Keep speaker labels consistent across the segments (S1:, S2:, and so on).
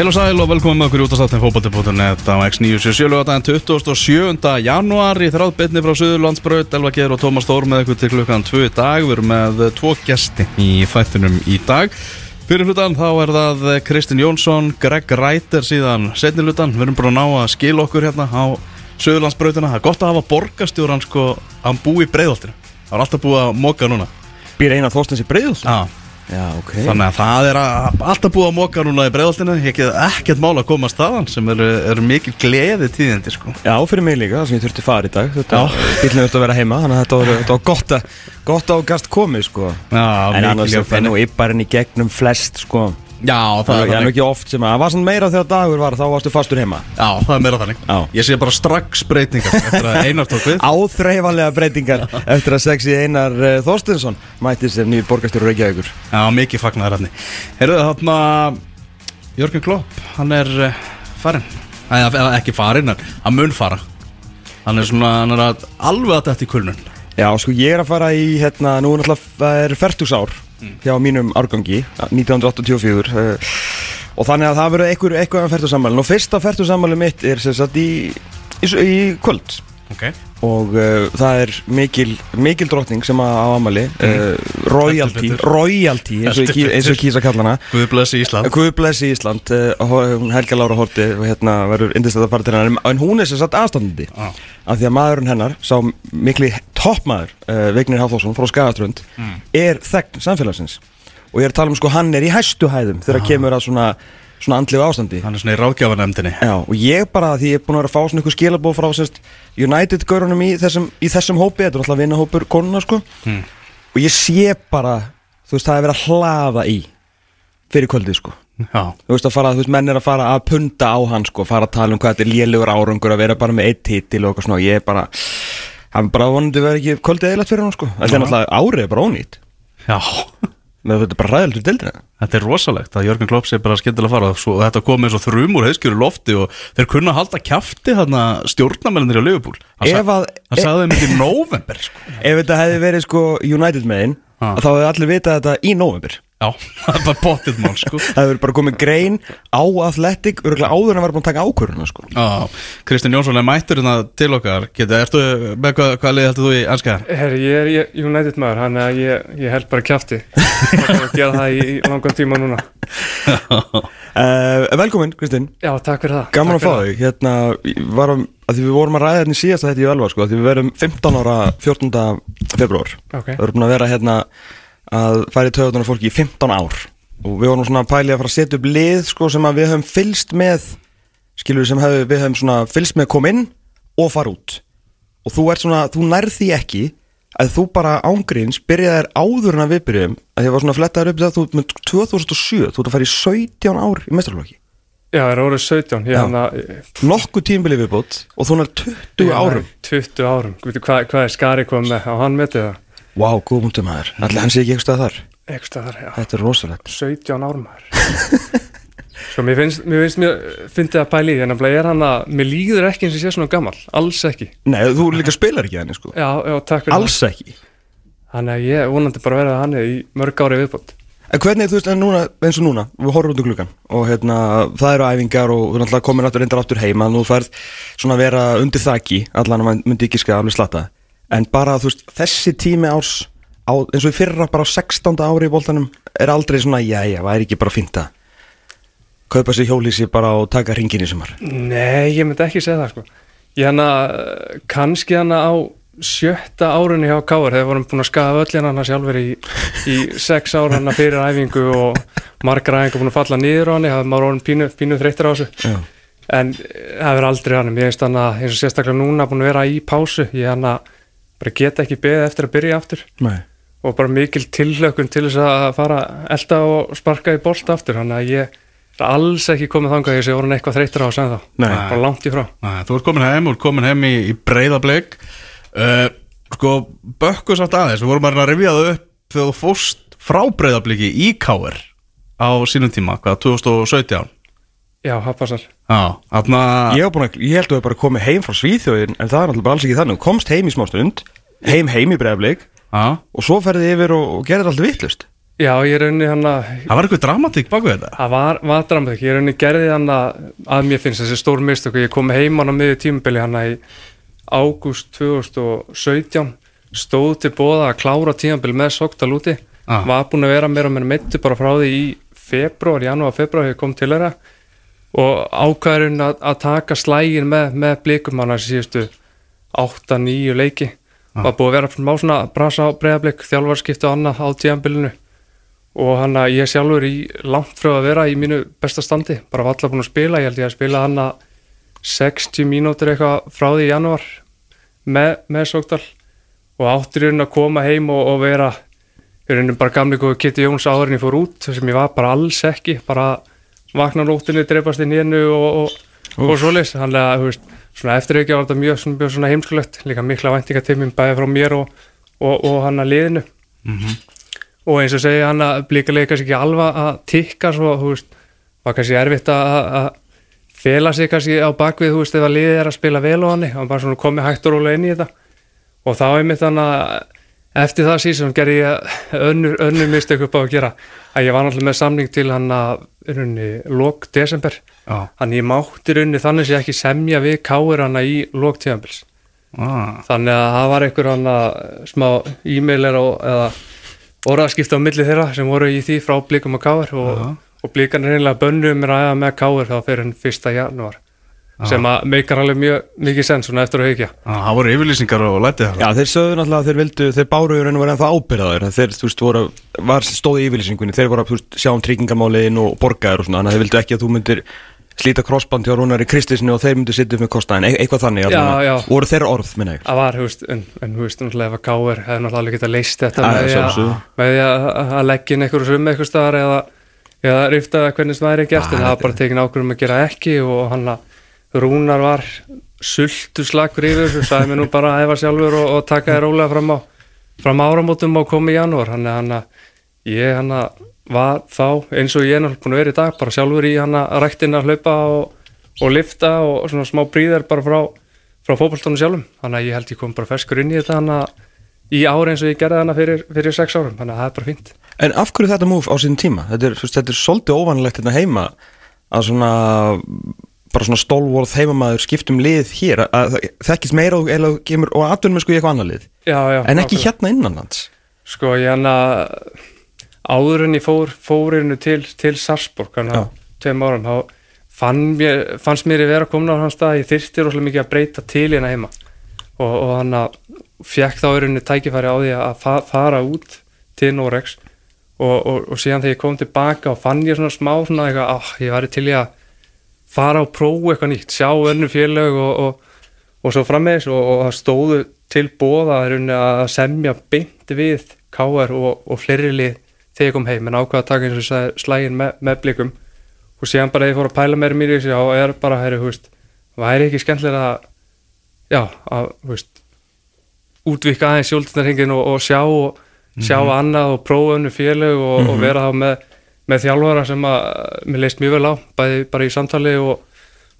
S1: Heil og sæl og velkomin með okkur í útastáttin fókbalti.net á X977 lögadaginn 27. januar í þráðbytni frá Suðurlandsbraut Elva Geir og Tómas Þór með ykkur til klukkan 2 í dag. Við erum með tvo gesti í þættinum í dag. Fyrir hlutan þá er það Kristinn Jónsson Greg Reiter síðan setni hlutan við erum bara að ná að skila okkur hérna á Suðurlandsbrautina. Það er gott að hafa borgastjóran sko að búi í breiðoltinu það er alltaf búið að móka núna.
S2: Býr eina þóstins í breiðul?
S1: Já
S2: Já, ok
S1: Þannig að það er að, alltaf búið að móka núna í bregðaltinu ekki, ekkert mál að koma að staðan sem eru, eru mikil gleði tíðindi sko.
S2: Já, fyrir mig líka, það sem ég þurfti fara í dag Þetta bílinn þurfti að vera heima Þannig að þetta var, þetta var gott, að, gott að gast komið sko.
S1: Já,
S2: En annars er nú ypparinn í gegnum flest sko.
S1: Já, það er
S2: ekki oft sem að Það var svona meira þegar dagur var Þá varstu fastur heima.
S1: Já, það er meira þannig.
S2: Já.
S1: Ég sé bara strax breytingar eftir að einar tók við.
S2: Áþreifanlega breytingar Eftir að sexi Einar uh, Þorstinsson Mætti sem nýjur borgarstjóru Reykjavíkur.
S1: Já, mikið fagnaðar hérna Heyrðu, þarna Jörgen Klopp, hann er uh, farinn. Eða eða ekki farinn, en hann mun fara. Hann er svona, hann er að alveg að þetta í kulnun.
S2: Já, sko ég er að fara í hérna Nú er náttúrulega er fertugsár Hjá mínum árgangi 1984 uh, Og þannig að það verður einhver, eitthvað af fertugsammælin Og fyrsta fertugsammæli mitt er sem sagt í, í, í kvöld.
S1: Ok.
S2: Og uh, það er mikil, mikil drottning sem að á ammæli uh, Royalty
S1: Heldur betur.
S2: Royalty eins og, eins og kýsa kalla hana.
S1: Guð blessi Ísland.
S2: Guð blessi Ísland uh, Helga Lára Horti og hérna verður indistætt að fara til hennar en hún er sem sagt aðstandandi.
S1: Já.
S2: Af því að maðurinn hennar, sá mikli toppmaður, uh, Vignir Hafþórsson frá Skagaströnd, er þegn samfélagsins. Og ég er að tala um sko hann er í hæstu hæðum þegar kemur að svona, svona andlegu ástandi.
S1: Hann er svona í ráðgjafanemndinni
S2: Já, og ég bara, því ég er búin að vera að fá svona ykkur skilabóð frá sérst, United-görunum í þessum, í þessum hópi, þetta er alltaf vinnahópur konuna sko,
S1: Mm.
S2: og ég sé bara, þú veist, það er verið að hlaða í fyrir kvöldið sko
S1: Já
S2: Þú veist að fara, þú veist, menn er að fara að punta á hann sko, fara að tala um hvað þetta er lélugur árangur að vera bara með eitt titil og eitthvað svona og ég er bara, hann bara vonandi verið ekki kvöldið eðlægt fyrir hann sko, þetta er náttúrulega árið er bara ónýtt,
S1: Já
S2: með þetta er bara ræðilegt fyrir deildina.
S1: Þetta er rosalegt að Jörgen Klopp sé bara skemmtilega að fara svo, og þetta kom eins og þrjum úr heiskjöru lofti og þeir kunna halda kjafti þarna stjórnamennir á Liverpool hann,
S2: Ef að-
S1: hann sagði þeim ekki í november sko.
S2: Ef þetta hefði verið sko United megin,
S1: Ha.
S2: þá hefði allir vitað þetta í november.
S1: Já, það er bara potið mál sko.
S2: Það hefur bara komið grein á Athletic örgulega áður en að vera búin að taka ákvörðuna sko.
S1: Já, Kristinn Jónsson er mættur hérna til okkar Getur, ertu með hvað, hvað lið heldur þú í ennska?
S3: Herri, ég er ég, United maður, hann að ég, ég held bara kjafti og að gera það í, í langan tíma núna
S2: uh, Velkomin, Kristinn,
S3: Já, takk fyrir það
S2: gaman að
S3: Takk
S2: fá
S3: fyrir
S2: þig. Hérna, ég var að, að því við vorum að ræða hérna í síðasta þetta í Ölva sko, að því við verum 15 ára 14. februar.
S3: það. Ok,
S2: Það eru búin að vera hérna að færi töðunar fólki í 15 ár. Og við vorum svona að pæli að fara að setja upp lið sko sem við höfum fylst með skilur sem hef, við höfum svona fylst með kom inn og fara út. Og þú þú nærð því ekki að þú bara ángríns byrjaðir áður en að við byrjum að ég var svona að flettaður upp það þú með 2007, þú ert að fara í 17 ár í mestralokki,
S3: já, það er orðið 17 Ég
S2: Já.
S3: hann að
S2: nokkuð tímbili viðbútt og þú nær 20 árum.
S3: 20 árum, veitu hvað, hvað er Skari komið með? Á hann metið það
S2: Vá, wow, góð múntum maður, allir hann sé ekki eitthvað þar?
S3: Eitthvað þar, já,
S2: Þetta er rosalegt.
S3: 17 árum maður. Svo mér finnst, mér finnst mér fyndið að pæli því. En að er hann að, mér líður ekki eins og ég sé svona gammal, alls ekki.
S2: Nei, þú líka spilar ekki henni sko.
S3: Já, já, takk fyrir
S2: Alls ekki.
S3: Það Þannig að ég vonandi bara verið að hann í mörg ári viðbútt
S2: En hvernig, þú veist, en núna, eins og núna, við horfum út um gluggan og hérna, það eru æfingar og þú er náttúrulega komin aftur reyndar aftur heima, nú færð svona að vera undir þaki, allan að maður myndi ekki skæða alveg slatta, en bara, þú veist, þessi tími árs, á, eins og í fyrra bara á 16. ári í boltanum, er aldrei svona, já, já, væri ekki bara fínt að kaupa sér hjólísi bara og taka ringin í sumar.
S3: Nei, ég myndi ekki segja það sko Ég hann að, kannski hann á sjötta árunni hjá Káar þegar vorum búin að skafa öll hann sjálfur í, í sex ár hann fyrir æfingu og margar æfingu búin að falla niður á hann það maður orðin pínu, pínu þreyttir á þessu
S2: Já.
S3: en það verður aldrei hann ég veist hann að eins og sérstaklega núna búin að vera í pásu ég hann að bara geta ekki beðið eftir að byrja aftur.
S2: Nei.
S3: og bara mikil tillökun til þess að fara elda og sparka í bolt aftur. Þannig að ég er alls ekki komið þangað. Ég sé orðin eitthvað þreyttir á þessu en þá
S2: Nei.
S3: bara langt í frá.
S1: Nei, þú ert komin heim, þú ert komin heim í, í breyðablik uh, sko, bökku satt aðeins. Við vorum að að rifja það upp Þegar þú fóst frá breyðabliki í Káir Á sínum tíma, hvað, 2017
S3: Já,
S1: Já, þarna
S2: Ég, var búin að, ég held að við bara komið heim frá Svíþjóðin En það er náttúrulega bara alls ekki þannig. Þú komst heim í smá stund Heim heim í bregðarblik
S1: Já,
S2: Og svo ferðið yfir og, og gerðið alltaf vittlust
S3: Já, ég raunni hann að
S1: það var eitthvað dramatík baku þetta?
S3: Það var, var dramatík, ég raunni gerði hann að að mér finnst þessi stór mistök ég kom heim hann á miður tímubili hann í ágúst 2017 stóð til bóða að klára tímubili með Soktal úti
S1: Ah.
S3: var búin að vera meira og meira meittu bara frá því í februar, janúar, februar hefur kom til þeirra og ákvæðurinn að, að taka slægin með, með blikum hann að síðustu 8-9 leiki. Var búið að vera smá svona brasa á breyðablik þjálfarskiptu og annað á tímabilinu. Og hann að ég sjálfur í langt frá að vera í mínu besta standi. Bara var alltaf búin að spila, ég held ég að spila hann að 60 mínútur eitthvað frá því í janúar með, með Sogdal. Og áttur í raun að koma heim og, og vera í rauninu bara gamli góðu Kitty Jóns áðurinn ég fór út sem ég var bara alls ekki bara vakna nóttinni, dreipast inn í hennu og, og, og svoleiðis. Þannig að veist, svona eftir ekki var þetta mjög, mjög svona heimskulegt. Líka mikla væntinga til mér bæði frá mér og, og, og hann að liðinu. Og eins og segja hann að blíkalegi kannski ekki alvað að tikka svo, þú veist, var kannski erfitt að að fela sig kannski á bakvið, þú veist, ef að liðið er að spila vel á hann, hann bara svona komið hægt og rólega inn í þetta. Og þá er mitt þannig að eftir það síðan gerði ég önnur, önnur mistök upp á að gera. Að ég var náttúrulega með samning til hann að runni, lok desember.
S1: Já,
S3: hann ég mátti runni þannig sem ég ekki semja við káir hann í lok tíðanbils
S1: ah,
S3: þannig að það var einhver hann að smá e-mailer eða orðaskipta á milli þeirra sem voru í því frá blikum og káir og, og blikan er reynilega bönnuð mér að æfa með káir þá fyrir hann fyrsta janúar sem að meikar alveg mjög mikið senn svona eftir að hugja
S1: það voru yfirlýsingar og lætið það
S2: Já, þeir sögðu náttúrulega að þeir vildu, þeir báru í raun og verið ennþá ábyrðaður Þeir, þú veist, voru, var stóði í yfirlýsingunni. Þeir voru að þú veist, sjá um tryggingamáliðin og borgaður og svona Þannig að þeir vildu ekki að þú myndir slíta krossband hjá Rúnari Kristisni og þeir myndu sitta upp með kostnaðin e Eitthvað þannig,
S3: Já, já.
S2: voru þeir orð, minna ég.
S3: Að var, þú veist, en, en veist, náttúrulega ef að káir hefði náttúrulega alveg getað leist þetta að, með því að, að leggja inn einhverju sum eitthvað staðar eða, eða rifta það hvernig það væri gert en það var bara tekin ákvörðum að gera ekki og hann að Rúnar var sultu slagur yfir þessu, sagði mér nú bara að æfa sjálfur og, og taka þér rólega fram á fram áramótum og koma í janúar. Hann að hann að ég hann að var þá eins og ég er náttúrulega búin að vera í dag bara sjálfur í hann að ræktin að hlaupa og, og lifta og svona smá bríðar bara frá, frá fótballtónu sjálfum. Þannig að ég held ég kom bara ferskur inn í þetta hann að í ári eins og ég gerði hana fyrir, fyrir sex árum. Þannig að það er bara fínt.
S2: En af hverju þetta múf á sín tíma? Þetta er, þetta er svolítið óvanlegt hérna heima að svona bara svona stólvorð heimamaður skiptum lið hér. Að að það þekkist meira og, og aðdunum sko í eitthvað annað lið.
S3: Já, já,
S2: en ekki
S3: nákvæmlega.
S2: hérna innanlands
S3: Sko ég hann að áður en ég fór fórinu til, til Sarsborg hann að tveim árum þá fann mér, fannst mér ég vera komin á hans stað ég þyrfti rosalega mikið að breyta til hérna heima. Og, og hann að fekk þá erunni tækifæri á því að fa fara út til Norex og, og, og síðan þegar ég kom tilbaka og fann ég svona smá svona eitthvað, ah, ég væri til í að fara og prófa eitthvað nýtt, sjá önnu félög og, og, og svo frammeðis og, og það stóðu til bóða að semja beint við KR og, og fleiri lið þegar ég kom heim. En ákvaða að taka eins og sagði slægin með, með blikum og síðan bara ég fór að pæla meira mér í þessu og er bara, herri, hú veist væri ekki skemmtilega að já, að, hú veist útvika aðeins sjóldarhingin og, og sjá og sjá annað og prófa önnu félög og, og vera þá með, með þjálfara sem að mér leist mjög vel á bæði bara í samtali og,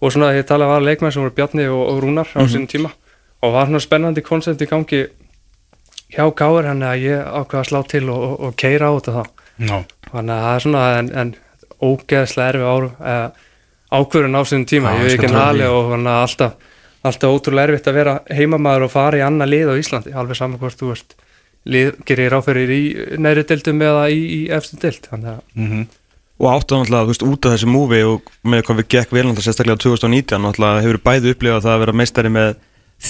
S3: og svona ég talaði var leikmenn sem voru Bjarni og, og Rúnar á sínum tíma. Og var svona spennandi koncept í gangi hjá Káir hann að ég ákveða að slá til og, og, keira á þetta þá.
S1: Já,
S3: þannig að það er svona en, en ógeðslega erfi áru eh, ákvörun á sínum tíma,
S2: Já,
S3: ég ekki
S2: trúa
S3: hali og þannig að alltaf, alltaf ótrúlega erfitt að vera heimamaður og fara í annað lið á Íslandi. Alveg saman hvort þú veist gerir ráfyrir í næri dildum eða í, í dild þannig að
S1: mhm
S2: og áttu náttúrulega, þú veist, út af þessu múfi og með hvað við gekk vel náttúrulega sérstaklega 2019 náttúrulega hefur bæði upplifað það að vera meistari með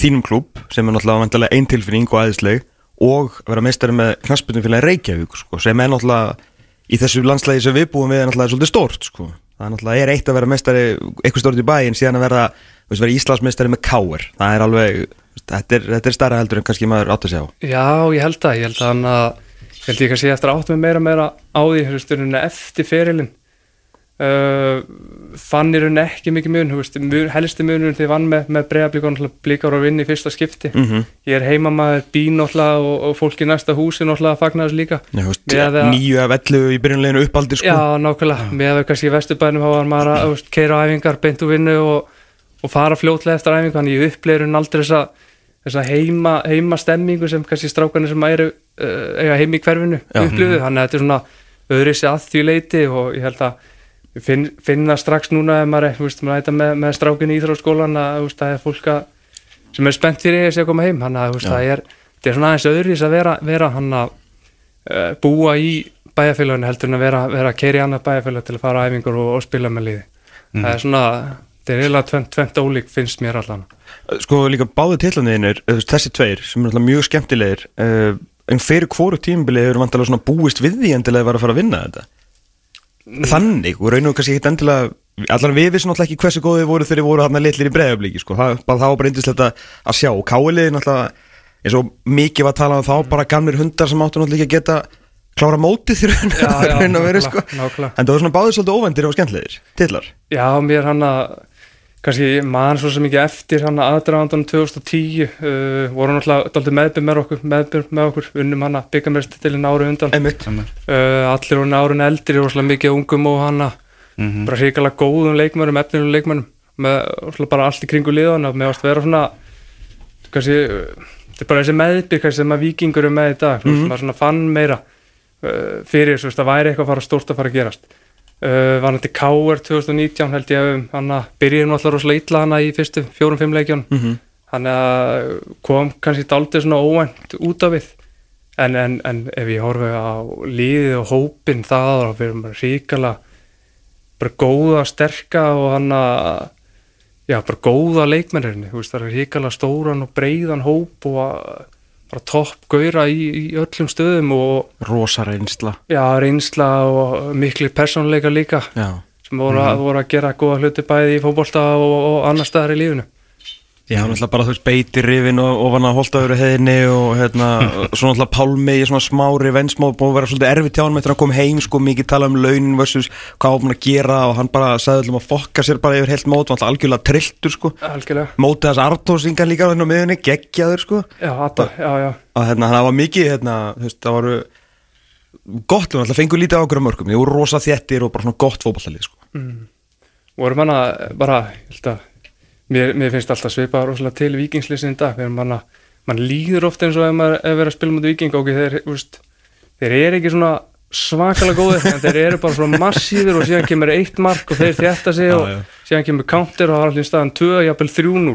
S2: þínum klúb sem er vantilega einn tilfinning og aðeinsleg og vera meistari með knasputnum félagi Reykjavík sko, sem er náttúrulega í þessu landslægi sem við búum við er náttúrulega svolítið stórt sko. það er er eitt að vera meistari eitthvað stórt í bæinn síðan að vera, veist, vera Íslandsmeistari með káir það er alveg, þetta er, þetta er stærra heldur en kannski maður átt að segja á
S3: Já, ég held að, ég held að hann að ég held ég kannski eftir að átt með meira meira á því þú veist, eftir ferilinn. Uh, fann í rauninni ekki mikið mun, þú veist, helsti þegar ég vann með, með breiðablíkar blíkar og vinni í fyrsta skipti.
S2: Mhm.
S3: ég er heimamaður, bí náttúrulega og, og fólk í næsta húsi fagnar þessu líka.
S2: Nei, þú veist,
S3: að-
S2: Níu af ellu í byrjunleginu uppaldir sko.
S3: Já, nákvæmlega, með að kannski vesturbænum var maður að keira á æfingar, beint úr vinnu og, og fara fljótlega eftir æfingu þannig ég uppleirun aldrei þessa, þessa heima, heima stemmingu sem kannski strákanir sem eru uh, eiga heim í hverfinu
S2: Já.
S3: upplöðu, þannig að þetta er svona öðru sér að því leiti og ég held að finn, finna strax núna ef maður veist, maður ætta með, með strákinni í Íþróskólan að það er fólk að sem er spennt fyrir þessi að koma heim. Þannig að það er, er svona aðeins öðru að vera, vera hann að uh, búa í bæjarfélaginu heldur en að vera, vera að keira í annað bæjarfélag til að fara á æfingur og, og spila með liði það er svona, þetta er eiginlega tvent, tvent ólík finnst mér allan.
S2: Sko líka báði tillandiðinir Þessi tveir sem er mjög skemmtilegir uh, En fyrir hvoru tímabili hefur vantilega svona búist við því endilega að vera að fara að vinna þetta? Þannig, og raun og kannski ekkit endilega Allan við vissum náttúrulega ekki hversu góðið voru þegar voru hann litlir í breiðablíki sko. það, það var bara indislegt að, að sjá. Káliði náttúrulega eins og mikið var talað um þá bara gamlir hundar sem áttu náttúrulega ekki að geta klára mótið þér að sko. En það var svona báðið svolítið óvendir og skemmtilegir Tillar
S3: Já, mér hann að kannski ég man svo sem ekki eftir hann að aðdraðandan 2010 uh, voru náttúrulega dálítið meðbyr með okkur meðbyr með okkur, unnum hann að byggja mér stilin ári undan.
S2: Einmitt.
S3: Uh, allir voru árun eldri og rosalega mikið ungum og hann að
S1: Mhm.
S3: bara hrikalega góðum leikmönnum, efnilegum leikmönnum. Með bara allt í kringu liðan og með ást vera svona kannski, uh, þetta er bara þessi meðbyr kannski sem að vikingur er með í dag. Mm -hmm. svona fann meira uh, fyrir þess að væri eitthvað að fara stórt að fara að gerast uh, var hann til K.R. 2019 held ég að hann byrja náttúrulega rosalega illa hana í fyrstu fjórum-fimm leikjón
S2: mm -hmm.
S3: hann að kom kannski daldið svona óvænt út af við en, en, en ef ég horfi á líðið og hópin það og fyrir maður ríkala bara góða, sterka og hann að já, bara góða leikmennirni það er ríkala stóran og breiðan hóp og að- bara topp gauðra í, í öllum stöðum og
S2: Rosa reynsla.
S3: Já, reynsla og miklu persónleika líka
S2: Já.
S3: sem voru, að, voru að gera góða hluti bæði í fótbolta og, og annar staðar í lífinu
S2: Já, náttúrulega bara þú veist beiti rifin og, og vann að holtaður heiðinni og hérna, svo náttúrulega Pálmi í svona smári vennsmá búið að vera svolítið erfið tjánum eftir að hann kom heim sko mikið tala um launin versus hvað hann búin að gera og hann bara sagði allum að fokka sér bara yfir heilt mót, var alltaf algjörlega trilltur sko.
S3: Algjörlega.
S2: Mótið þess Artósingar líka á þennan á miðunni, geggjaður sko.
S3: Já, Adda, já, já,
S2: og hérna, það var mikið, hérna, þú veist, það voru gott, við alltaf fengur lítið á okkur mörgum, þið voru rosa þéttir og bara svona gott fótballalið sko.
S3: Voru manna bara, ég held að mér, mér finnst alltaf svipað rosalega til vikingslýsin í dag, þegar manna mann líður ofta eins og ef maður er verið að spila mútið viking og þeir, úst, þeir eru ekki svona svakalega góðir en þeir eru bara svona massíður og síðan kemur eitt mark og þeir þjætta sig og
S2: já.
S3: síðan kemur counter og það er allir staðan 2, jafnvel 3-0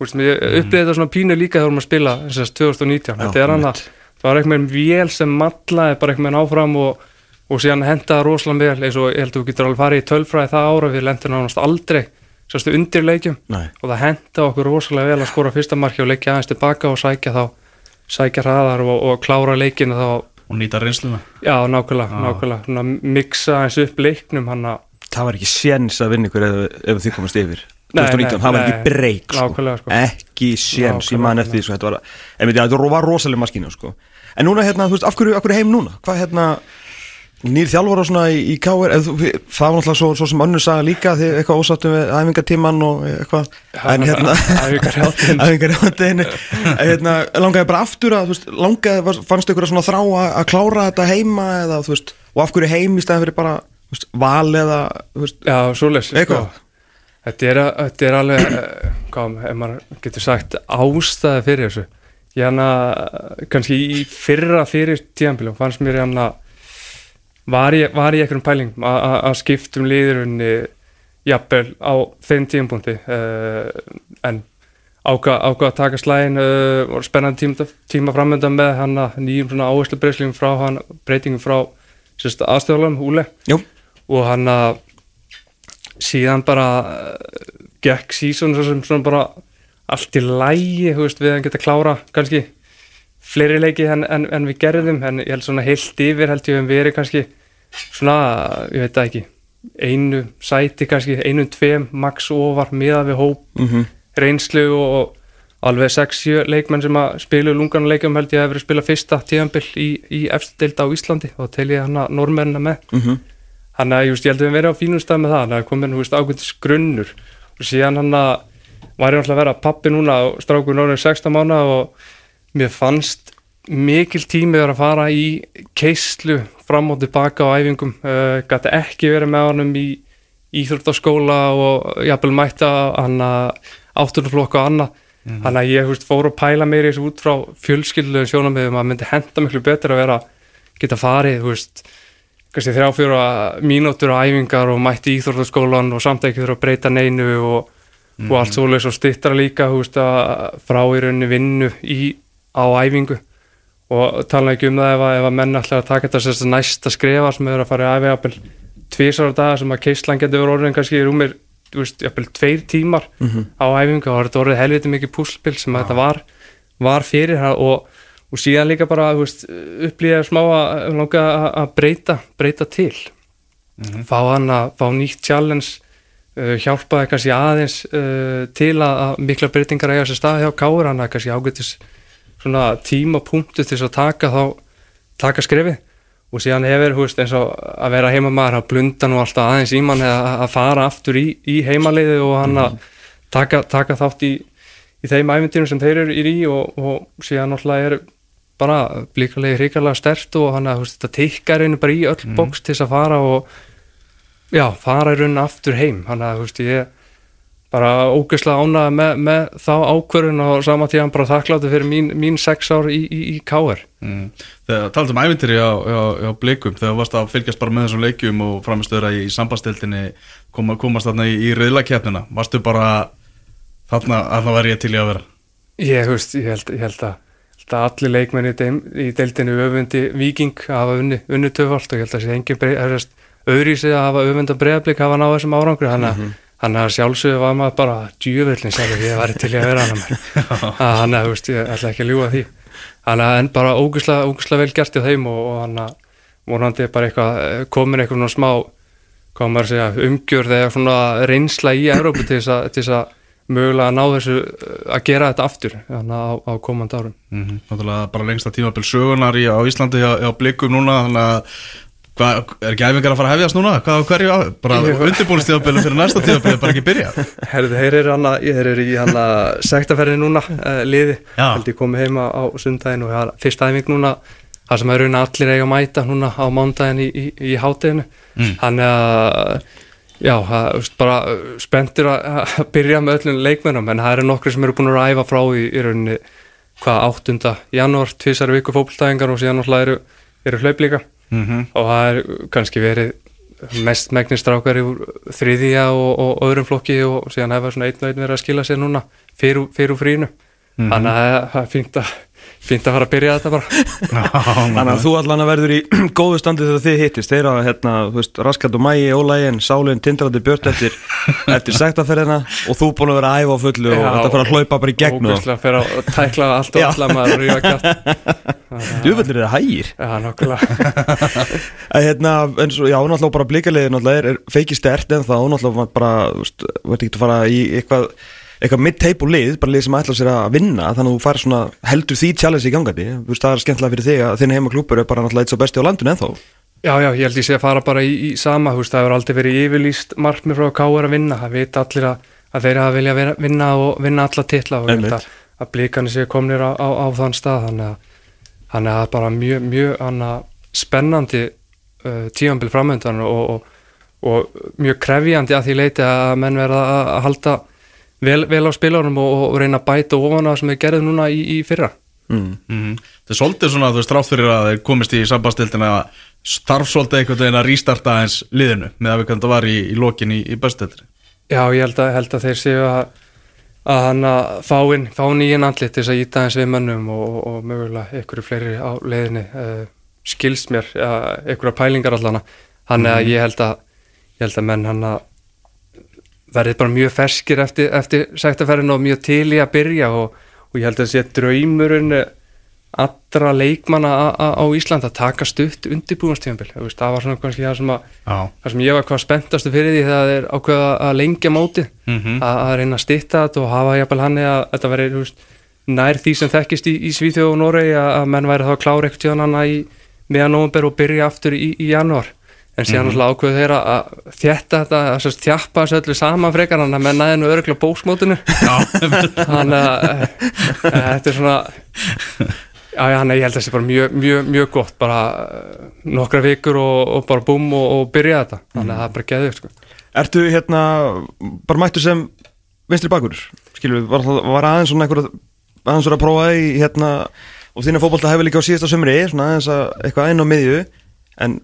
S3: Úst, mér upplýði þetta svona pínu líka þegar maður spila þess að 2019, þetta er hann að það var eitthvað með vél sem matlaði bara eitthvað með áfram og, og síðan hendaði rosalega vel eins og ég held að þú getur alveg farið í tölfræði það ára við lendum nánast aldrei sástu undir leikjum
S2: Nei.
S3: og það hendaði okkur rosalega vel að skora fyrsta marki og leikja aðeins tilbaka og sækja þá sækja hraðar og, og klára leikinu þá.
S1: Og nýta reynsluna.
S3: Já nákvæmlega, nákvæmlega. Svona mixa eins upp leiknum hann að
S2: það var ekki séns að vinna ykkur ef, ef þið komast yfir.
S3: Nei,
S2: 2019,
S3: nei,
S2: það var ekki breyk sko.
S3: Nákvæmlega, sko.
S2: ekki séns, ég
S3: Nákvæmlega,
S2: man eftir því sko, þetta var, var rosalega maskínu sko. en núna, hérna, þú veist, af hverju, af hverju heim núna? Hvað, hérna, nýr þjálfur og svona í, í þú- það var náttúrulega svo, svo sem önnur saga líka, þið eitthvað ósáttum við æfingartíman og eitthvað. En hérna,
S3: æfingarhjáttinn
S2: hérna, langaði bara aftur að, þú veist, langaði, fannst ykkur að svona þrá að, að klára þetta heima eða, þú veist, og af hverju heim í stæðan fyrir bara, þú veist, val eða, þú veist,
S3: Já, svoleiðis
S2: Eitthvað?
S3: sko. þetta, er, þetta er alveg hvað, ef maður getur sagt ástæði fyrir þessu. Að kannski í fyrra fyrir tíðanbílum fannst mér hann að var ég, var ég einhverjum pæling að- að skiptum liðurunni jafnvel á þeim tíðanbúndi uh, en ákvað ákvað að taka slægin uh, og spennandi tíma, tíma framöndan með hann að nýjum svona áherslu breyslingum frá hann breytingum frá aðstöðalum Úle og hann að síðan bara uh, gekk sísón svo sem svona bara allt í lægi, þú veist, við að geta klára kannski fleiri leiki en, en, en við gerðum, en ég held svona heilt yfir held ég um verið kannski svona, ég veit ekki einu sæti kannski, einu tveim max ofar miða við hóp
S2: mhm.
S3: reynslu og alveg 6-7 leikmenn sem að spilu lungan leikum held ég að verið að spila fyrsta tíðanbill í, í efstild á Íslandi. Og tel ég hann að normennina með.
S2: Mhm.
S3: Þannig að ég, veist, ég held að við verðum á fínum stað með það, þannig að komin ákveðtis grunnur. Og síðan hann að var ég náttúrulega að vera pappi núna og strákur norðin 16 mánu og mér fannst mikil tími að fara í keislu fram og tilbaka á æfingum, uh, gæti ekki verið með honum í íþróttaskóla og jafnvel mætta áttunarflokk og annað mm. þannig að ég veist, fór að pæla mér í þessu út frá fjölskyldu sjónamöðum að myndi henda miklu betur að vera geta farið, veist kannski þrjá fjóra mínútur á æfingar og mætti íþróttaskólan og samt ekki þurfa að breyta neinu og, mm. og allt svoleiðis og stittra líka veist, frá í rauninni vinnu í, á æfingu og tala ekki um það ef að, ef að menn ætla að taka þetta sérst næsta skrefa sem hefur að fara í æfingapil tvísar á dag sem að keislan getur verið orðin kannski rúmir, þú veist, jafnvel tveir tímar mm -hmm. á æfingu og þetta orðið helviti mikið púslpil sem ja. þetta var, var fyrir og og síðan líka bara upplýða smá að langa að breyta, breyta til mm -hmm. fá hann að fá nýtt challenge uh, hjálpaði kannski aðeins uh, til að mikla breytingar eiga sér stað hjá káur hann að kannski ágættis svona tímapunktu til að taka þá taka skrifið og síðan hefur veist, eins og að vera heimamaður að blunda nú alltaf aðeins í mann að fara aftur í, í heimaliði og hann að taka, taka þátt í, í þeim æfintyrum sem þeir eru í og, og síðan alltaf er bara blíkalegi hrigalega stert og hann að þetta teikar einu bara í öll bóks til þess að fara og já, fara í raunin aftur heim. Hann að, þú veist, ég bara ógeðslega ánaði með, með þá ákverðun og sama tíðan bara þakkláttu fyrir mín, mín sex ár í, í, í K.R. Mm.
S1: Þegar talað um ævintyri á, á, á blikum, þegar varst að fylgjast bara með þessum leikjum og framistöðra í sambastildinni koma, komast þarna í, í rauðlakefnina, varstu bara þarna að það væri ég til í að vera?
S3: Ég, veist, ég, held, ég held að að allir leikmenni í deildinu öfundi viking hafa unni, unni töfald og ég held að það sé engin öðru í sig að hafa öfunda bregðarblik hafa náðu þessum árangri þannig mm -hmm. Að sjálfsögðu var maður bara djúvillin sagði ég væri til að vera hann. Þannig að þú veist ég ætla ekki að ljúa því. Þannig að en bara ógustlega vel gert í þeim og, og þannig að vorandi bara eitthvað komin eitthvað smá komar að segja umgjörð eða reynsla í Európa til þess að mögulega að ná þessu uh, að gera þetta aftur á, á komand árum.
S1: Mm -hmm. Náttúrulega bara lengsta tímabill sögunar í, á Íslandi hjá, hjá blikum núna þannig að hvað, er ekki æfingar að fara að hefjast núna? Hvað á hverju á? Bara undirbúinstíðabillu fyrir næsta tíðabillu bara ekki byrja
S3: Herðu, þeir eru, hana, þeir eru í hana sektaferði núna, uh, liði held ég komið heima á sundagin og það er fyrsta æfing núna það sem er raun allir eiga að mæta núna á mándagin í, í, í hátteginu mm. þannig að Já, það er bara uh, spenntir að byrja með öllum leikmennum en það eru nokkri sem eru búin að ræfa frá í, í rauninni hvað 8. janúar, tvísari viku fólkstæðingar og síðan eru hlauplíka mm -hmm. og það er kannski verið mest megnistrákar í þriðja og, og öðrum flokki og síðan hefur svona einn og einn verið að skila sér núna fyrir, fyrir frínu mm -hmm. þannig að það er fínt að fínt að fara að byrja þetta bara.
S2: Þannig að þú allan að verður í góðu standi þegar þið hittist. Þeirra hérna, raskat og mægi, ólægin, sálinn, tindrandi björn eftir, eftir sektaferðina og þú búin að vera að æfa á fullu og þetta fyrir að hlaupa bara í gegn
S3: og fyrir að tækla allt og allar maður
S2: Júfnir er það hægir?
S3: Já, nokkulega
S2: hérna, eins og, já, náttúrulega bara blíkaliði er, er feiki stert en þá náttúrulega bara, þú veist, verður ekki að fara í eitthvað eitthvað mid-tape og lið, bara lið sem ætla sér að vinna þannig að þú fær svona, heldur því challenge í gangandi. Þú veist, það er skemmtilega fyrir þig að þinn heima klúpur er bara náttúrulega eitt svo besti á landun ennþá.
S3: Já, já, ég held ég sé að fara bara í, í sama þú veist, það hefur aldrei verið yfirlýst markmið frá K.R. að vinna, það veit allir að, að þeir hafa vilja vera, vinna og vinna alla titla og að, að blíkani sé komnir á, á, á þann stað þannig að, þannig að bara mjög, mjög anna, spennandi uh, tíanbíl framöndan og, og, og mjög krefjandi að því leiti að menn verða að halda vel, vel á spilunum og, og reyna að bæta ofan að sem er gerðið núna í, í fyrra mm.
S1: Mm. Það er svolítið svona þú veist rátt fyrir að þeir komist í sambandstildina starf svolítið einhvern veginn að rístarta eins liðinu með að við kannum það var í, í lokin í, í bestildri
S3: Já, ég held að, held að þeir séu að að hann að fáinn í einn andlit til þess að íta eins við mönnum og, og, og mögulega einhverju fleiri á leiðinni uh, skilst mér, ja, einhverja pælingar allana, hann mm. að ég held að ég held að menn hann að verðið bara mjög ferskir eftir, eftir sæktaferðin og mjög til í að byrja og, og ég held að sé draumurinn allra leikmanna á Ísland að taka stutt undirbúinstífambil það var svona kannski það sem, að, sem ég var hvað spenntastu fyrir því það er ákveða að lengja móti mm -hmm. að, að reyna að stitta þetta og hafa jafnvel hann að þetta veri nær því sem þekkist í, í Svíþjóð og Noregi að, menn væri þá klára ekkert tíðan hann í meðan nógumber og byrja aftur í, í janúar en síðan náttúrulega ákveðu þeirra að þjætta þetta, að þjappa þessu öllu saman frekar hann að menn aðeins og örgla bóksmótinu þannig að eh, eh, þetta er svona já, já, hann ég held að þetta sé bara mjög, mjög, mjög gott bara eh, nokkra vikur og, og bara búm og, og byrja þetta. Þannig að það er bara geðið sko.
S2: Ertu hérna bara mættur sem vinstri bakur skilur, var, var aðeins svona einhver aðeins voru að prófa í hérna og þína fótbolta hefur líka á síðasta sömri svona aðeins að eitthvað einn á miðju. En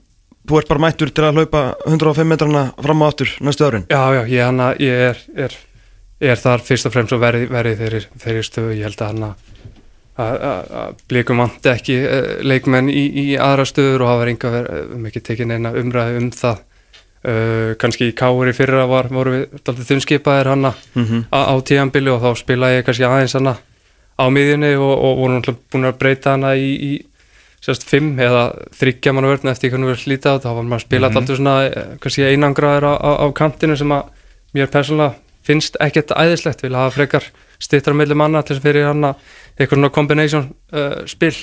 S2: þú ert bara mættur til að hlaupa 105 metrana fram á aftur næstu árin?
S3: Já, já, ég, hana, ég er, er, er þar fyrst og fremst og verið, verið þeirri, þeirri stöðu, ég held að hann að blikum vant ekki uh, leikmenn í, í aðra stöður og hafa reynga verið um ekki tekið neina umræði um það. Uh, kannski í kári fyrra var, voru við þunnskipaðir hann mm -hmm. á tíanbili og þá spila ég kannski aðeins hann á miðjunni og, og voru náttúrulega búin að breyta hann í, í sérst fimm eða þryggja mann vörðna eftir hvernig við erum slítið á þá var maður að spila mm -hmm. alltaf svona eh, kannski einangraður á, á, á kantinu sem að mér persónulega finnst ekkert æðislegt vilja hafa frekar stittra mellum manna til þess að fyrir hann að eitthvað svona combination uh, spil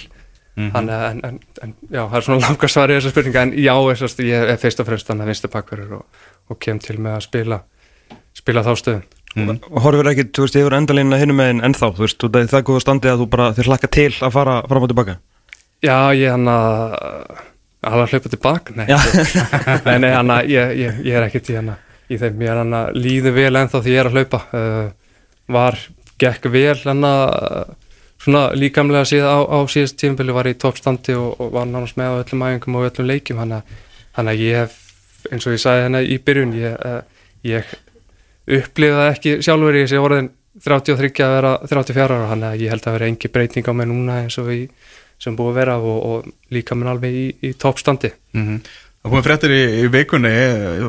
S3: mm -hmm. en, en, en já, það er svona langa svar í þessa spurninga en já, þessast, ég er fyrst og fremst þannig að vinstu pakkverður og, og kem til með að spila spila þá stöðum
S2: mm. og horfur ekki, þú veist, yfir endalínuna hinnum með en ennþá, þú veist, það er það góða standi að þú bara þér hlakka til að fara fram og tilbaka
S3: Já, ég hann að að hlaupa tilbaka, nei. Nei, nei, hann að ég, ég, ég er ekkert í hann að í þeim, ég er hann að líði vel ennþá því ég er að hlaupa. Uh, var, gekk vel hann að svona líkamlega síðan á, á síðast tímfili var ég í toppstandi og, og var náttúrulega með á öllum æfingum og öllum leikjum. Hann að ég hef, eins og ég sagði henni í byrjun, ég, uh, ég upplifaði ekki sjálfur í þessi orðin 33 að vera 34 ára, hann að ég held að vera engi breyting á mig núna eins og við sem búið að vera og, og líka minn alveg í, í toppstandi mm
S1: -hmm. Það komið fréttir í, í vikunni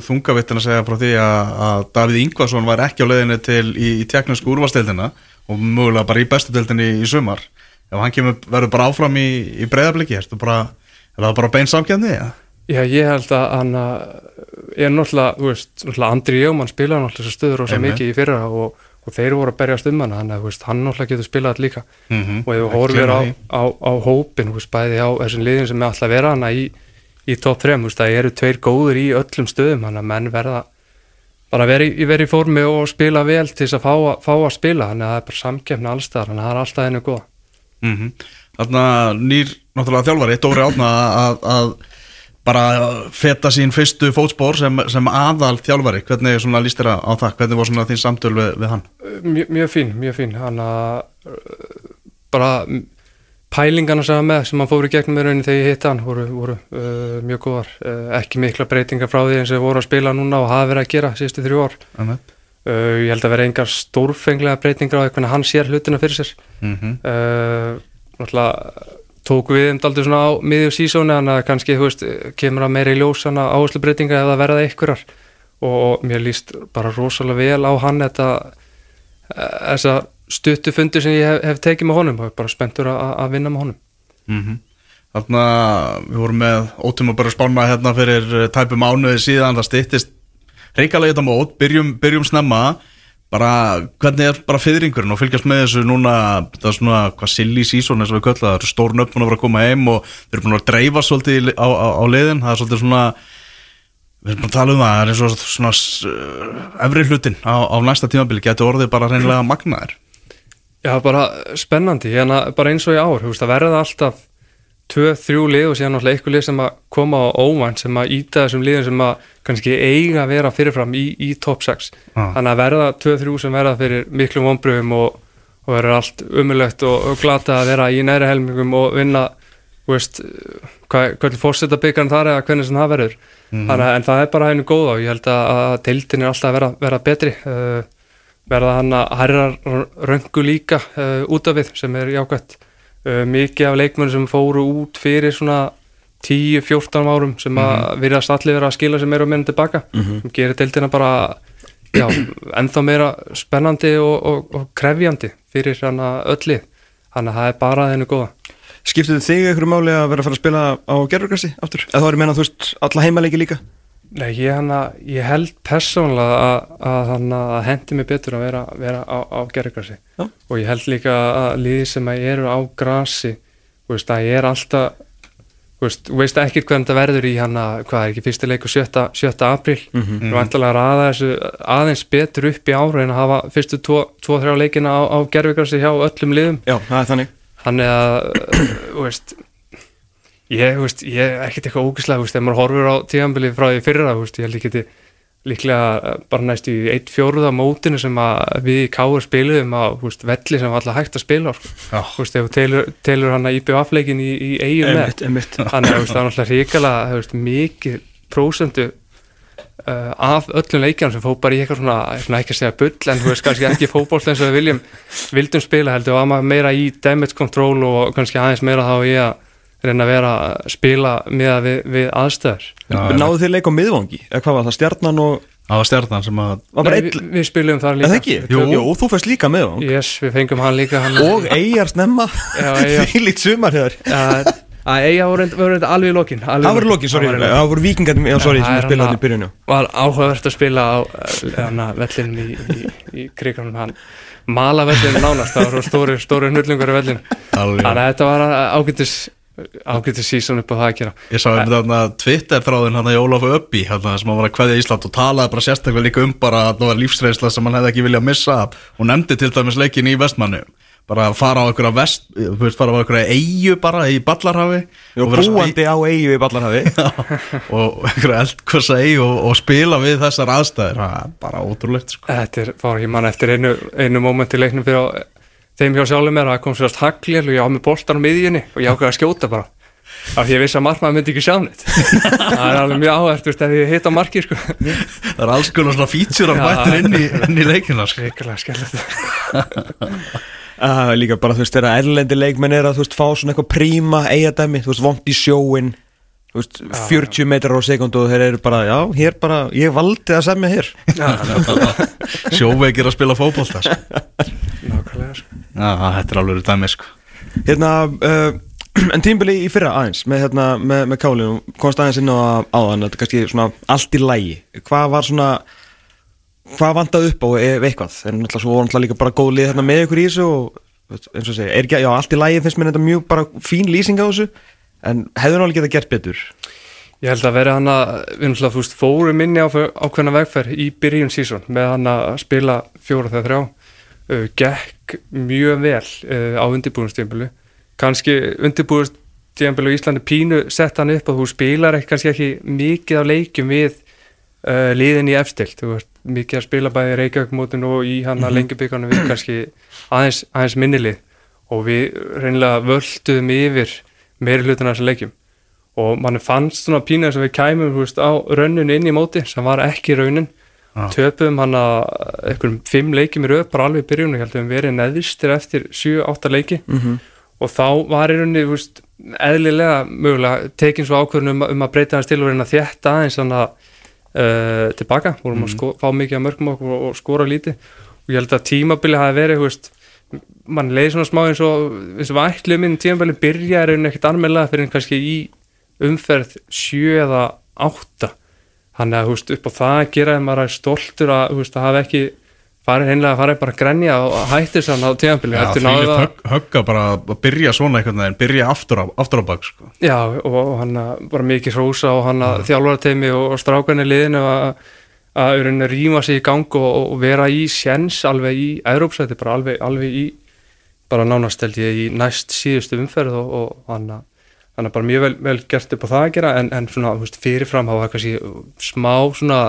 S1: þungavittin að segja frá því að, að Davíð Ingvarsson var ekki á leiðinu til í, í teknísku úrvasteildina og mögulega bara í bestudeildinni í sumar ef hann kemur, verður bara áfram í breyðabliki, er það bara bein samkjæðni? Ja?
S3: Já, ég held að hann er náttúrulega, þú veist, náttúrulega Andri Jómann spilaði náttúrulega stöður ósað mikið í fyrra og og þeir voru að berjast um hana þannig að veist, hann náttúrulega getur spilað allir líka mm -hmm. og ef þú horfir á, á, á hópin veist, bæði á þessum liðin sem er alltaf að vera hana í, í top 3 það eru tveir góður í öllum stöðum þannig að menn verða bara veri, veri í formi og spila vel til þess að fá, fá að spila þannig að það er bara samkefni allstæðar þannig að það er alltaf henni góða
S1: mm -hmm. Þannig að nýr náttúrulega þjálfari, Dóri Átna að, að bara feta sín fyrstu fótspór sem, sem aðal þjálfari, hvernig líst þér á það, hvernig var þín samtöl við, við hann?
S3: Mjög, mjög fín, mjög fín. Hann að bara pælingarna sem hann með sem hann fór í gegnum með raunin þegar ég hitt hann voru, voru uh, mjög góðar. Uh, ekki mikla breytingar frá því eins og voru að spila núna og hafa verið að gera síðustu þrjú ár. Uh, ég held að vera engar stórfenglega breytingar á hvernig hann sér hlutina fyrir sér. -hmm. náttúrulega tók við um daldur svona á miðjum sísónu þannig að kannski, þú veist, kemur að meira í ljós áherslu breytinga eða verða einhverjar. Og mér líst bara rosalega vel á hann þetta þessa stuttufundi sem ég hef, hef tekið með honum. Og bara spenntur að vinna með honum. Mm
S1: -hmm. Þannig að við vorum með ótum að bara spána hérna fyrir tæpum ánuði síðan, það stýttist reyngalega þetta mót, byrjum, byrjum snemma bara hvernig er bara fyrringurinn og fylgjast með þessu núna það er svona hvað silly season eins og við köllum það eru stórn upp búin að vera að koma heim og við erum búin að dreifa svolítið á, á, á leiðin það er svolítið svona við erum búin að tala um það það er eins og svona efri hlutin á, á næsta tímabili getur orðið bara reynilega magnaðir
S3: Já bara spennandi hérna bara eins og í ár, það verða alltaf tvö, þrjú lið og síðan náttúrulega eitthvað lið sem að koma á óvænt sem að íta þessum liðum sem að kannski eiga að vera fyrirfram í, í top 6 ah. þannig að verða tvö, þrjú sem verða fyrir miklum vonbröðum og, og verður allt umulögt og, og glata að vera í næri helmingum og vinna veist, hvað, hvernig fórsetta byggjan þar eða hvernig sem það verður. Mm þannig að en það er bara hægni góð og ég held að, að deildin er alltaf að vera, vera betri. Uh, verða hann að hærra röngu líka uh, út af við sem er jákvæmt mikið af leikmennu sem fóru út fyrir svona 10-14 árum sem að mm -hmm. virðast allir vera að skila sem eru að menna tilbaka mm -hmm. sem gerir deildina bara já, ennþá meira spennandi og, og, og krefjandi fyrir hana öllu þannig að það er bara þennu góða
S2: Skiptið þig einhverju máli að vera að fara að spila á gerðurkassi aftur? Eða þá er ég menna þú veist alla heimaleiki líka?
S3: Nei, ég, hana, ég held persónulega að, að, að hendi mig betur að vera, vera á, á gerðgrassi og ég held líka að liði sem að eru á grassi veist, að ég er alltaf veist, veist ekkert hvernig þetta verður í hann að, hvað er ekki, fyrsti leikur 7. 7. apríl mm. -hmm. vantilega að ræða þessu aðeins betur upp í ára en að hafa fyrstu 2-3 leikina á, á gerfigrassi hjá öllum liðum
S2: Já, það er þannig
S3: Þannig að, veist, ég, þú veist, ég er ekkert eitthvað ógislega, þú veist, ef maður horfur á tíðanbilið frá því fyrra, þú veist, ég held ég geti líklega bara næst í eitt fjóruða mótinu sem við í Káur spiluðum á, veist, velli sem var alltaf hægt að spila sko. Þú veist, ef þú telur, telur hann að IBF-leikin í, í eigum með, þannig að, það er náttúrulega ríkala, mikið prósendu uh, af öllum leikjanum sem fór bara í eitthvað svona, svona ekki að segja bull en þú veist kannski ekki fótbolt eins og við viljum vildum spila heldur og að maður meira í damage control og kannski aðeins meira þá í að reyna að vera að spila með við, við aðstæður.
S2: Náðu þið leik á miðvangi? Eða hvað var það, stjarnan og
S1: Það var stjarnan sem að
S2: Var bara
S3: Nei,
S2: einn
S3: við, við spilum þar líka?
S1: Jú.
S2: Jú, þú fæst líka miðvang.
S3: Yes, við fengum hann líka hann
S2: Og eigjar snemma. Því lít sumar hér
S3: að að eiga voru voru alveg í lokin.
S2: Það voru lokin, sorry.
S3: Það
S2: Það voru vikingarnir, já, sorry, sem
S3: það
S2: að
S3: er
S2: spila
S3: hann
S2: í byrjunum.
S3: var áhugavert að spila á vellinum í, í, í kriganum hann mala vellinu nánast. Það var svo stóri, stóri nullungur í vellinu.
S1: Alveg.
S3: þannig að þetta var ágættis ágættis sísón upp á það að gera.
S1: Ég sá einmitt þarna Twitter þráðin hann að Jólafu Öbbi þarna sem hann var að kveðja Ísland og talaði bara sérstaklega líka um bara að það var lífsreynsla sem hann hefði ekki viljað missa af. Og nefndi til dæmis leikin í Vestmannu bara að fara á einhverja vest fara á einhverja eigu bara í Ballarhafi
S2: Já,
S1: og vera að
S2: búandi á eigu í Ballarhafi.
S1: Og einhverja eldkvösa eigu og, og spila við þessar er bara ótrúlegt sko.
S3: Þetta er, fár ég mann eftir einu, einu þeim hjá sjálfum mér að kom sérst haglir og ég á með boltan á miðjunni og ég ákveði að skjóta bara. Af því ég vissi að markmaður myndi ekki sjá neitt. Það er alveg mjög áhært veist, ef ég hitt á marki sko.
S1: það er alls konar svona fítsjur að bættir inn í, í leikina.
S3: Ríkulega skellast
S2: uh, Líka bara, þú veist, þegar erlendi leikmenn er að, þú veist, fá svona eitthvað príma eigadæmi, þú veist, vond í sjóin Þú veist, 40 metrar á sekundu og þeir eru bara, já, hér bara, ég valdi að semja hér
S1: sjóveikir að spila fótbolta sko.
S3: Nákvæmlega sko.
S1: Já, þetta er alveg dæmi sko.
S2: Hérna, uh, en tímbili í fyrra aðeins með, hérna, með, með Káli, komst aðeins inn á áðan, þetta er kannski svona allt í lægi Hvað var svona, hvað vandaði upp á ef eitthvað? En náttúrulega svo voru náttúrulega líka bara góð lið hérna með ykkur í þessu og þú veist, eins og segja, er ekki, já, allt í lægi finnst mér þetta mjög bara fín lýsing á þessu En hefur náttúrulega getað gert betur.
S3: Ég held að vera hann að við náttúrulega veist fórum minni á ákveðna vegferð í byrjun sísón með hann að spila fjóra þegar þrjá. Uh, gekk mjög vel uh, á undirbúinstíðanbílu kannski undirbúinstíðanbílu í Íslandi pínu sett hann upp að þú spilar ekki kannski ekki mikið af leikjum við uh, liðin í efstilt. Þú veist mikið að spila bæði Reykjavík-mótinu og í hann að lengjubíkanu við kannski aðeins, aðeins minnilið og við reynilega völduðum yfir meiri hlutin af þessum leikjum. Og mann fannst svona pínu eins og við kæmum veist, á rönnun inn í móti sem var ekki raunin.
S1: Já.
S3: töpuðum hann að einhverjum fimm leikjum í röð bara alveg í byrjun og ég held að við verið neðistir eftir 7-8 leiki.
S2: Mhm.
S3: og þá var í rauninni veist, eðlilega mögulega tekin svo ákvörðun um, um að breyta hans til og reyna að þétta aðeins þannig að uh, tilbaka, vorum að sko, fá mikið að mörgum okkur og, og skora lítið. Og ég held að tímabili hafi verið veist, mann leiði svona smá eins og eins og ætlu minn tímabili byrja er einhvern ekkert almennilega fyrir kannski í umferð 7 eða 8 þannig að veist, upp á það að gera þeim maður er stoltur að, veist, að hafa ekki farið heimlega að fara bara að grenja og hætti sann á tímabili
S1: Já,
S3: Heldur
S1: því
S3: það-
S1: högg, högga bara að byrja svona einhvern veginn, byrja aftur á, aftur á bak sko.
S3: Já, og, og hann að bara mikið hrósa og hann að þjálfarateimi og, og strákarnir liðinu að að rýma sig í gang og, og vera í sjens alveg í Európsæti, bara alveg, alveg í bara nánast held ég í næst síðustu umferð og, og hann að hann er bara mjög vel, vel gert upp á það að gera en, en svona, veist, fyrirfram hafa kannski smá svona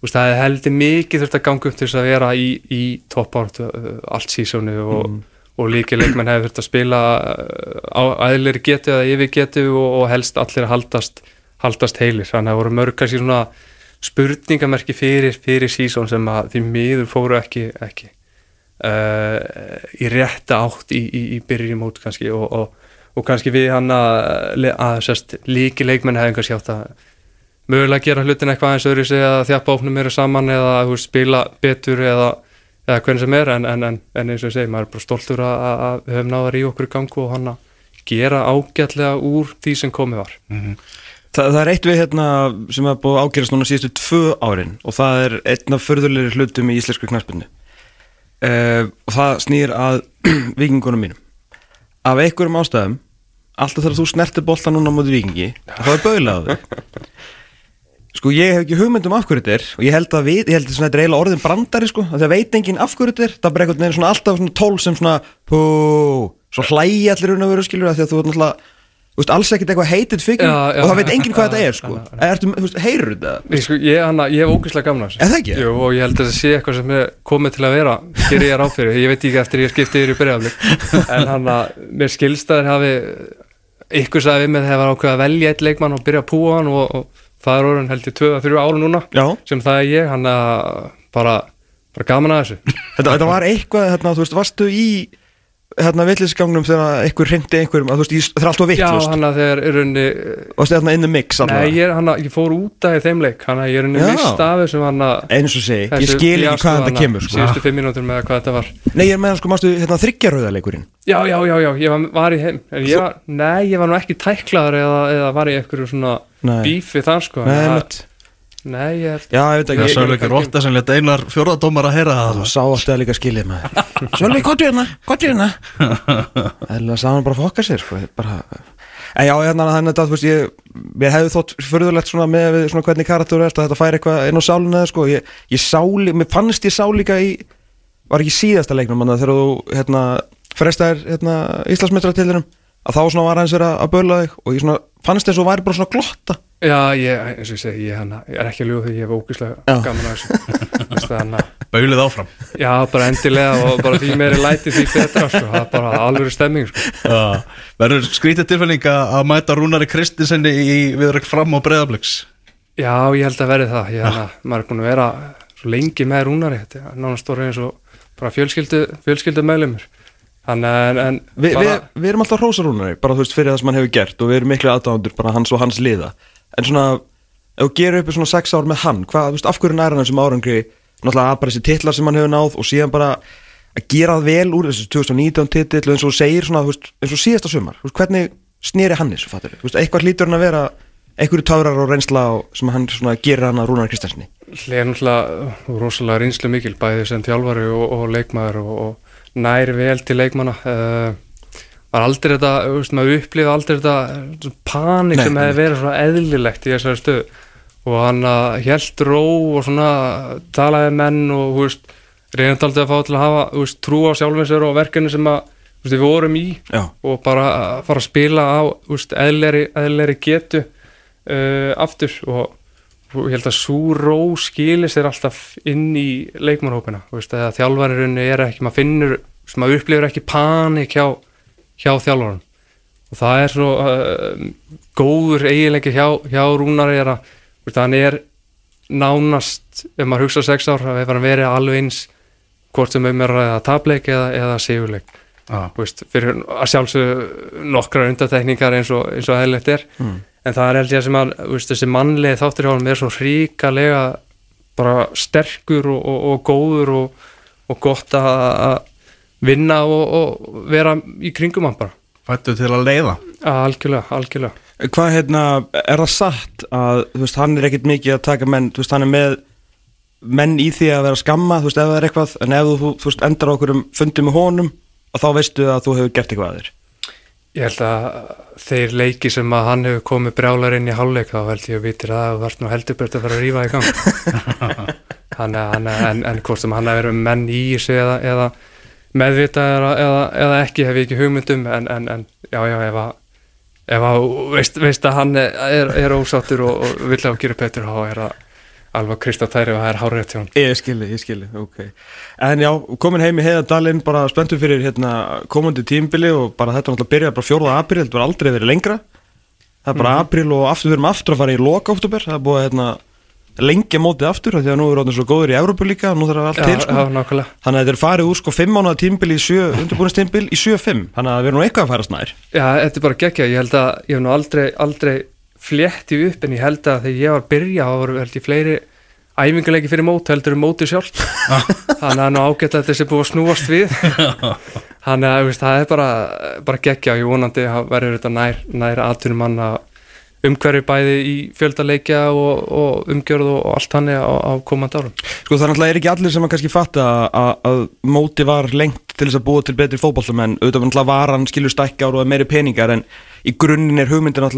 S3: veist, það heldur mikið þurft að ganga upp til þess að vera í, í toppárt allt sísónu og, og líki leikmenn hefur þurft að spila uh, aðlir getu eða yfir getu og, og helst allir að haldast, haldast heilir, þannig að það voru mörg kannski svona spurningamerki fyrir, fyrir sísón sem að því miður fóru ekki, ekki uh, í rétta átt í, í, í byrjum út kannski og, og, og kannski við hann að, að sérst, líki leikmenn hefum kannski átt að mögulega gera hlutin eitthvað eins öðru sig að þjappa opnum meira saman eða veist, spila betur eða, eða hvernig sem er en, en, en, eins og ég segi, maður er bara stoltur að, að við höfum náðar í okkur gangu og hann að gera ágætlega úr því sem komið var
S2: Þa, það er eitt við hérna sem er búið að ágerast núna síðustu tvö árin og það er einn af förðulegri hlutum í íslensku knarspunni uh, og það snýr að vikingunum mínum. Af einhverjum ástæðum alltaf þegar þú snertir bolta núna móti vikingi þá er baulað á þig. Sko ég hef ekki hugmynd um af hverju þetta er og ég held að við, ég held að þetta er eiginlega orðin brandari sko, að það veit enginn af hverju þetta er. Það einhvern veginn svona alltaf svona tól sem svona hú, svo hlægi allir raun að vera skilur að því að þú veist, alls ekkert eitthvað heited figure.
S3: Já, já,
S2: og það veit enginn hvað þetta er sko. Ertu, þú veist, heyrur þetta?
S3: Ég, sko, ég, hana, ég hef
S2: Er það ekki?
S3: Jú, og ég held að það sé eitthvað sem er komið til að vera gerir ég ráð fyrir, ég veit ekki eftir ég skipti yfir í byrjaflik en hann að mér skilstaðir hafi ykkur sagði við með var ákveð að velja eitt leikmann og byrja að púa hann og, og það er orðin held ég 2-3 ára núna
S2: Já,
S3: sem það er ég, hann að bara, bara gaman að þessu.
S2: Þetta var eitthvað, hérna, þú veist, varstu í hérna villisgangnum þegar einhver hrindi einhverjum, að þú veist, það er alltaf vitt,
S3: Já, hann að þegar er unni
S2: varstu hérna in the mix
S3: Nei,
S2: allavega
S3: ég, er, hann að, ég fór út af þeim leik hann að ég er unni
S2: Já.
S3: mist af þessum hann að
S2: eins og segi, ég skil ekki
S3: fíaskó
S2: hvað
S3: hana,
S2: þetta kemur sko.
S3: Síðustu fimm mínútur með hvað þetta var
S2: Nei, ég er með hann sko, mástu, hérna þryggjarauðaleikurinn
S3: Já, já, já, já, ég var, var í heim ég var, Nei, ég var nú ekki tæklaður eða, eða var í einhverju svona
S2: Nei.
S3: bífi þar sko
S2: Nei,
S3: það- Nei, ég er
S2: Já, ég veit
S1: Það
S2: ekki,
S1: er
S2: ég,
S1: svolítið ekki rotta sem leta einar fjórðadómar að heyra það.
S2: Ég sá alltaf líka skilið með. Svolítið, hvað hérna, hvað hérna. Eða sá hann bara fokka sér sko, bara En já, hérna, þannig að þú veist, ég, ég hefði þótt fyrðulegt svona með við svona hvernig karakter er að þetta færi eitthvað inn á sáluna, sko, ég, ég sá mér fannst ég sá líka í, var ekki síðasta leiknum, manna, þegar þú, hérna, frestaðir, hérna, Íslandsmeistratildinum, að þá svona var hans verið að böla þig og ég svona, fannst eins og væri bara svona glotta.
S3: Já, ég, eins og ég segi, ég, hana, ég er ekki að ljúga því ég hef ógislega
S2: Já.
S3: gaman að þessu
S1: Baulið áfram
S3: Já, bara endilega og bara því meiri læti því betra sko. það er bara alveg stemming sko.
S1: Verður skrítið tilfælling að að mæta Rúnari Kristinsenni í viðrökk fram á breyðabliks
S3: Já, ég held að verði það ég, hana, maður er búin að vera svo lengi með rúnari þetta er nánast orðið eins og bara fjölskyldu, fjölskyldu meðlumur Þannig en, en
S2: Vi, við, við erum alltaf hrósarúnari, bara þú veist, fyrir það sem hann hefur gert og við erum miklu aðdándur, bara hans og hans liða. En svona, ef þú gerir upp í svona sex ár með hann, hvað, þú veist, af hverju næra hann þessum árangri, náttúrulega að bara þessi titlar sem hann hefur náð og síðan bara að gera það vel úr þessu 2019 titill og eins og þú segir svona, þú veist, eins og síðasta sumar. Þú veist, hvernig snýri hann þessu, fattur þú veist, eitthvað hlýtur hann að vera, einhverju tárar og reynsla sem hann svona gerir hann að Rúnar Kristjansinni
S3: Hlið er náttúrulega rosalega reynslu mikil bæði sem þjálfari og, og leikmaður og, og næri vel til leikmanna. Uh, var aldrei þetta veist, maður upplifa aldrei þetta uh, panik sem hefði verið svona eðlilegt í þessari stöðu. Og hann held ró og svona talaði menn og veist, reynandi aldrei að fá til að hafa veist, trú á sjálfum sér og verkefni sem að við vorum í.
S2: Já,
S3: og bara að fara að spila á eðleri getu uh, aftur. Og, og ég held að svo ró skilir sér alltaf inn í leikmannhópina að þjálfarirunni er ekki maður finnur, maður upplifir ekki panik hjá, hjá þjálfarinn og það er svo uh, góður eiginleiki hjá, hjá Rúnari er að veist, hann er nánast, ef maður hugsa sex ár að varum verið alveg eins hvort sem um er að tapleik eða, eða sigurleik. Veist, fyrir að sjálfsög nokkrar undatekningar eins og, og eðlilegt er en það er held ég sem að þú veist, þessi mannlegi þáttur hjá hann er svo hrikalega bara sterkur og, og, og góður og, og gott að að vinna og, og vera í kringum hann bara.
S1: Fættu til að leiða.
S3: Algjörlega, algjörlega.
S2: Hvað hérna, er það satt að, þú veist, hann er ekkit mikið að taka menn, þú veist, hann er með menn í því að vera að skamma, þú veist, ef það er eitthvað, en ef þú, þú veist, endar á okkur um fundi með honum, að þá veistu að þú hefur gert eitthvað að þér.
S3: Ég held að þeir leiki sem að hann hefur komið brjálar inn í hálfleik þá held ég að vitir að það vart nú heldur burt að fara að rífa í gang. Hann, hann, en, en hvort sem hann hefur verið menn í þessu eða, eða meðvita eða, eða, eða ekki hef ég ekki hugmyndum en, en, en já já ef að ef að veist, veist að hann er, er ósáttur og, og vill að gera betur þá er það alveg Kristátæri og það er hárið hann
S2: Ég skilji, ég skilji, ok. En já, komin heim í heiðadalinn, bara spenntur fyrir hérna komandi tímbili og bara þetta er náttúrulega byrjað bara 4. apríl, þetta var aldrei verið lengra. Það er bara apríl og aftur við erum aftur að fara í loka oktober, það er búið hérna lengja mótið aftur, af því að nú er orðin svo góður í Evrópu líka, nú þarf allt
S3: Já,
S2: til sko.
S3: nákvæmlega
S2: Þannig að þetta er farið úr sko 5 mánuða tímbil í 7, undirbúinnstímbil í 7-5 Þannig að við erum nú
S3: flétti upp en ég held að þegar ég var að byrja þá voru held ég fleiri æfingarleiki fyrir mót heldur um móti sjálf þannig að er nú ágætt að þessi búið að snúast við. Þannig að veist, það er bara, bara geggja og ég vonandi að verður þetta nær, nær aðtunum mann að umhverju bæði í fjöldaleikja og, og umgjörð og, allt hannig á, á komandi árum.
S2: Sko það er náttúrulega ekki allir sem að kannski fatta að, að móti var lengt til þess að búa til betri fótbollum en auðvitað náttúrulega var hann skilur stækkar og meiri peningar en í grunninn er hugmyndin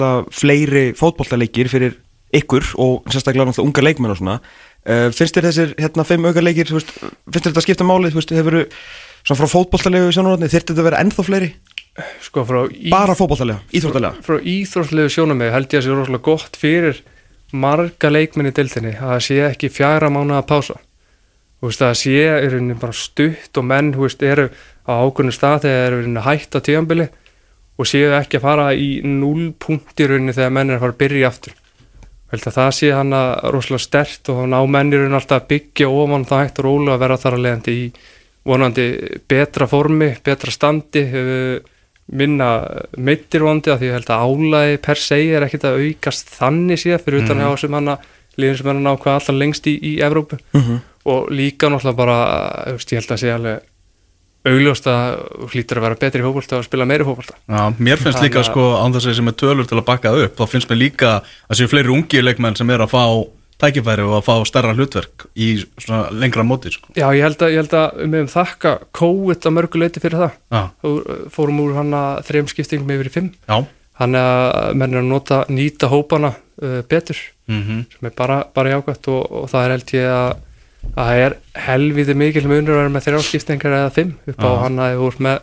S2: fótbollaleikir fyrir ykkur og sérstaklega náttúrulega unga leikmenn og svona uh, finnst þér þessir hérna fimm auka leikir þú veist, finnst þér þetta skipta máli? Þú veist, hefur svona frá fótbolltalegu sjónarotni þyrfti þetta að vera ennþá fleiri?
S3: Sko frá
S2: bara fótbolltalega, íþróttalega?
S3: Frá íþróttlegu sjónumegi held ég að sé rosalega gott fyrir marga leikmenn í deildinni að það sé ekki fjara mánuða pása. Þú veist, það sé er bara stutt og menn þú veist, eru á ákveðinu stað þegar eru rauninni hætt á tíðanbili og séu ekki að fara í núl punkti rauninni þegar menn er að fara að byrja aftur. að það sé hann að rosalega stert og ná menn í rauninni alltaf að byggja ofan það hægt og rólega að vera þar að leiðandi í vonandi betra formi, betra standi uh, minna meittirvandi að því ég held að álæði per se er ekkit að aukast þannig síðan fyrir utan hjá sem hann að liðin sem hann ná hvað allar lengst í, í Evrópu. Og líka náttúrulega bara veist, ég held að sé alveg augljóst að hlýtur að vera betri fókbalta og spila meiri
S1: Já, mér finnst
S3: Þannig
S1: líka
S3: að-
S1: sko án þess að sem er tölur til að bakka upp þá finnst mér líka að séu fleiri ungi leikmenn sem er að fá tækifæri og að fá stærra hlutverk í svona lengra móti sko.
S3: Já, ég held að, ég held að við meðum þakka COVID að mörgu leiti fyrir það.
S1: Já,
S3: Þú uh, fórum úr hann að þrejum skiptingum yfir í fimm.
S1: Já,
S3: hann að menn er að nota, nýta hópana uh, betur
S1: mhm,
S3: sem er bara, bara jákvæmt og, og það er held ég að að það er helviti mikil munur að vera með þrjá skiptingar eða fimm upp á
S1: Já.
S3: hann að þú ert með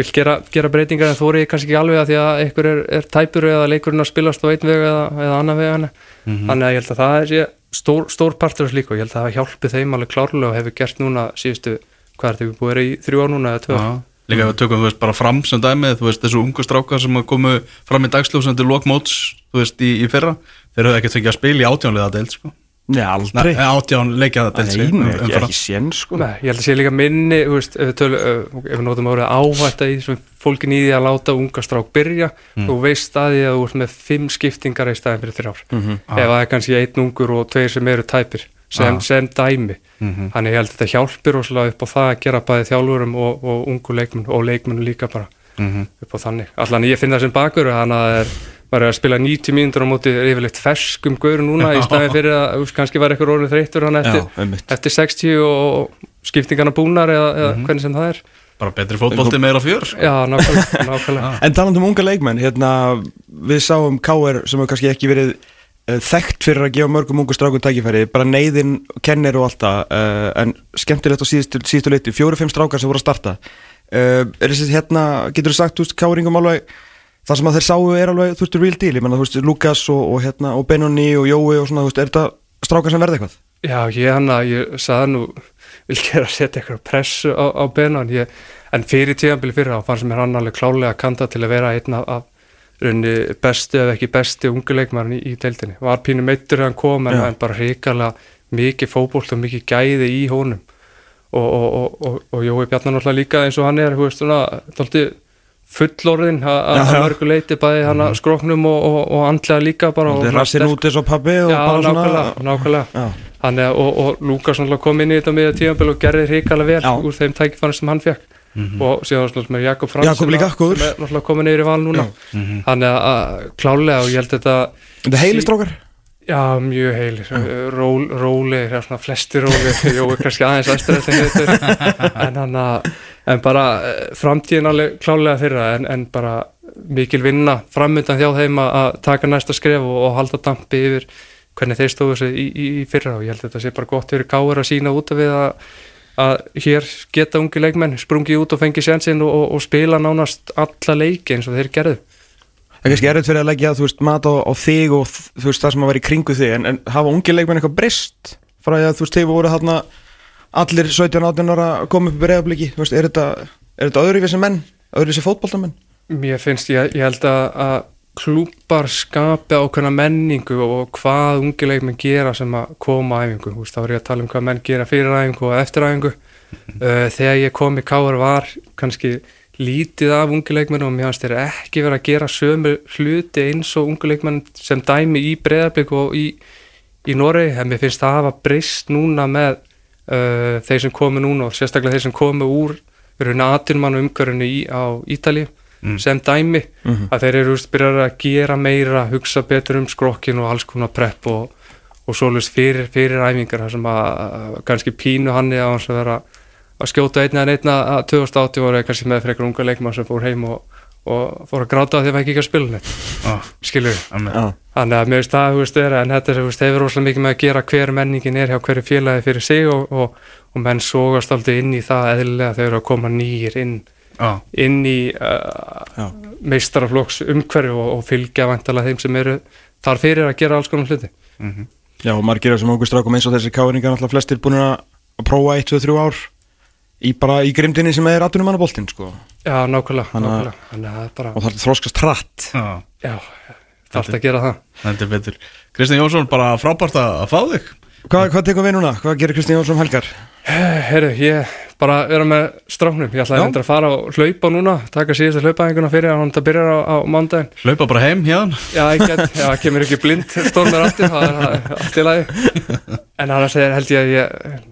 S3: vil gera, gera breytingar en þú er kannski ekki alveg að því að einhver er, er tæpur eða leikurinn að spilast á einn veg eða, eða annan veg hann
S1: Mhm.
S3: þannig að ég held að það er sé, stór, stór partur af slíku ég held að það hjálpi þeim alveg klárlega og hefur gert núna síðustu hvað er þegar við búið að vera í þrjú ár núna eða tvö
S1: já Líka ef við tökum, þú veist, bara fram sem dæmið, þú veist, þessu ungu strákar sem komu fram í dagsljósum til lokmóts, þú veist, í, í fyrra, þeir höfðu ekkert fengið að spila í átjánlega deild, sko.
S2: Nei, aldrei.
S1: Nei, átján leikjaða deild,
S2: Nei, nei, ekki, ekki sén sko.
S3: Nei, ég held að sé líka minni þú veist, ef, við tölu, ef við notum árið áhætta í þessum fólkin í því að láta unga strák byrja þú veist að því að þú ert með fimm skiptingar í staðin fyrir þrjár. Ef það er kannski einn ungur og tveir sem eru tæpir sem,
S1: Ah.
S3: sem dæmi.
S1: Mhm.
S3: þannig ég held að þetta hjálpir rosalega upp á það að gera bæði þjálfurum og, og ungu leikmenn og leikmenn líka bara
S1: Mhm.
S3: upp á þannig. Allan ég finn það sem bakur þannig að það er er að spila 90 mínútur á móti yfirleitt ferskum gaur núna í staðin fyrir að kannski var eitthvað orðið þreyttur hann eftir,
S2: Já,
S3: eftir 60 og skiptingarna búnar eða, eða
S1: Mhm.
S3: hvernig sem það er
S1: Bara betri fótbolti meira fjör.
S3: Já, nákvæmlega, nákvæmlega.
S2: En talandi um unga leikmenn, hérna, við sáum K.R. sem hefur kannski ekki verið uh, þekkt fyrir að gefa mörgum ungu strákum tækifæri, bara neyðin, kennir og allt það, uh, en skemmtilegt á síðustu, síðustu leiti, fjóru-fimm strákar sem voru að starta. Uh, er þessi hérna, getur þú sagt, K.R.ingum alveg, það sem að þeir sáu er alveg, þú veist, real deal, ég menna, þú veist, Lukas og, og hérna, og Benoni og Jói og svona, þú veist, er þetta strákar sem verða eitthvað?
S3: Já, ég hann að, ég sagði nú, vil gera að setja eitthvað pressu á, á benan, ég, en fyrir tíðanbili fyrir á fannst mér hann alveg klálega kanta til að vera einn af, af raunni bestu ef ekki besti unguleikmarinn í, í deildinni. Var pínu meittur þegar hann kom en, en bara hrikalega mikið fótbolt og mikið gæði í honum og, og, og, og, og Jói Bjarnar náttúrulega líka eins og hann er, þú veist, svona, fullorðin að
S2: Já,
S3: að
S2: já.
S3: mörgu leiti bæði hann að skroknum og, og, og andlega líka bara og
S2: rassin út eins og pabbi og
S3: Já,
S2: bara
S3: nákvæmlega,
S2: svona...
S3: nákvæmlega. Þannig og, og Lukas kom inn í þetta miða tíðanbel og gerði hrikalega vel
S2: Já.
S3: úr þeim tækifæri sem hann fekk og síðan var náttúrulega með Jakob Frans
S2: Jakob
S3: sem
S2: líka,
S3: að- sem er náttúrulega komin yfir í val núna. Þannig að, að klálega og ég held þetta
S2: Þetta heilir strákar?
S3: Já, mjög heilir. Ról, róli, það er svona flesti róli jú, kannski aðeins aðstöð en hann að en bara eh, framtíðin alveg klálega þeirra en, en bara mikil vinna framöndan hjá þeim að- taka næsta skref og, og halda dampi yfir hvernig þeir stóðu sig í, í, í fyrra. Og ég held að þetta sé bara gott fyrir káir að sína út af við að, að hér geta ungi leikmenn sprungið út og fengið sénsinn og, og, og spila nánast alla leiki eins og þeir gerðu
S2: Það er kannski erfitt fyrir að leggja þú veist, mat á, á þig og veist, það sem að vera í kringu þig en, en hafa ungi leikmenn eitthvað breyst frá því að þú veist, þeir voru þarna allir 17-18 ára að koma upp í breyðabliki er þetta, er þetta öðru vissi menn öðru vissi fótboltamenn?
S3: Mér finnst, ég, ég held að, að klúpar skapi ákveðna menningu og hvað ungi leikmenn gera sem að koma á æfingu, þú veist, þá er ég að tala um hvað menn gera fyrir æfingu og eftir æfingu. Uh, þegar ég kom í Káar var kannski lítið af ungi leikmenn og mér fannst þeir ekki vera að gera sömu hluti eins og ungi leikmenn sem dæmi í breyðarblik og í, í Noregi, en mér finnst það hafa breyst núna með uh, þeir sem komu núna og sérstaklega þeir sem komu úr raun aðtunmann umkörunni í, á Ítalíu sem dæmi. Að þeir eru byrjar að gera meira hugsa betur um skrokkin og alls konar prepp og, og svolítið fyrir, fyrir æfingar þar sem að, að kannski pínu hann eða hans að vera að skjóta einna en einna að 2080 voru kannski með frekar unga leikmann sem fór heim og, og fór að gráta því að það ekki ekki að spila neitt.
S1: Ah,
S3: skilur
S1: amen.
S2: Já,
S3: Þannig að mér finnst það, þú veist, er, en þetta er, veist, hefur rosalega mikið með að gera hver menningin er hjá hverju félagi fyrir sig og, og, og menn sógast aldrei inn í það eðlilega þegar eru að koma nýjir inn,
S1: ah,
S3: inn í uh, meistaraflokks umhverju og, og fylgja vantalega þeim sem eru þar fyrir að gera alls konar hluti.
S2: Já og margir af þessum ungu strákum eins og þessi káringar náttúrulega flestir búin að prófa 1, 2, 3 ár í bara í grimdinni sem er atvinnumannaboltinn sko
S3: Já, nákvæmlega,
S2: Þannig að-
S3: nákvæmlega. Að það er bara,
S2: og það er þroskast hratt
S3: já, þarf að gera það.
S1: Þetta er betur Kristján Jónsson, bara frábært að að fá þig
S2: Hvað, hvað tekum við núna? Hvað gerir Kristján Jónsson um helgar?
S3: Herru, ég bara vera með stráknum, ég ætlaði
S2: Já.
S3: endur að fara og hlaupa núna, taka síðustu hlaupaðinguna fyrir að hann það byrjar á, á mándaginn.
S1: Hlaupa bara heim hérna
S3: Já, ég get, já, kemur ekki blind stormur aftur, það er það er allt í lagi en annars er, held ég að ég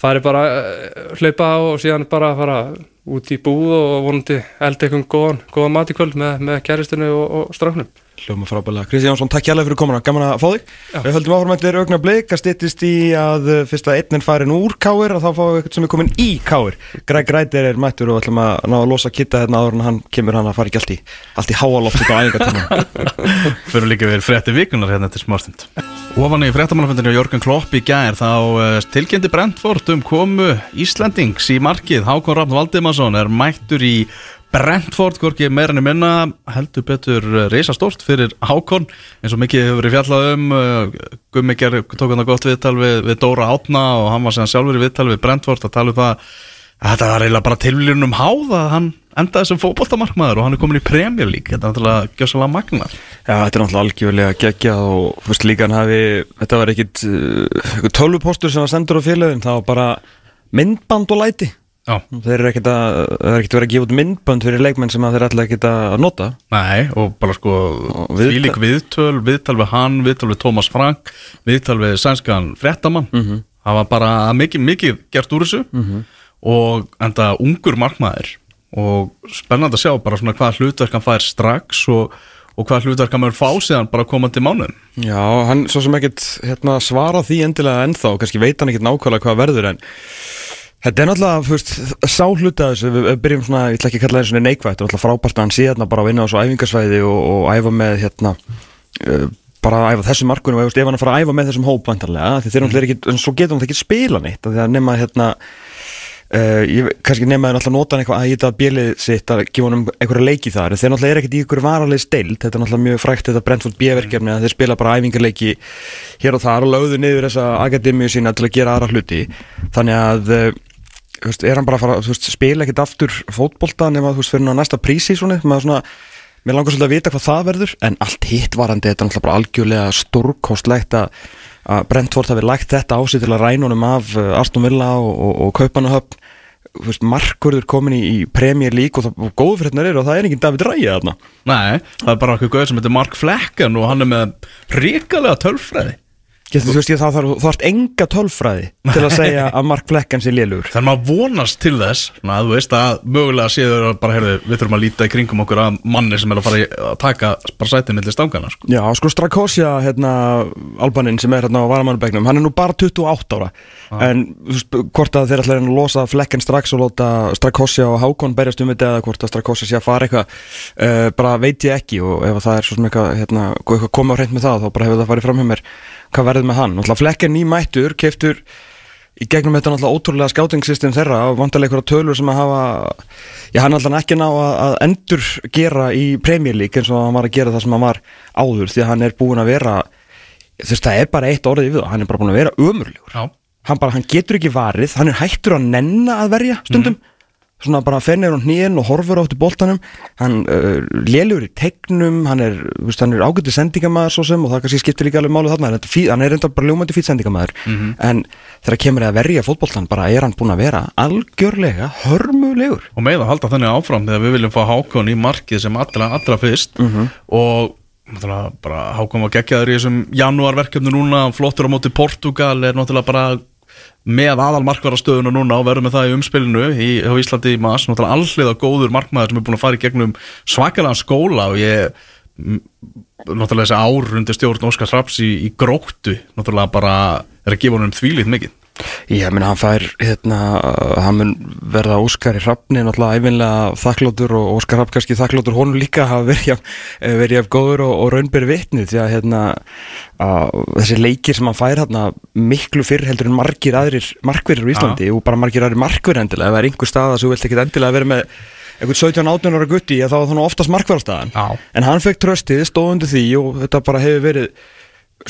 S3: fari bara uh, hlaupa á og síðan bara fara út í búð og vonandi elda einhvern góðan, góðan mat í kvöld með, með kæristunni og, og stráknum
S2: Hljóma frábælega. Kristján Jónsson, takk hjálpa fyrir komuna, gaman að fá þig.
S3: Já.
S2: Við höldum áfram eftir augna bleik að styttist í að uh, fyrst að einn er farin úr káir og þá fáum við eitthvað sem er komin í káir. Greg Ræder er mættur og ætlum að ná að losa kitta hérna áður en hann kemur hann að fara ekki allt í, allt í háaloft út á æfingatíma.
S1: Fyrir líka við frétti vikunar hérna til smástund Ofan í fréttamannafundinu Jörgen Klopp í gær þá uh, tilkynnti Brentford um komu Íslandings í markið. Hákon Rafn Valdimarsson er mættur í Brentford, hvorki meira enn minna heldur betur uh, reisastórt fyrir Hákon. Eins og mikið hefur verið fjallað um uh, Gummi ger, tók hann að gott viðtal við, við Dóra Átna og hann var sem sjálfur í viðtal við Brentford að tala um það að þetta var eiginlega bara tilvílunum háð að hann endaði sem fótboltamarkmaður og hann er komin í Premier League, þetta er náttúrulega gjössalega magna
S2: Já, þetta er náttúrulega algjörlega geggjað og veist líka hann hafi, þetta var ekkit uh, tölvupostur sem var sendur á félagin, það var bara myndband og læti.
S1: Já,
S2: Þeir eru ekkit að, er ekkit verið að gefa út myndband fyrir leikmenn sem þeir ætla ekkit að nota.
S1: Nei, og bara sko
S2: viðtal-
S1: Fílík viðtöl, viðtal við hann, viðtal við Tómas Frank Viðtal við sænskan fréttamann.
S2: Mhm.
S1: Það var bara mikið, mikið gert úr þessu. Og enda ungur markmaður Og spennandi að sjá bara svona hvað hlutverk hann fær strax Og, og hvað hlutverk hann verður fá síðan bara komandi mánuðum.
S2: Já, hann svo sem ekkit hérna, svara því endilega ennþá, kannski veit hann ekkit nákvæmlega hvað verður en þetta er náttúrulega, þú veist, sá hluta þessu, við, við byrjum svona, ég ætla ekki að kalla það svona neikvægt, þetta er náttúrulega frábært að hann sé hérna bara að vinna á svo æfingarsvæði og, og æfa með hérna, uh, bara að æfa þessu markunum og ef hann að fara að æfa með þessum hóp vantarlega, því þeir náttúrulega ekki, en svo getur hann ekki spila neitt, af því að nema hérna Uh, ég, kannski þeir náttúrulega nota hann eitthvað að íta bjelið sitt að gefa honum einhverja leiki þar. Þeir náttúrulega er ekkert í einhverju varaleg steild þetta er náttúrulega mjög frækt þetta Brentford B-verkefni að þeir spila bara æfingarleiki hér og þar og lögðu niður þessa akademíu sína til að gera aðra hluti. Þannig að þú veist, er hann bara að fara, veist, spila ekkert aftur fótbolta nema þú veist fyrir næsta prísi svona, svona Mér langar svolítið að vita hvað það verður. En allt hitt varandi þetta er náttúrulega bara algjörlega stórkostlegt að að Brentford hafi lægt þetta á sig til að ræna honum af uh, Aston Villa og, og, og Kaupanahöfn markurður komin í, í Premier League og, og góðu fyrir hérna er og það er enginn David Ræja þarna.
S1: Nei, það er bara okkur gauð sem heitir Mark Flecken Og hann er með ríkalega tölfræði
S2: Getur, þú veist ég það þarf, enga tölfræði til að segja að Mark Fleckan sé lélugur
S1: Þannig maður vonast til þess svona, að þú veist að mögulega séður að bara, heyrðu, við þurfum að líta í kringum okkur að manni sem er að fara í- að taka bara sætið millir stangana sko.
S2: Já, sko Strakosja, hérna, Albanin sem er hérna á varamannbegnum, hann er nú bara 28 ára. En þú veist, hvort að þeir ætla að að losa flekken strax og láta Strakosja og Hákon berjast um þetta eða hvort að Strakosja sé að fara eitthvað uh, bara veit ég ekki og ef það er svo sem eitthvað, hérna, komið á hreint með það þá bara hefur það farið fram hjá mér hvað verður með hann, flekken nýmættur keftur í gegnum þetta náttúrulega ótrúlega skátingsystem þeirra og vantarlega einhverja tölur sem að hafa já hann alltaf ekki ná að, að endur gera í League eins og hann var að gera það sem hann var áður því að hann er búin að vera þú veist það er bara eitt orðið við það hann er bara búin að vera
S1: Já,
S2: hann hann getur ekki varið, hann er hættur að nenna að verja stundum svona bara fennir á hnýðin og horfur áttu boltanum. Hann uh, lélur í tegnum hann er, hann er ágætið sendingamæður svo sem og það kannski skiptir líka alveg málu þarna. Þetta fí- hann er reynda bara ljómandi fýt sendingamæður en þegar kemur að verja fótboltan bara er hann búin að vera algjörlega hörmulegur.
S1: Og með að halda þannig áfram þegar við viljum fá Hákon í markið sem allra, allra fyrst. Og náttúrulega bara Hákon var geggjaður í þessum janúarverkefnu núna, flottur á móti Portugal er náttúrulega bara með aðal markvarastöðuna núna og verður með það í umspilinu í, á Íslandi í mass, náttúrulega alliða góður markmaður sem er búin að fara í gegnum svakalega skóla og ég náttúrulega þessi ár undir stjórn Óskar Raps í, í gróttu náttúrulega bara er að gefa honum þvílít mikið
S2: Ég meina hann fær hérna, hann mun verða Óskar í hrafni náttúrulega æfinlega þakkláttur og Óskar Hrafn kannski þakkláttur honum líka hafa verið jafn, eh, góður og, og raunberi vitni því að hérna, að, þessi leikir sem hann fær hérna, miklu fyrr heldur en margir aðrir markverðir í Íslandi og bara margir aðrir markverðir endilega. Ef það er einhver staða sem þú vilt ekki endilega vera með einhvern 17-18 ára gutti þá er það oftast markverðarstaðan. En hann fekk tröstið, stóð undir því og þetta bara hefur verið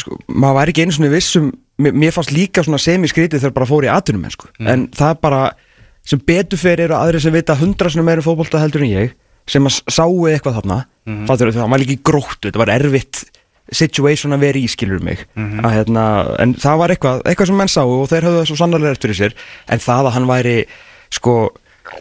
S2: sko, maður væri ekki einu svona vissum mér, mér fannst líka svona semi-skrítið þegar bara fór í atvinnum sko. en það bara sem betur fyrir eru aðri sem vita hundra svona meira um fótbolta heldur en ég sem að sáu eitthvað þarna mm -hmm. fattur, það var líka í gróttu, þetta var erfitt situation að vera í skilur mig að, hérna, en það var eitthvað, eitthvað sem menn sáu og þeir höfðu það svo sannarlega eftir fyrir sér en það að hann væri sko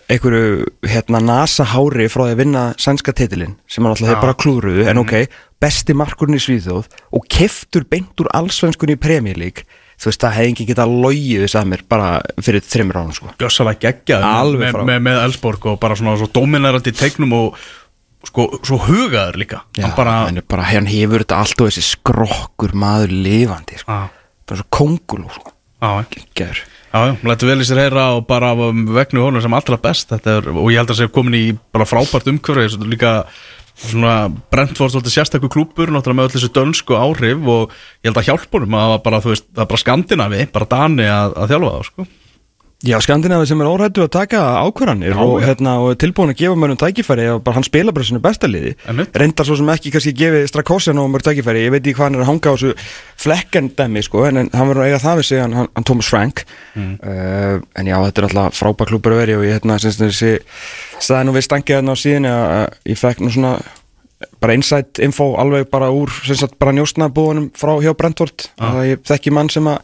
S2: einhverju hérna nasa hári frá því að vinna sænska titilinn sem hann alltaf hefur bara klúruðu en ok, besti markurinn í Svíþjóð og keftur beint úr allsvenskunni í League þú veist, það hefði ekki getað logið þess að mér bara fyrir þreymur ánum sko
S1: Gjössalega geggjað
S2: Alveg
S1: með,
S2: frá.
S1: með, með Elsborg og bara svona svo dominerandi í teiknum og sko, svo hugaður líka
S2: Já,
S1: Hann bara,
S2: hann, er bara, hann hefur þetta allt og þessi skrokkur maður lifandi sko. bara svo kóngul sko.
S1: á,
S2: Gerður.
S1: Já, já, lættu vel í sér heyra og bara vegnu honum sem allra best. Er, og ég held að það sé komin í bara frábært umhverfi líka svona Brentford svolítið sérstakur klúpur náttúrulega með öll þessu dönsku áhrif og ég held að hjálpunum að það var bara, bara skandinavi, bara Dani að, að þjálfa það, sko
S2: Já, Skandinavi sem er órættu að taka ákvarðanir og, hérna, og er tilbúin að gefa mönnum tækifæri og bara hann spila bara sinu besta liði.
S1: Einmitt.
S2: reyndar svo sem ekki kannski gefið Strakosjan og mörg tækifæri, ég veit ekki hvað hann er að hanga á þessu flekkendemi sko, en, en hann verður að eiga það við sig hann, hann, Thomas Frank. Uh, en já, þetta er alltaf frábær klúpur að veri og ég hérna, syns þessi staði nú við stangið hérna á síðan að, að ég fekk nú svona bara insight info alveg bara úr sem sagt bara njóstnabúðunum frá hjá Brentford. Að ég þekki mann sem að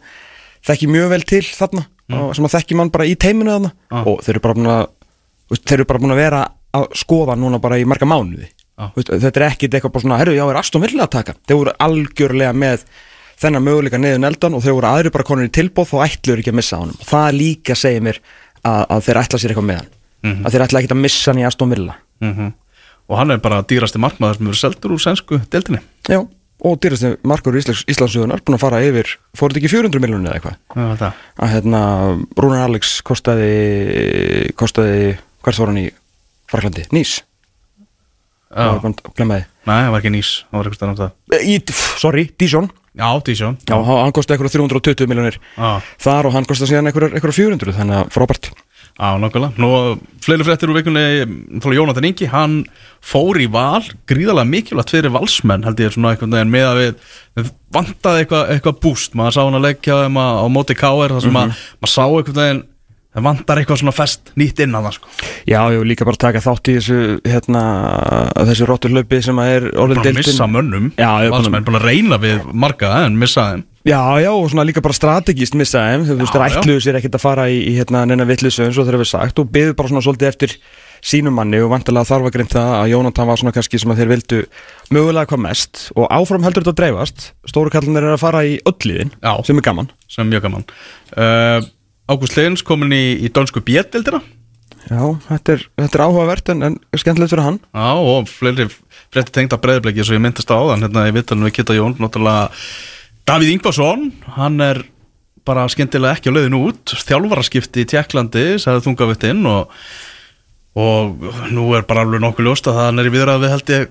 S2: þekki mjög vel til þarna og sem að þekki mann bara í teiminu þarna.
S1: Ah.
S2: og þeir eru bara búin að þeir eru bara búin að vera að skoða núna bara í marga mánuði.
S1: Ah.
S2: Þetta er ekkit eitthvað bara svona, herru, já, er Aston Villa að taka? Þeir voru algjörlega með þennan möguleika niður neldan og þeir voru aðri bara konur í tilbóð þá ætluður ekki að missa honum. Og það líka segir mér að, að þeir ætla sér eitthvað með hann. Að þeir ætla ekki að missa hann í Aston Villa.
S1: Mm og hann er bara dýrasti markmaður sem eru seldur úr sænsku deildinni.
S2: Já, og dýrasti markur Íslands, Íslandsugunar búin að fara yfir, fóruð ekki 400 miljonir eða eitthvað? Að hérna, Rúnar Alex kostaði kostaði, hvert var hann í Fraklandi, Nýs? Glemmaði
S1: Nei, það var ekki nýs, það var eitthvað stærn um það
S2: í, sorry, Dijon
S1: Já, Dísjón
S2: já, hann kostaði eitthvað 320 miljonir
S1: Já,
S2: þar og hann kostaði síðan eitthvað, eitthvað 400 þannig að frábært
S1: Já, nokkulega. Nú, fleiri fréttir úr vikunni frá Jónatan Ingi, hann fór í val, gríðalega mikilvægt fyrir valsmenn, held ég svona einhvern veginn með að við, vantaði eitthvað eitthva búst, maður sá hann að leggja þeim á, á móti K.R. þar sem
S2: Mhm.
S1: að maður sá einhvern veginn, það vantar eitthvað svona fest nýtt inn að það, sko.
S2: já, ég vil líka bara taka þátt í þessu hérna, þessu rótturlaupi sem að er orðin
S1: Bara að missa mönnum,
S2: að-
S1: valsmenn, að reyna við marga en missa þeim.
S2: Já, já, og svona líka bara strategíst missa þeim, þú veist,
S1: já.
S2: ætluðu sér ekkert að fara í, í hérna, neina vittlisu eins og þeir hefur sagt og byggðu bara svona svolítið eftir sínum manni og vantilega þarf að greint það að Jónatan var svona kannski sem að þeir vildu mögulega hvað mest og áfram heldur þetta að dreifast stóru kallinir er að fara í ölliðin sem er gaman
S1: sem er mjög gaman. Uh, Ágúst Leins komin í, í dönsku bjettildina.
S2: Já, þetta er, þetta er áhugavert en, en skemmtilegt fyrir hann
S1: Já, og fleiri frétti tengda breyðbleki eins og ég myndist á þann hérna í vittalinu við Kitta Jón náttúrulega Davíð Ingvarsson hann er bara skemmtilega ekki á leiðinu út. Þjálfaraskipti í Tjekklandi sagði þungavittinn og, og nú er bara alveg nokkuð ljóst að hann er í viðræð við held ég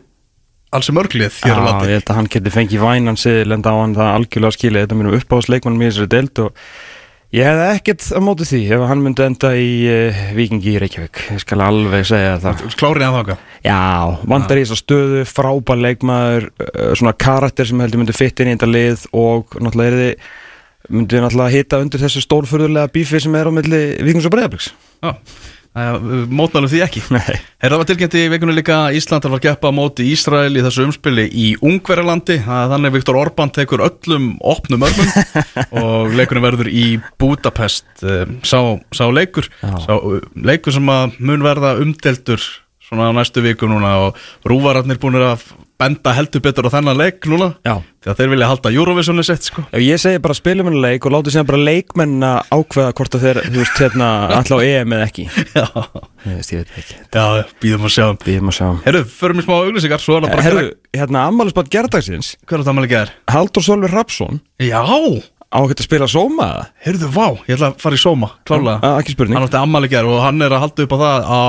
S1: alls er mörglið hér á
S2: Já,
S1: landi.
S2: ég held að hann geti fengið vænan siðil en á hann það algjörlega skilið. Þetta mínum uppáðsleikmannum í þessari deild og ég hefði ekkert á móti því ef hann myndi enda í uh, Víkingi í Reykjavík. Ég skal alveg segja það.
S1: Klárið að þáka
S2: Já, vandar í þessa stöðu, frábær leikmaður, uh, svona karakter sem heldur myndi fitt inn í þetta lið og náttúrulega er þið, myndi náttúrulega hita undir þessu stórfurðulega bífi sem er á milli Víkings og Breiðabliks.
S1: Já, mótnælum því ekki. Herra var tilkynnt í vikunni líka að Ísland var að keppa á móti Ísrael í þessu umspili í Ungverjalandi? Þannig Viktor Orbán tekur öllum opnum örmum og leikurinn verður í Budapest. Sá, sá leikur sá leikur sem að mun verða umdeltur svona á næstu viku núna og rúvararnir búin að benda heldur betur á þennan leik núna því að þeir vilja halda Eurovisioni sett sko
S2: ég segi bara spilum henni leik og láti síðan bara leikmenna ákveða hvort að þeir, þú veist, hérna, allá EM eða ekki.
S1: Já,
S2: Ég veist, ég veit ekki.
S1: já, býðum að sjá
S2: Við erum að sjá.
S1: Herru, förum í smá auglýsingar er
S2: Herru, hérna, ammælisbátt gerðdagsins,
S1: Hver er það að gera?
S2: Haldur Sölvi Rapsson,
S1: Já,
S2: á ekkert að spila sóma eða?
S1: Heyrðu, vá, ég ætla að fara í Sóma, klálega
S2: Ah, ekki spurning.
S1: Hann átti ammali ger og hann er að halda upp á það á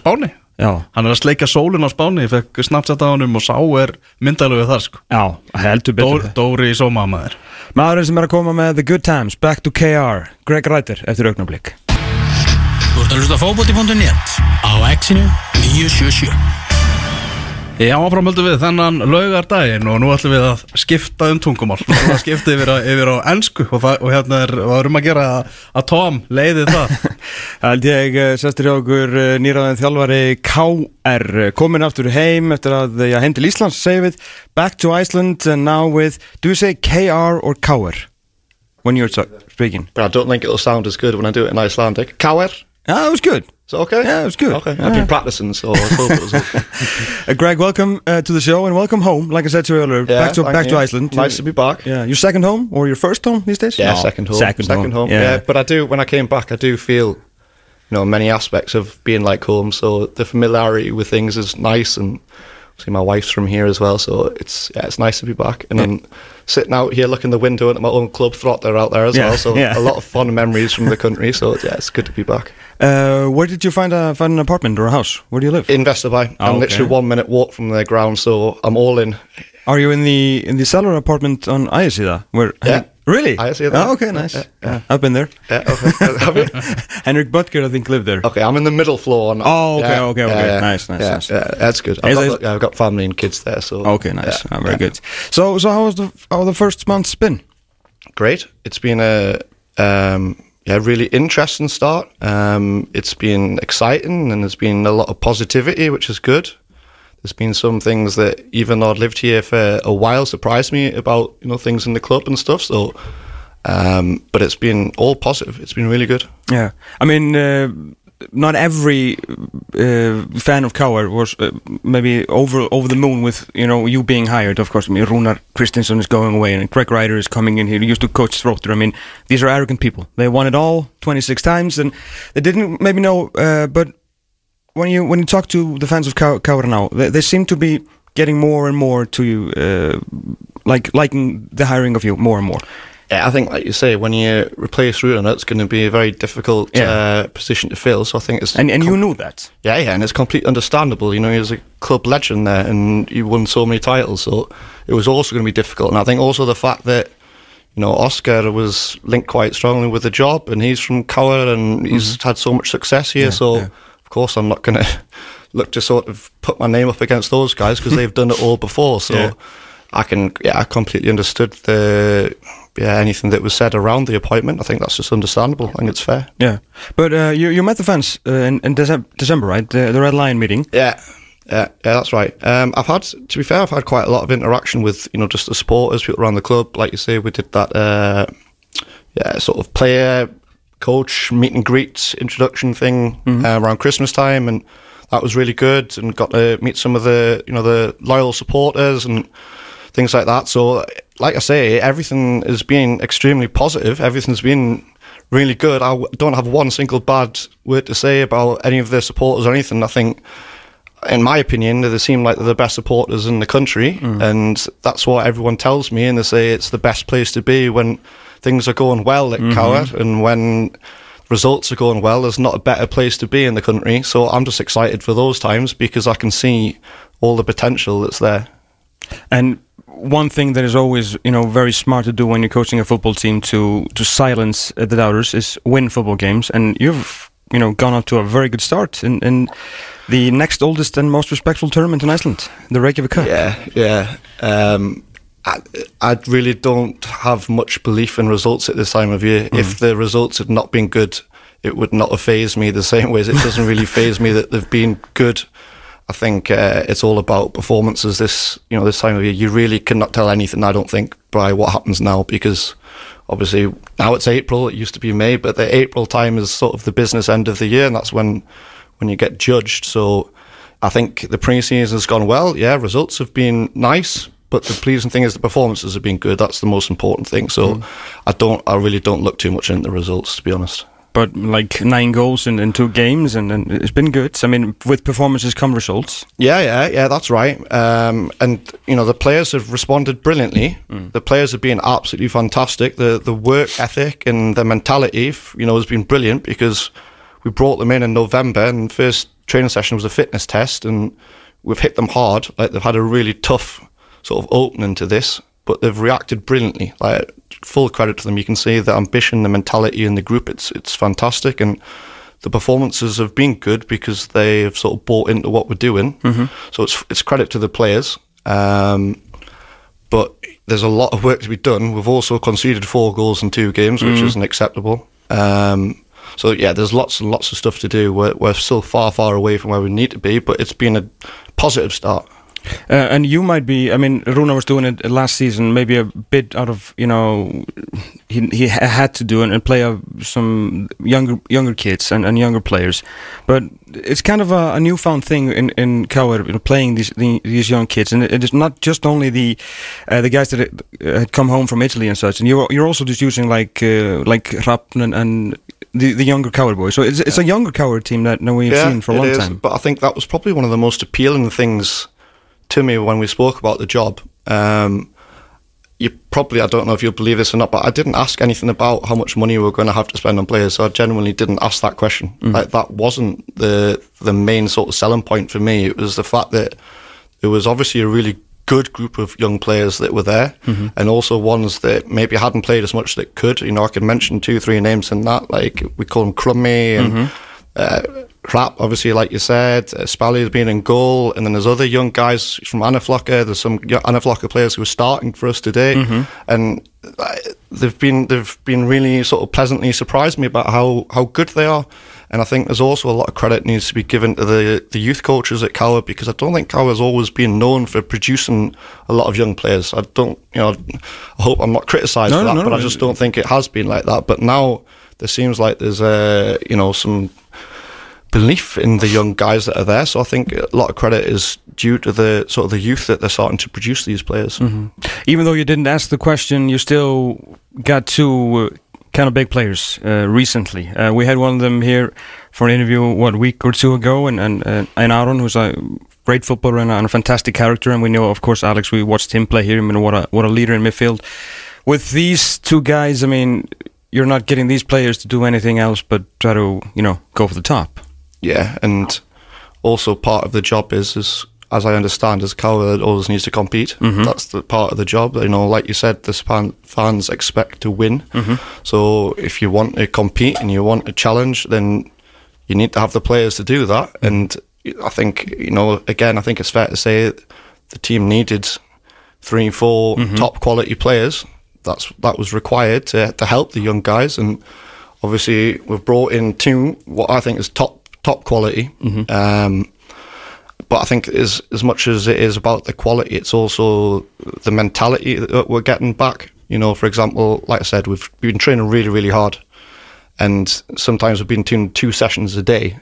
S1: Spáni
S2: Já,
S1: Hann er að sleika sólin á Spáni, ég fekk snapchat á honum og sá er myndalögu þar sko.
S2: Já, heldur betur
S1: Dór, Dóri í Sóma maður.
S2: Maðurinn sem er að koma með The Good Times, Back to KR Greg Reiter, eftir augnablik.
S4: Þú ert að hlusta fótbolti.net á Exinu 977
S1: Já, áframhöldu við þennan laugardaginn og nú ætlum við að skipta um tungumál Nú ætlum við að skipta yfir á, yfir á ennsku og, og hérna er, hvað erum að gera að, að Tom leiði það
S2: Held ég eh, sestur hjá okkur eh, nýráðin þjálfari KR eh, komin aftur heim eftir að já, heim til Íslands segjum við Back to Iceland and now with Do you say KR or KR when you're speaking?
S5: But I don't think it'll sound as good when I do it in Icelandic. Is
S2: Yeah, it was good
S5: that okay?
S2: Yeah, it was good.
S5: Okay,
S2: Yeah.
S5: I've been practicing, so I hope it was okay.
S2: uh, Greg, welcome uh, to the show and welcome home like I said to you earlier
S5: Yeah,
S2: back to, back to. Iceland
S5: Nice to be back.
S2: Yeah, your second home or your first home these days?
S5: Yeah,
S2: No,
S5: second home.
S2: Second, home.
S5: Yeah. but I do, when I came back, I do feel, you know, many aspects of being like home. So the familiarity with things is nice. And see, my wife's from here as well. So it's, yeah, it's nice to be back. And then sitting out here looking the window at my own club, Throtter out there as
S2: Yeah,
S5: well. So
S2: yeah.
S5: a lot of fond memories from the country. So yeah, it's good to be back.
S2: Uh, where did you find, a, find an apartment or a house? Where do you live?
S5: In Vesterby,
S2: Oh,
S5: I'm
S2: okay.
S5: literally one minute walk from the ground. So I'm all in.
S2: Are you in the in the cellar apartment on Ayasida? Where?
S5: Yeah.
S2: Really?
S5: Ayasida.
S2: Oh, okay, nice.
S5: Yeah,
S2: Yeah, I've been there.
S5: Yeah, okay.
S2: Henrik Butker, I think, lived there.
S5: Okay, I'm in the middle floor. and-
S2: Oh, okay, okay, okay. Nice, nice,
S5: yeah,
S2: nice.
S5: Yeah, that's good. I've got, yeah, I've got family and kids there, so
S2: Okay, nice.
S5: yeah,
S2: Ah, very
S5: yeah.
S2: good. So, so how was the how the first months been?
S5: Great. It's been a um, yeah really interesting start. Um, it's been exciting and there's been a lot of positivity, which is good. There's been some things that even though I'd lived here for a while surprised me about you know things in the club and stuff. So, um, but it's been all positive. It's been really good.
S2: Yeah, I mean, uh, not every uh, fan of Coward was uh, maybe over over the moon with you know you being hired. Of course, I mean, Runar Christensen is going away and Greg Ryder is coming in here. He used to coach Throtter. I mean, these are arrogant people. They won it all 26 times, and they didn't maybe know. Uh, but when you when you talk to the fans of Kau- now, they, they seem to be getting more and more to you, uh, like liking the hiring of you more and more.
S5: Yeah, I think, like you say, when you replace Ruben, it's going to be a very difficult
S2: Yeah.
S5: uh, position to fill. So I think it's
S2: And and you knew that.
S5: Yeah, yeah, and it's completely understandable. You know, he was a club legend there, and he won so many titles, so it was also going to be difficult. And I think also the fact that you know Oscar was linked quite strongly with the job, and he's from Cower, and he's had so much success here. so of course, I'm not going to look to sort of put my name up against those guys because they've done it all before. So
S2: Yeah.
S5: I can, yeah, I completely understood the. Yeah, anything that was said around the appointment, I think that's just understandable. I think it's fair.
S2: Yeah, but uh, you you met the fans uh, in, in Decem- December, right? The, the Red Lion meeting.
S5: Yeah, yeah, yeah, that's right. Um, I've had, to be fair, I've had quite a lot of interaction with you know just the supporters, people around the club. Like you say, we did that, uh, yeah, sort of player, coach meet and greet introduction thing uh, around Christmas time, and that was really good. And got to meet some of the you know the loyal supporters and things like that. So, like I say, everything has been extremely positive. Everything's been really good. I don't have one single bad word to say about any of the supporters or anything. I think, in my opinion, they seem like they're the best supporters in the country, and that's what everyone tells me. And they say it's the best place to be when things are going well at Coward, and when results are going well. There's not a better place to be in the country. So I'm just excited for those times because I can see all the potential that's there.
S2: And one thing that is always, you know, very smart to do when you're coaching a football team to to silence uh, the doubters is win football games. And you've, you know, gone up to a very good start in, in the next oldest and most respectful tournament in Iceland, the Reykjavik Cup.
S5: Yeah, yeah. Um, I, I really don't have much belief in results at this time of year. If the results had not been good, it would not have phased me the same way as it doesn't really phase me that they've been good. I think uh, it's all about performances. This you know this time of year, you really cannot tell anything. I don't think by what happens now because obviously now it's April. It used to be May, but the April time is sort of the business end of the year, and that's when when you get judged. So I think the pre-season has gone well. Yeah, results have been nice, but the pleasing thing is the performances have been good. That's the most important thing. So I don't, I really don't look too much into the results, to be honest.
S2: but like nine goals in, in two games, and, and it's been good. I mean, with performances come results.
S5: Yeah, yeah, yeah, that's right. Um, and you know the players have responded brilliantly. The players have been absolutely fantastic. The the work ethic and the mentality, you know, has been brilliant because we brought them in in November, and first training session was a fitness test, and we've hit them hard. Like they've had a really tough sort of opening to this, but they've reacted brilliantly. Like full credit to them. You can see the ambition, the mentality in the group. It's it's fantastic, and the performances have been good because they have sort of bought into what we're doing. So it's it's credit to the players. Um, but there's a lot of work to be done. We've also conceded four goals in two games, which isn't acceptable. Um, so yeah, there's lots and lots of stuff to do. We're, we're still far, far away from where we need to be, but it's been a positive start.
S2: Uh, and you might be. I mean, Runa was doing it last season, maybe a bit out of you know, he he had to do it and play uh, some younger younger kids and, and younger players, but it's kind of a, a newfound thing in in Kauer, you know, playing these the, these young kids, and it, is not just only the uh, the guys that uh, had come home from Italy and such, and you're you're also just using like uh, like Rapn and, and the the younger Coward boys. So it's it's a younger Coward team that no, we've seen for a long
S5: is,
S2: time.
S5: But I think that was probably one of the most appealing things to me when we spoke about the job. Um, you probably, I don't know if you'll believe this or not, but I didn't ask anything about how much money we were going to have to spend on players. So I genuinely didn't ask that question.
S2: Mm-hmm.
S5: Like that wasn't the the main sort of selling point for me. It was the fact that there was obviously a really good group of young players that were there,
S2: Mm-hmm.
S5: and also ones that maybe hadn't played as much that could. You know, I could mention two, three names in that. Like we call them Crummy and.
S2: Mm-hmm.
S5: Uh, Crap, obviously, like you said, uh, Spally has been in goal, and then there's other young guys from Anaflocker. There's some Anaflocker players who are starting for us today, and uh, they've been they've been really sort of pleasantly surprised me about how how good they are. And I think there's also a lot of credit needs to be given to the the youth coaches at Cower because I don't think Cower's always been known for producing a lot of young players. I don't, you know, I hope I'm not criticised
S2: No,
S5: for that,
S2: no,
S5: but
S2: no.
S5: I just don't think it has been like that. But now there seems like there's a you know some belief in the young guys that are there. So I think a lot of credit is due to the sort of the youth that they're starting to produce these players.
S2: Even though you didn't ask the question, you still got two uh, kind of big players uh, recently. Uh, we had one of them here for an interview what week or two ago, and and uh, and Aaron, who's a great footballer and a, and a fantastic character, and we know, of course, Alex. We watched him play here. I mean, what a what a leader in midfield. With these two guys, I mean, you're not getting these players to do anything else but try to you know go for the top.
S5: Yeah, and also part of the job is is as I understand, Cowell that always needs to compete. Mm-hmm. That's the part of the job. You know, like you said, the span, fans expect to win. Mm-hmm. So if you want to compete and you want a challenge, then you need to have the players to do that. Mm-hmm. And I think you know, again, I think it's fair to say the team needed three, 4 top quality players. That's that was required to to help the young guys, and obviously we've brought in two what I think is top top quality. Um, but I think as as much as it is about the quality, it's also the mentality that we're getting back. You know, for example, like I said, we've been training really, really hard, and sometimes we've been doing two sessions a day.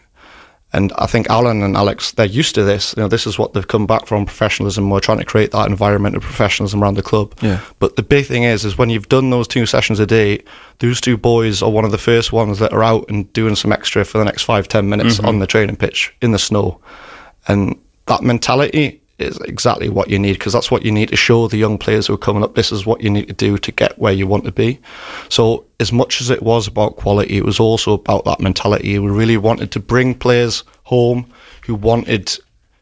S5: And I think Alan and Alex, they're used to this. You know, this is what they've come back from professionalism. We're trying to create that environment of professionalism around the club.
S2: Yeah.
S5: But the big thing is, is when you've done those two sessions a day, those two boys are one of the first ones that are out and doing some extra for the next five, ten minutes mm-hmm. on the training pitch in the snow. And that mentality is exactly what you need because that's what you need to show the young players who are coming up. This is what you need to do to get where you want to be. So, as much as it was about quality, it was also about that mentality. We really wanted to bring players home who wanted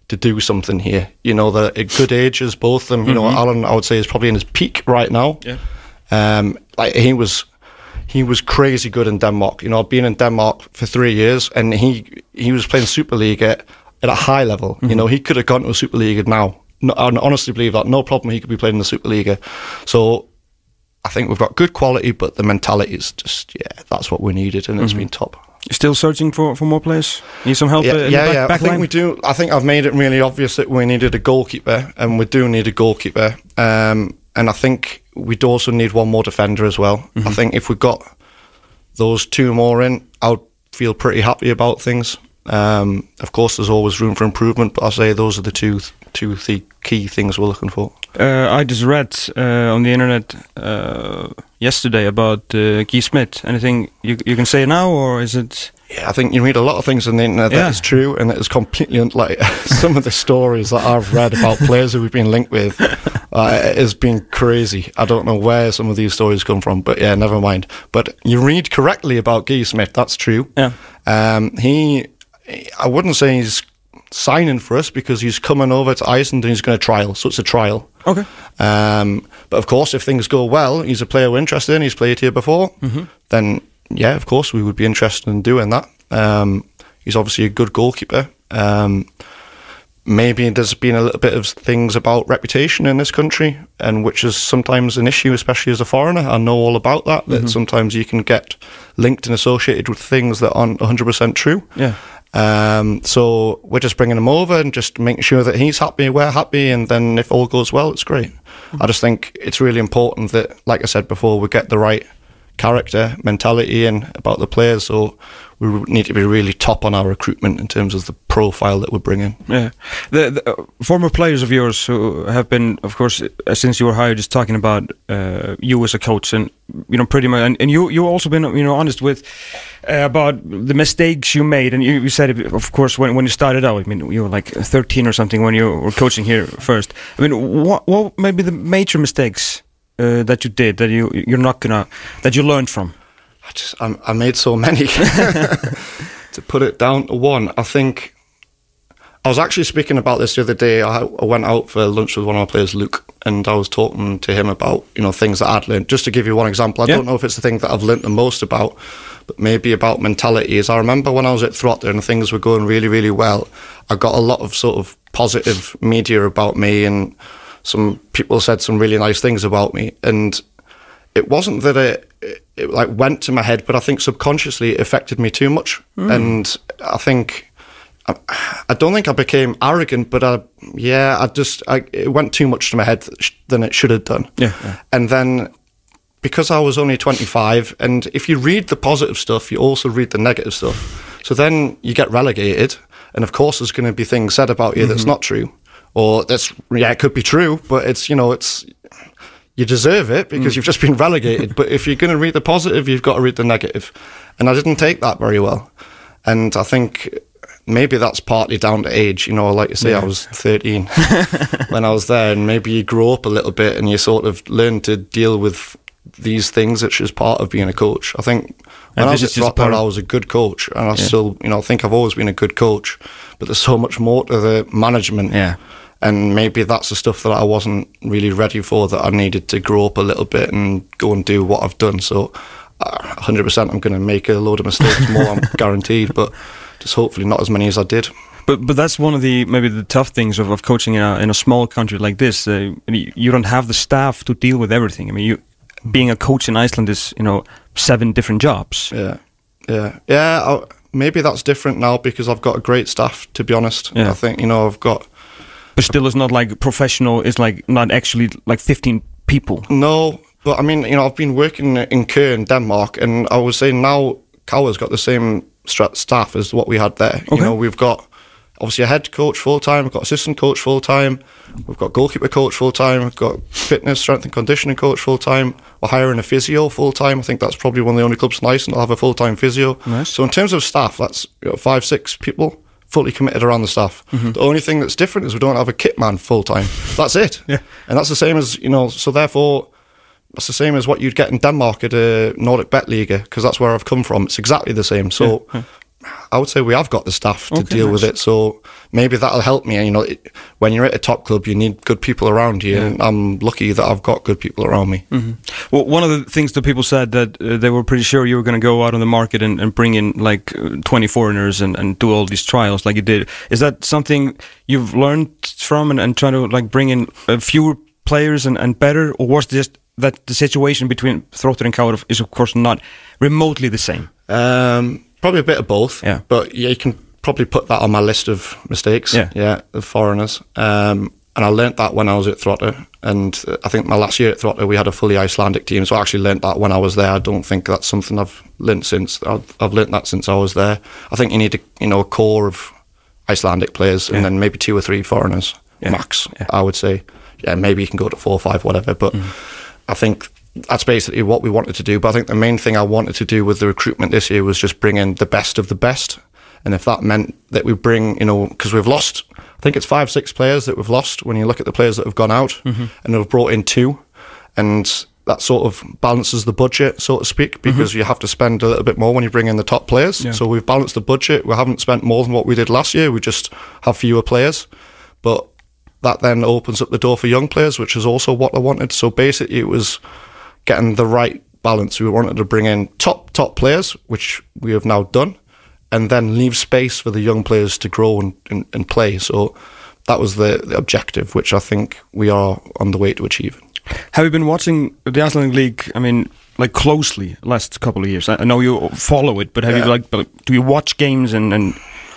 S5: to do something here. You know, they're at good ages, both of them. You know, Alan, I would say, is probably in his peak right now.
S2: Yeah.
S5: Um, like he was, he was crazy good in Denmark. You know, I've been in Denmark for three years, and he he was playing Super League at, at a high level. You mm-hmm. know, he could have gone to a Super League now. No, I honestly believe that. No problem, he could be playing in the Super League. So I think we've got good quality, but the mentality is just yeah, that's what we needed, and it's mm-hmm. been top.
S2: Still searching for, for more players. Need some help.
S5: Yeah,
S2: in the
S5: yeah,
S2: back.
S5: I think we do. I think I've made it really obvious that we needed a goalkeeper, and we do need a goalkeeper. Um, and I think we'd also need one more defender as well. I mm-hmm. think if we got those two more in, I'd feel pretty happy about things. Um, of course, there's always room for improvement, but I say those are the two two the key things we're looking for.
S2: Uh, I just read uh, on the internet uh, yesterday about uh, Guy Smith. Anything you you can say now, or is it?
S5: Yeah, I think you read a lot of things on the internet that
S2: Yeah.
S5: is true and that is completely like some of the stories that I've read about players who we've been linked with uh, it has been crazy. I don't know where some of these stories come from, but yeah, never mind. But you read correctly about Guy Smith. That's true.
S2: Yeah.
S5: Um, he, I wouldn't say he's signing for us because he's coming over to Iceland and he's going to trial. So it's a trial.
S2: Okay.
S5: Um, but of course, if things go well, he's a player we're interested in. He's played here before. Then, yeah, of course, we would be interested in doing that. Um, he's obviously a good goalkeeper. Um, maybe there's been a little bit of things about reputation in this country, and which is sometimes an issue, especially as a foreigner. I know all about that. That sometimes you can get linked and associated with things that aren't 100% true.
S2: Yeah.
S5: Um, so we're just bringing him over and just making sure that he's happy, we're happy, and then if all goes well, it's great. I just think it's really important that, like I said before, we get the right character, mentality in about the players. So we need to be really top on our recruitment in terms of the profile that we're bringing.
S2: Yeah, the, the uh, former players of yours who have been, of course, uh, since you were hired, just talking about uh, you as a coach, and you know, pretty much, and, and you you also been, you know, honest with about the mistakes you made, and you, you said, it, of course, when when you started out, I mean, you were like 13 or something when you were coaching here first. I mean, what what maybe the major mistakes uh, that you did that you you're not gonna that you learned from?
S5: I just I, I made so many. to put it down to one, I think I was actually speaking about this the other day. I, I went out for lunch with one of our players, Luke, and I was talking to him about you know things that I'd learned. Just to give you one example, I
S2: Yeah.
S5: don't know if it's the thing that I've learned the most about, but maybe about mentality. Is I remember when I was at Throtter and things were going really, really well. I got a lot of sort of positive media about me, and some people said some really nice things about me, and it wasn't that it, it, it like went to my head, but I think subconsciously it affected me too much, hmm. and I think I, I don't think I became arrogant, but I yeah I just I, it went too much to my head than it should have done.
S2: Yeah, yeah.
S5: and then because I was only 25, and if you read the positive stuff, you also read the negative stuff. So then you get relegated, and of course, there's going to be things said about you that's mm-hmm. not true, or that's yeah, it could be true, but it's you know it's you deserve it because mm. you've just been relegated. but if you're going to read the positive, you've got to read the negative, and I didn't take that very well, and I think. Maybe that's partly down to age, you know. Like you say, I was 13 when I was there, and maybe you grow up a little bit and you sort of learn to deal with these things, which is part of being a coach. I think when I was at
S2: is just
S5: Throtter,
S2: part of-
S5: I was a good coach, and I still, you know, I think I've always been a good coach. But there's so much more to the management,
S2: Yeah.
S5: And maybe that's the stuff that I wasn't really ready for. That I needed to grow up a little bit and go and do what I've done. So, uh, 100%, I'm going to make a load of mistakes more. I'm guaranteed, but hopefully not as many as I did.
S2: But but that's one of the maybe the tough things of, of coaching in a in a small country like this. Uh, you you don't have the staff to deal with everything. I mean, you being a coach in Iceland is you know seven different jobs.
S5: Yeah, yeah, yeah. I, maybe that's different now because I've got a great staff. To be honest,
S2: Yeah.
S5: I think you know I've got
S2: But still, it's not like professional. It's like not actually like fifteen people.
S5: no. But I mean, you know, I've been working in Kern, Denmark, and I was saying now Cower's got the same staff as what we had there.
S2: Okay.
S5: You know, we've got obviously a head coach full time. We've got assistant coach full time. We've got goalkeeper coach full time. We've got fitness, strength and conditioning coach full time. We're hiring a physio full time. I think that's probably one of the only clubs in Iceland that'll have a full time physio.
S2: Nice.
S5: So in terms of staff, that's you know, five, six people fully committed around the staff. Mm-hmm. The only thing that's different is we don't have a kit man full time. That's it.
S2: Yeah.
S5: And that's the same as you know. So therefore. That's the same as what you'd get in Denmark at a Nordic Bet Liga because that's where I've come from. It's exactly the same. So I would say we have got the staff to
S2: Okay,
S5: deal with it. So maybe that'll help me. You know, it, when you're at a top club, you need good people around you, and I'm lucky that I've got good people around me.
S2: Well, one of the things that people said that uh, they were pretty sure you were going to go out on the market and, and bring in like uh, 20 foreigners and, and do all these trials like you did. Is that something you've learned from and, and trying to like bring in uh, fewer players and, and better, or was just that the situation between Throtter and Kaur is of course not remotely the same?
S5: Um, probably a bit of both.
S2: Yeah.
S5: But yeah, you can probably put that on my list of mistakes.
S2: Yeah.
S5: Yeah, of foreigners. Um, and I learnt that when I was at Throtter. And uh, I think my last year at Throtter, we had a fully Icelandic team. So I actually learnt that when I was there. I don't think that's something I've learnt since. I've, I've learnt that since I was there. I think you need a, you know, a core of Icelandic players
S2: Yeah.
S5: and then maybe two or three foreigners
S2: Yeah.
S5: max,
S2: Yeah.
S5: I would say. Yeah, maybe you can go to four or five, whatever. But mm. I think that's basically what we wanted to do. But I think the main thing I wanted to do with the recruitment this year was just bring in the best of the best. And if that meant that we bring, you know, because we've lost, I think it's five, six players that we've lost when you look at the players that have gone out mm-hmm. and have brought in two. And that sort of balances the budget, so to speak, mm-hmm. because you have to spend a little bit more when you bring in the top players.
S2: Yeah.
S5: So we've balanced the budget. We haven't spent more than what we did last year. We just have fewer players. But that then opens up the door for young players, which is also what I wanted. So basically, it was getting the right balance. We wanted to bring in top, top players, which we have now done, and then leave space for the young players to grow and, and, and play. So that was the, the objective, which I think we are on the way to achieving.
S2: Have you been watching the Icelandic League? I mean, like closely last couple of years. I know you follow it, but have you
S5: Yeah.
S2: like like, do you watch games and and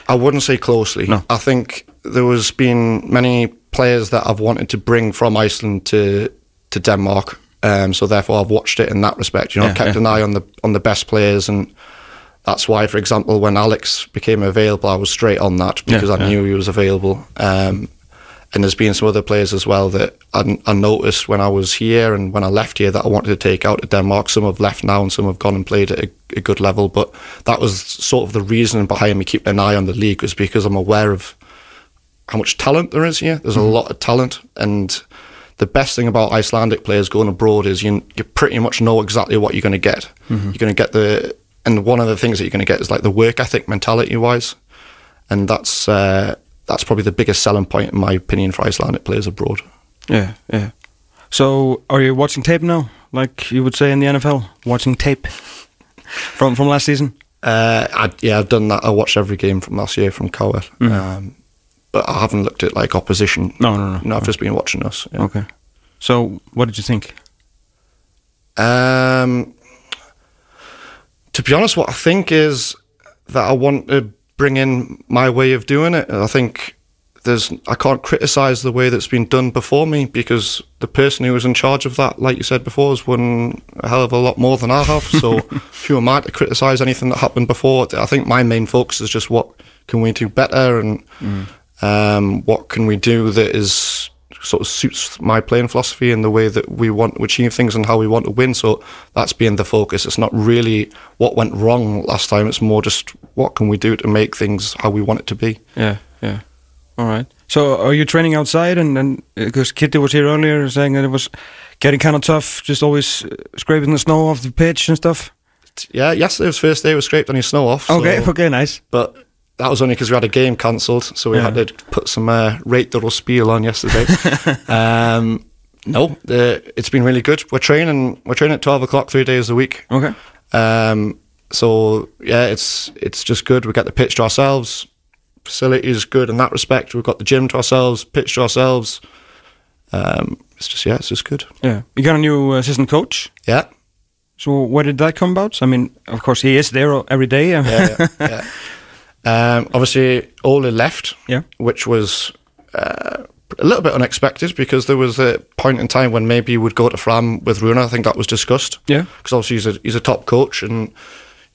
S5: I wouldn't say closely.
S2: No.
S5: I think there was been many players that I've wanted to bring from Iceland to to Denmark. Um, so therefore, I've watched it in that respect. You know,
S2: Yeah,
S5: I've kept
S2: yeah.
S5: an eye on the on the best players, and that's why, for example, when Alex became available, I was straight on that because
S2: Yeah,
S5: I knew he was available. Um, and there's been some other players as well that I, I noticed when I was here and when I left here that I wanted to take out to Denmark. Some have left now and some have gone and played at a, a good level. But that was sort of the reason behind me keeping an eye on the league was because I'm aware of how much talent there is here. There's a lot of talent, and the best thing about Icelandic players going abroad is you you pretty much know exactly what you're going to get. You're going to get the and one of the things that you're going to get is like the work ethic mentality wise, and that's uh, that's probably the biggest selling point in my opinion for Icelandic players abroad.
S2: yeah yeah. So are you watching tape now? Like you would say in the NFL, watching tape from from last season.
S5: Uh, I, yeah, I've done that. I watched every game from last year from Cowell, um, but I haven't looked at like opposition.
S2: No, no, no.
S5: No, I've just been watching us. yeah.
S2: Okay. So what did you think?
S5: Um, to be honest, what I think is that I want to bring in my way of doing it. I think there's I can't criticize the way that's been done before me because the person who was in charge of that, like you said before, has won a hell of a lot more than I have. So who am I to criticize anything that happened before? I think my main focus is just what can we do better and um, what can we do that is sort of suits my playing philosophy and the way that we want to achieve things and how we want to win. So that's been the focus. It's not really what went wrong last time. It's more just what can we do to make things how we want it to be.
S2: Yeah, yeah. All right. So are you training outside? And because Kitty was here earlier saying that it was getting kind of tough, just always uh, scraping the snow off the pitch and stuff.
S5: Yeah, yesterday was first day. We scraped any snow off.
S2: Okay,
S5: so-
S2: okay, nice.
S5: but that was only because we had a game cancelled, so we
S2: Yeah.
S5: had to put some uh, rate or spiel on yesterday. um, no, the, it's been really good. We're training. We're training at twelve o'clock three days a week.
S2: Okay.
S5: Um, so yeah, it's it's just good. We get the pitch to ourselves. Facility is good in that respect. We've got the gym to ourselves, pitch to ourselves. Um, it's just yeah, it's just good.
S2: Yeah. You got a new assistant coach.
S5: Yeah,
S2: So where did that come about? I mean, of course he is there every day.
S5: yeah, yeah. yeah. Um, obviously, Ole left,
S2: Yeah.
S5: which was uh, a little bit unexpected because there was a point in time when maybe he would go to Fram with Runa. I think that was discussed.
S2: Yeah.
S5: because obviously he's a he's a top coach and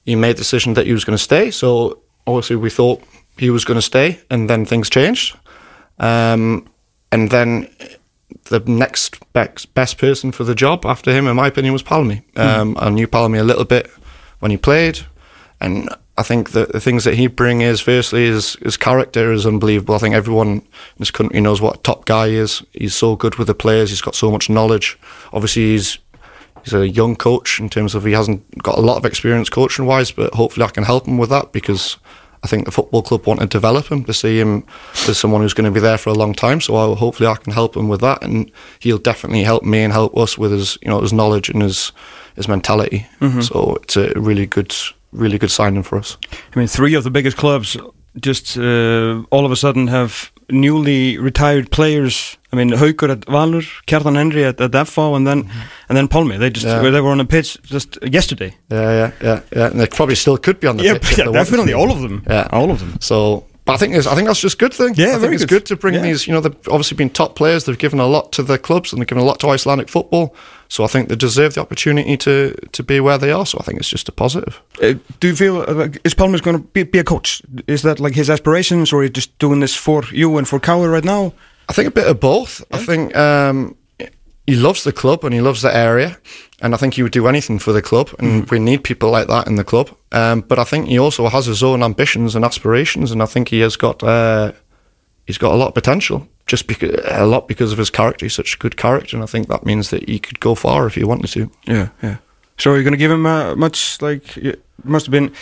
S5: he made the decision that he was going to stay. So obviously we thought he was going to stay, and then things changed. Um, and then the next best, best person for the job after him, in my opinion, was Palmy. Um, I knew Palmy a little bit when he played, and I think that the things that he bring is firstly his his character is unbelievable. I think everyone in this country knows what a top guy is. He's so good with the players. He's got so much knowledge. Obviously, he's he's a young coach in terms of he hasn't got a lot of experience coaching wise, but hopefully I can help him with that because I think the football club want to develop him to see him as someone who's going to be there for a long time. So I, hopefully I can help him with that, and he'll definitely help me and help us with his you know his knowledge and his his mentality. Mm-hmm. So it's a really good really good signing for us.
S2: I mean, three of the biggest clubs just uh, all of a sudden have newly retired players. I mean, Haukur at Valur, Kjartan Henry at, at FO, and then and then Palmi. They just
S5: Yeah.
S2: they were on a pitch just yesterday.
S5: Yeah, yeah, yeah, yeah. And they probably still could be on the
S2: Yeah,
S5: pitch. if
S2: yeah
S5: they wanted
S2: definitely
S5: to.
S2: all of them.
S5: Yeah.
S2: all of them.
S5: So, but I think it's, I think that's just a good thing.
S2: Yeah,
S5: I think it's
S2: good.
S5: good to bring
S2: Yeah.
S5: these. You know, they've obviously been top players. They've given a lot to their clubs and they've given a lot to Icelandic football. So I think they deserve the opportunity to to be where they are. So I think it's just a positive.
S2: Uh, do you feel uh, is Palmer going to be, be a coach? Is that like his aspirations, or are you just doing this for you and for Kauer right now?
S5: I think a bit of both. I think um, he loves the club and he loves the area, and I think he would do anything for the club, and we need people like that in the club. Um, but I think he also has his own ambitions and aspirations, and I think he has got uh, he's got a lot of potential. Just because a lot because of his character, he's such a good character, and I think that means that he could go far if he wanted to.
S2: Yeah, yeah. So you're gonna give him uh, much like it must have been.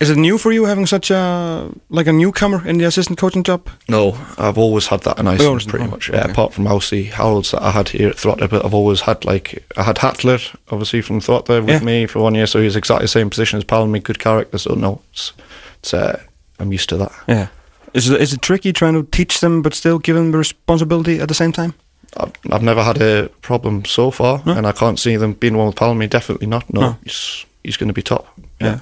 S2: Is it new for you having such a like a newcomer in the assistant coaching job?
S5: No, I've always had that in Iceland,
S2: always-
S5: pretty
S2: oh,
S5: much. Yeah,
S2: okay.
S5: apart from Aussie Harold's that I had here at Throtter, but I've always had like I had Hatler obviously from Throtter with
S2: Yeah.
S5: me for one year, so he's exactly the same position as Palmy, good character. So no, it's, it's uh, I'm used to that.
S2: Yeah. Is it, is it tricky trying to teach them but still give them the responsibility at the same time?
S5: I've, I've never had a problem so far, and I can't see them being one with Palmy. Definitely not. No,
S2: No.
S5: he's he's going to be top.
S2: Yeah.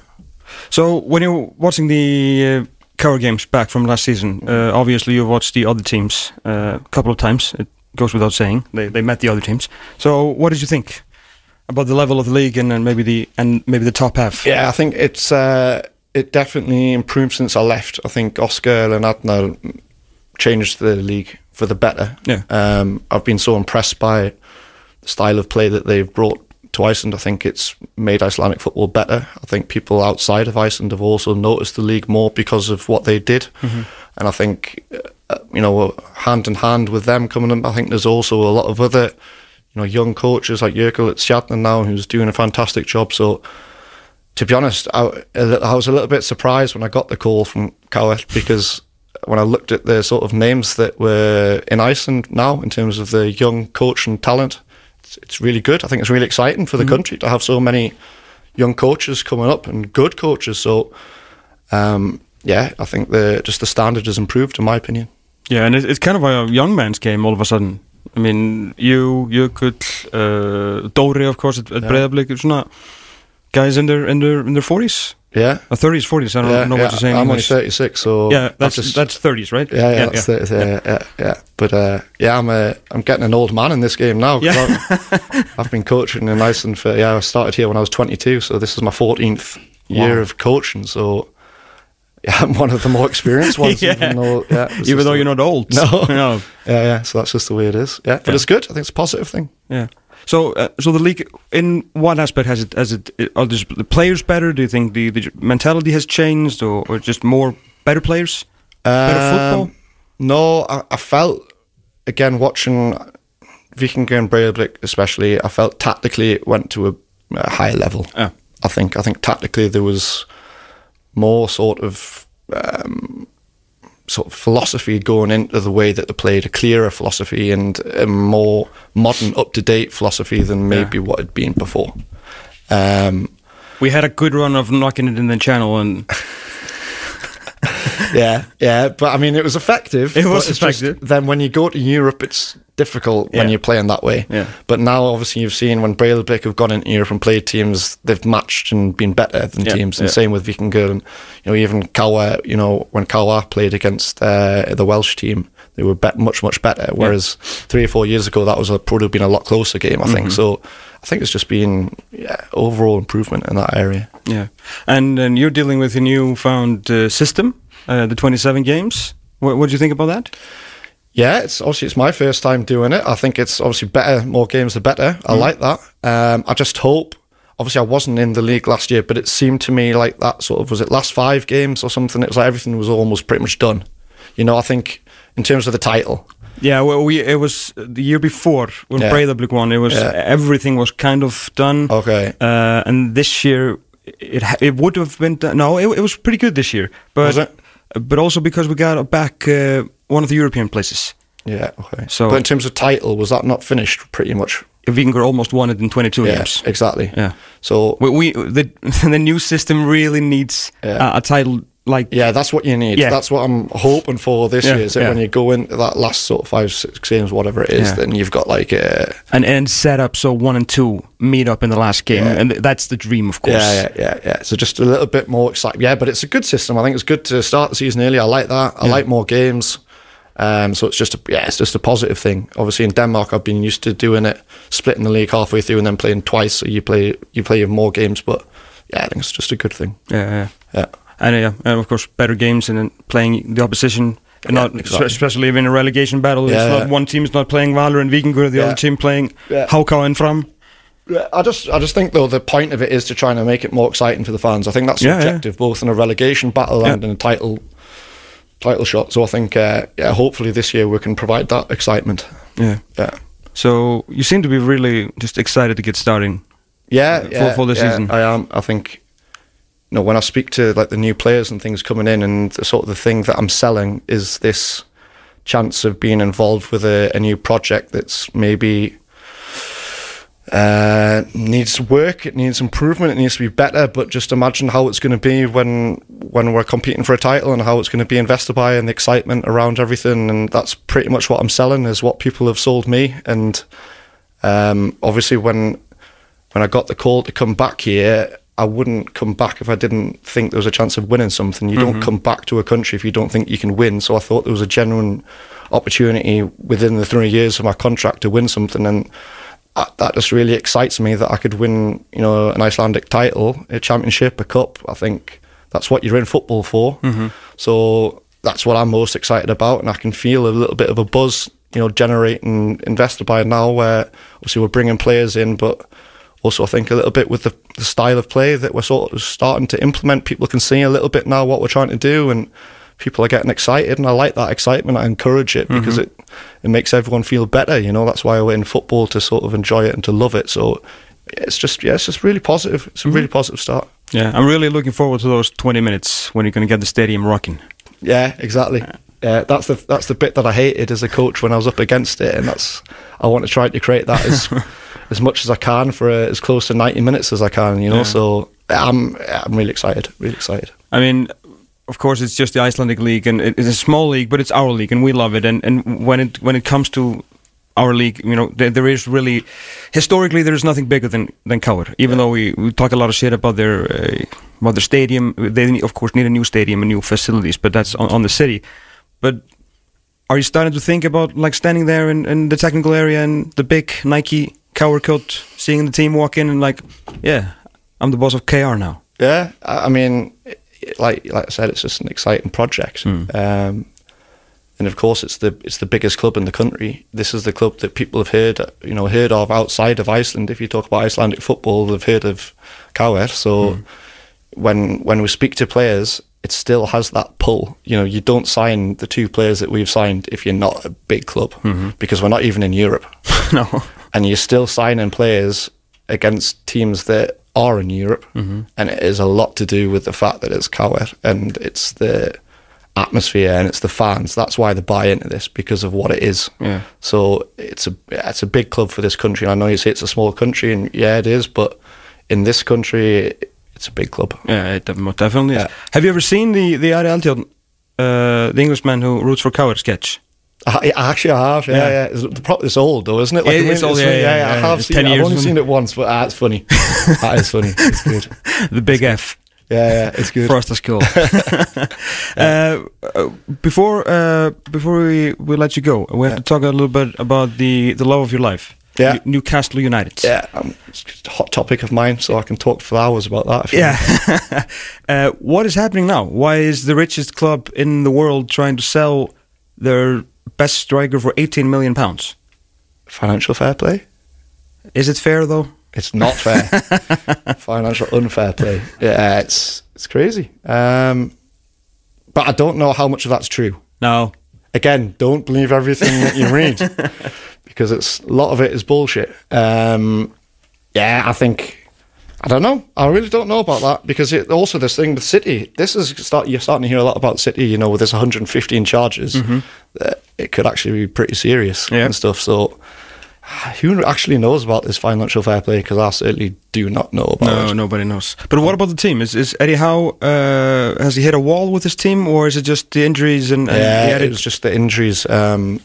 S2: So when you're watching the uh, cover games back from last season, uh, obviously you've watched the other teams uh, a couple of times. It goes without saying they they met the other teams. So what did you think about the level of the league and, and maybe the and maybe the top half?
S5: Yeah, I think it's uh, it definitely improved since I left. I think Oscar and Adna changed the league for the better.
S2: Yeah.
S5: Um, I've been so impressed by the style of play that they've brought to Iceland. I think it's made Icelandic football better. I think people outside of Iceland have also noticed the league more because of what they did. And I think, uh, you know, hand in hand with them coming in, I think there's also a lot of other, you know, young coaches like Jurkel at Sjatna now who's doing a fantastic job. So, to be honest, I, I was a little bit surprised when I got the call from Cowett because when I looked at the sort of names that were in Iceland now in terms of the young coach and talent, it's, it's really good. I think it's really exciting for the country to have so many young coaches coming up and good coaches. So, um, yeah, I think the just the standard has improved in my opinion.
S2: Yeah, and it, it's kind of a young man's game all of a sudden. I mean, you, Jökull, uh, Dóri, of course, at, at
S5: Yeah.
S2: Breiðablik, svona guys in their in their in their forties,
S5: Yeah.
S2: uh, thirties, forties. I don't
S5: yeah,
S2: know
S5: yeah.
S2: what you're saying.
S5: I'm only 36, so
S2: Yeah, that's
S5: just-
S2: that's thirties, right?
S5: Yeah, yeah, that's it. Yeah, yeah, yeah, But uh, yeah, I'm a, I'm getting an old man in this game now.
S2: Yeah.
S5: I've, been coaching in Iceland for yeah. I started here when I was 22, so this is my 14th year
S2: Wow.
S5: of coaching. So yeah, I'm one of the more experienced ones.
S2: Yeah.
S5: Even though, yeah,
S2: Even though you're not old.
S5: No.
S2: no.
S5: Yeah, yeah. So that's just the way it is. Yeah, but
S2: Yeah.
S5: it's good. I think it's a positive thing.
S2: Yeah. So, uh, so the league, in what aspect has it? Has it? Are the the players better? Do you think the, the mentality has changed, or, or just more better players? Better
S5: Um,
S2: football?
S5: No, I, I felt again watching Vikingur and Breiðablik, especially. I felt tactically it went to a, a higher level.
S2: Yeah.
S5: I think. I think tactically there was more sort of um, sort of philosophy going into the way that they played, a clearer philosophy and a more modern, up to date philosophy than maybe what had been before. Um,
S2: We had a good run of knocking it in the channel, and
S5: yeah, yeah, but I mean, it was effective.
S2: It was
S5: it's just-
S2: effective.
S5: then when you go to Europe, it's difficult when you're playing that way.
S2: Yeah.
S5: But now, obviously, you've seen when Breidablik have gone into Europe and played teams, they've matched and been better than
S2: Yeah,
S5: teams. And
S2: yeah.
S5: same with Vikingur. And, you know, even Kawa, you know, when Kawa played against uh, the Welsh team, they were bet much, much better. Whereas three or four years ago, that was a, probably been a lot closer game, I
S2: Mm-hmm.
S5: think. So I think it's just been yeah, overall improvement in that area.
S2: yeah, and and you're dealing with a newfound uh, system, uh, the 27 games. What, what do you think about that?
S5: Yeah, it's obviously it's my first time doing it. I think it's obviously better, more games the better. I
S2: Mm.
S5: like that. Um, I just hope. Obviously, I wasn't in the league last year, but it seemed to me like that sort of was it last five games or something. It was like everything was almost pretty much done. You know, I think in terms of the title,
S2: Yeah, well, we it was the year before when
S5: Yeah.
S2: Breiðablik won. It was
S5: Yeah.
S2: everything was kind of done.
S5: Okay.
S2: uh, and this year it it would have been done. no, it, it was pretty good this year. But
S5: Was it?
S2: But also because we got back uh, one of the European places.
S5: yeah, okay.
S2: So-
S5: but in terms of title, was that not finished pretty much?
S2: Vikingur almost won it in 22
S5: Yeah,
S2: games.
S5: exactly.
S2: Yeah.
S5: So
S2: We, we the the new system really needs
S5: Yeah.
S2: a, a title like
S5: yeah, that's what you need.
S2: Yeah.
S5: That's what I'm hoping for this
S2: Yeah,
S5: year. Is that
S2: yeah.
S5: when you go into that last sort of five, six games, whatever it is, then you've got like a
S2: and and set up so one and two meet up in the last game, and that's the dream, of course.
S5: Yeah, yeah, yeah, yeah. So just a little bit more exciting. Yeah, but it's a good system. I think it's good to start the season early. I like that. I like more games. Um, so it's just a, yeah, it's just a positive thing. Obviously, in Denmark, I've been used to doing it, splitting the league halfway through and then playing twice. So you play you play more games. But yeah, I think it's just a good thing.
S2: yeah, yeah.
S5: Yeah.
S2: And uh, yeah, and of course, better games and then playing the opposition not
S5: exactly.
S2: especially in a relegation battle.
S5: Yeah,
S2: it's not one team is not playing Valor and Vikingur, the
S5: Yeah.
S2: other team playing
S5: Yeah.
S2: Hauka and Fram.
S5: I just, I just think though the point of it is to try and make it more exciting for the fans. I think that's the
S2: Yeah, yeah.
S5: objective, both in a relegation battle
S2: Yeah.
S5: and in a title, title shot. So I think, uh, yeah, hopefully this year we can provide that excitement.
S2: Yeah.
S5: Yeah,
S2: So you seem to be really just excited to get starting.
S5: yeah,
S2: For-
S5: yeah,
S2: for the
S5: yeah,
S2: season.
S5: I am. I think, you know, when I speak to like the new players and things coming in, and the sort of the thing that I'm selling is this chance of being involved with a, a new project that's maybe uh, needs work, it needs improvement, it needs to be better. But just imagine how it's going to be when when we're competing for a title and how it's going to be invested by and the excitement around everything. And that's pretty much what I'm selling is what people have sold me. And um, obviously, when when I got the call to come back here, I wouldn't come back if I didn't think there was a chance of winning something. You don't mm-hmm. come back to a country if you don't think you can win. So I thought there was a genuine opportunity within the three years of my contract to win something, and that, just really excites me that I could win, you know, an Icelandic title, a championship, a cup. I think that's what you're in football for. Mm-hmm. So that's what I'm most excited about, and I can feel a little bit of a buzz, you know, generating investor by now, where obviously we're bringing players in, but also I think a little bit with the, the style of play that we're sort of starting to implement. People can see a little bit now what we're trying to do, and people are getting excited, and I like that excitement. I encourage it because mm-hmm. it it makes everyone feel better. You know, that's why we're in football to sort of enjoy it and to love it. So it's just yeah, it's just really positive. It's a really mm-hmm. positive start.
S2: Yeah, I'm really looking forward to those 20 minutes when you're going to get the stadium rocking.
S5: Yeah, exactly. Yeah, that's the that's the bit that I hated as a coach when I was up against it, and that's I want to try to create that as as much as I can for uh, as close to ninety minutes as I can. You know,
S2: Yeah.
S5: so I'm I'm really excited, really excited.
S2: I mean, of course, it's just the Icelandic league, and it's a small league, but it's our league, and we love it. And and when it when it comes to our league, you know, there, there is really historically there is nothing bigger than than Kaur. Even though we, we talk a lot of shit about their uh, about their stadium, they of course need a new stadium and new facilities, but that's on, on the city. But are you starting to think about like standing there in, in the technical area and the big Nike Coat, seeing the team walk in and like, yeah, I'm the boss of KR now.
S5: Yeah, I mean, like like I said, it's just an exciting project. Hmm. Um, and of course, it's the it's the biggest club in the country. This is the club that people have heard you know heard of outside of Iceland. If you talk about Icelandic football, they've heard of Kauer. So hmm. when when we speak to players, it still has that pull. You know, you don't sign the two players that we've signed if you're not a big club hmm. because we're not even in Europe
S2: no.
S5: And you're still signing players against teams that are in Europe, and it is a lot to do with the fact that it's Kauer and it's the atmosphere and it's the fans. That's why they buy into this because of what it is.
S2: Yeah.
S5: So it's a it's a big club for this country. And I know you say it's a small country, and yeah, it is, but in this country, it's a big club.
S2: Yeah, it definitely is.
S5: Yeah.
S2: Have you ever seen the the Ari uh, the Englishman who roots for Kaur sketch?
S5: I, I actually have, yeah,
S2: Yeah.
S5: yeah. It's, it's old though, isn't it?
S2: It- it's old, yeah, yeah,
S5: I
S2: yeah.
S5: have
S2: It's
S5: seen it. I've only seen it once, but ah, it's funny. that is funny. It's good.
S2: The Big F.
S5: Yeah, yeah, it's good.
S2: Frost is cool. uh, uh, before uh, before we, we let you go, we have to talk a little bit about the, the love of your life.
S5: Yeah.
S2: New- Newcastle United.
S5: Yeah, um, it's a hot topic of mine, so I can talk for hours about that. if
S2: Yeah. uh, what is happening now? Why is the richest club in the world trying to sell their best striker for 18 million pounds?
S5: Financial fair play?
S2: Is it fair though?
S5: It's not fair. Financial unfair play. Yeah, it's it's crazy. Um, but I don't know how much of that's true.
S2: No.
S5: Again, don't believe everything that you read because it's a lot of it is bullshit. Um, yeah, I think I don't know. I really don't know about that because it, also this thing with City. This is start you're starting to hear a lot about City. You know, with this 115 charges, that it could actually be pretty serious
S2: Yeah.
S5: and stuff. So. Who actually knows about this financial fair play? Because I certainly do not know about
S2: No,
S5: it.
S2: nobody knows. But what about the team? Is is Eddie Howe? Uh, has he hit a wall with his team, or is it just the injuries and? and
S5: Yeah, it was just the injuries. Um,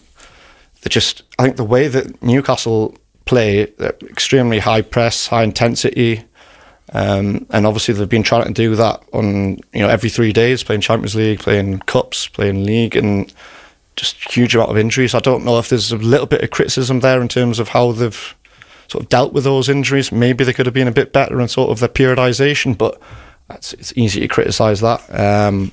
S5: just, I think the way that Newcastle play, extremely high press, high intensity, um, and obviously they've been trying to do that on you know every three days, playing Champions League, playing cups, playing league, and just huge amount of injuries. I don't know if there's a little bit of criticism there in terms of how they've sort of dealt with those injuries. Maybe they could have been a bit better in sort of their periodisation, but it's, it's easy to criticise that. Um,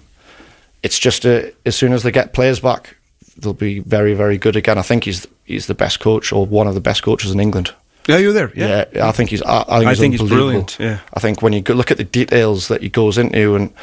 S5: it's just a, as soon as they get players back, they'll be very, very good again. I think he's he's the best coach or one of the best coaches in England.
S2: Yeah, you're there. Yeah.
S5: Yeah, I think he's. I, I think,
S2: I
S5: he's,
S2: think he's brilliant, yeah.
S5: I think when you go look at the details that he goes into, and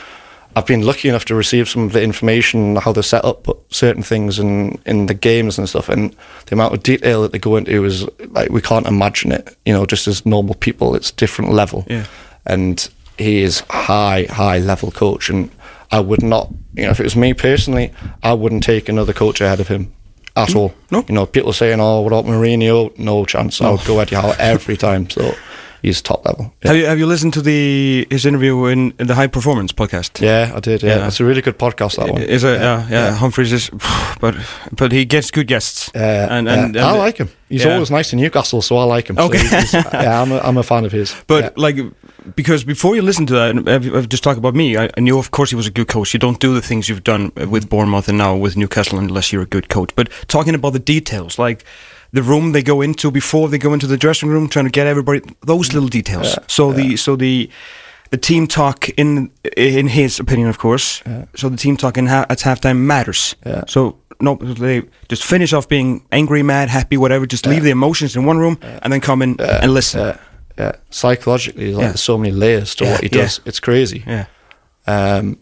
S5: I've been lucky enough to receive some of the information how they set up certain things in in the games and stuff, and the amount of detail that they go into is like we can't imagine it. You know, just as normal people, it's different level.
S2: Yeah.
S5: and he is high, high level coach, and I would not. You know, if it was me personally, I wouldn't take another coach ahead of him. At mm. all,
S2: no.
S5: You know, people saying, "Oh, what about Mourinho?" No chance. I would go Eddie Howe every time. So he's top level. Yeah.
S2: Have you have you listened to the his interview in, in the High Performance podcast?
S5: Yeah, I did. Yeah,
S2: Yeah.
S5: it's a really good podcast. That one.
S2: Is it? Yeah, yeah. Humphreys is, but but he gets good guests.
S5: Yeah,
S2: and,
S5: yeah.
S2: and, and
S5: I like him. He's
S2: yeah.
S5: always nice to Newcastle, so I like him. So
S2: Okay.
S5: he's- he's- yeah, I'm a, I'm a fan of his.
S2: But
S5: Yeah.
S2: like, because before you listen to that, and I've, just talked about me. I, I knew, of course, he was a good coach. You don't do the things you've done with Bournemouth and now with Newcastle unless you're a good coach. But talking about the details, like the room they go into before they go into the dressing room, trying to get everybody those little details. so the so the the team talk in in his opinion, of course. So the team talk in ha- at halftime matters.
S5: Yeah.
S2: So no, they just finish off being angry, mad, happy, whatever. Just leave the emotions in one room and then come in and listen.
S5: yeah, yeah. Psychologically, like
S2: Yeah.
S5: there's so many layers to
S2: Yeah,
S5: what he
S2: yeah.
S5: does. It's crazy.
S2: Yeah.
S5: Um,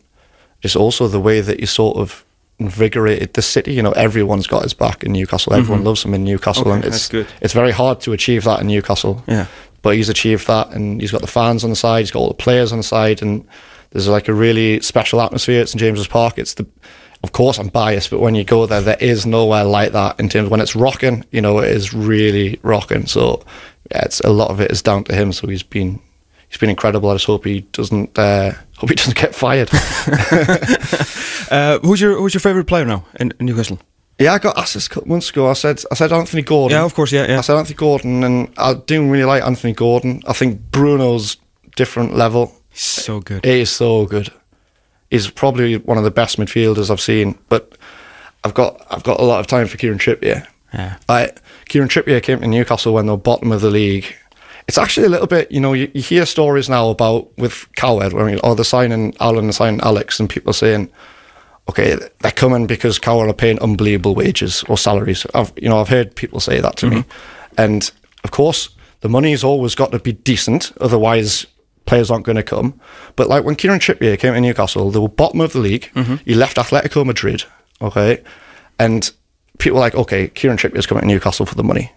S5: it's also the way that he sort of invigorated the city. You know, everyone's got his back in Newcastle. Everyone loves him in Newcastle,
S2: Mm-hmm. Okay,
S5: and it's
S2: good.
S5: it's very hard to achieve that in Newcastle.
S2: Yeah.
S5: but he's achieved that, and he's got the fans on the side. He's got all the players on the side, and there's like a really special atmosphere at St James's Park. It's the of course, I'm biased, but when you go there, there is nowhere like that in terms of when it's rocking. You know, it is really rocking. So, yeah, it's a lot of it is down to him. So he's been he's been incredible. I just hope he doesn't uh, hope he doesn't get fired.
S2: Uh, who's your Who's your favorite player now in, in Newcastle?
S5: yeah, I got asked this a couple months ago. I said I said Anthony Gordon.
S2: Yeah, of course, yeah, yeah.
S5: I said Anthony Gordon, and I do really like Anthony Gordon. I think Bruno's different level.
S2: He's So good.
S5: He is so good. He's probably one of the best midfielders I've seen. But I've got I've got a lot of time for Kieran Trippier.
S2: Yeah.
S5: Like Kieran Trippier came to Newcastle when they were bottom of the league. It's actually a little bit, you know, you, you hear stories now about with Coward, where mean, or they're signing Alan and signing Alex, and people are saying, okay, they're coming because Coward are paying unbelievable wages or salaries. I've, you know, I've heard people say that to me, mm-hmm. and of course, the money's always got to be decent, otherwise players aren't going to come. But like when Kieran Trippier came to Newcastle, they were bottom of the league. Mm-hmm. He left Atletico Madrid, okay, and people were like, okay, Kieran Trippier's coming to Newcastle for the money.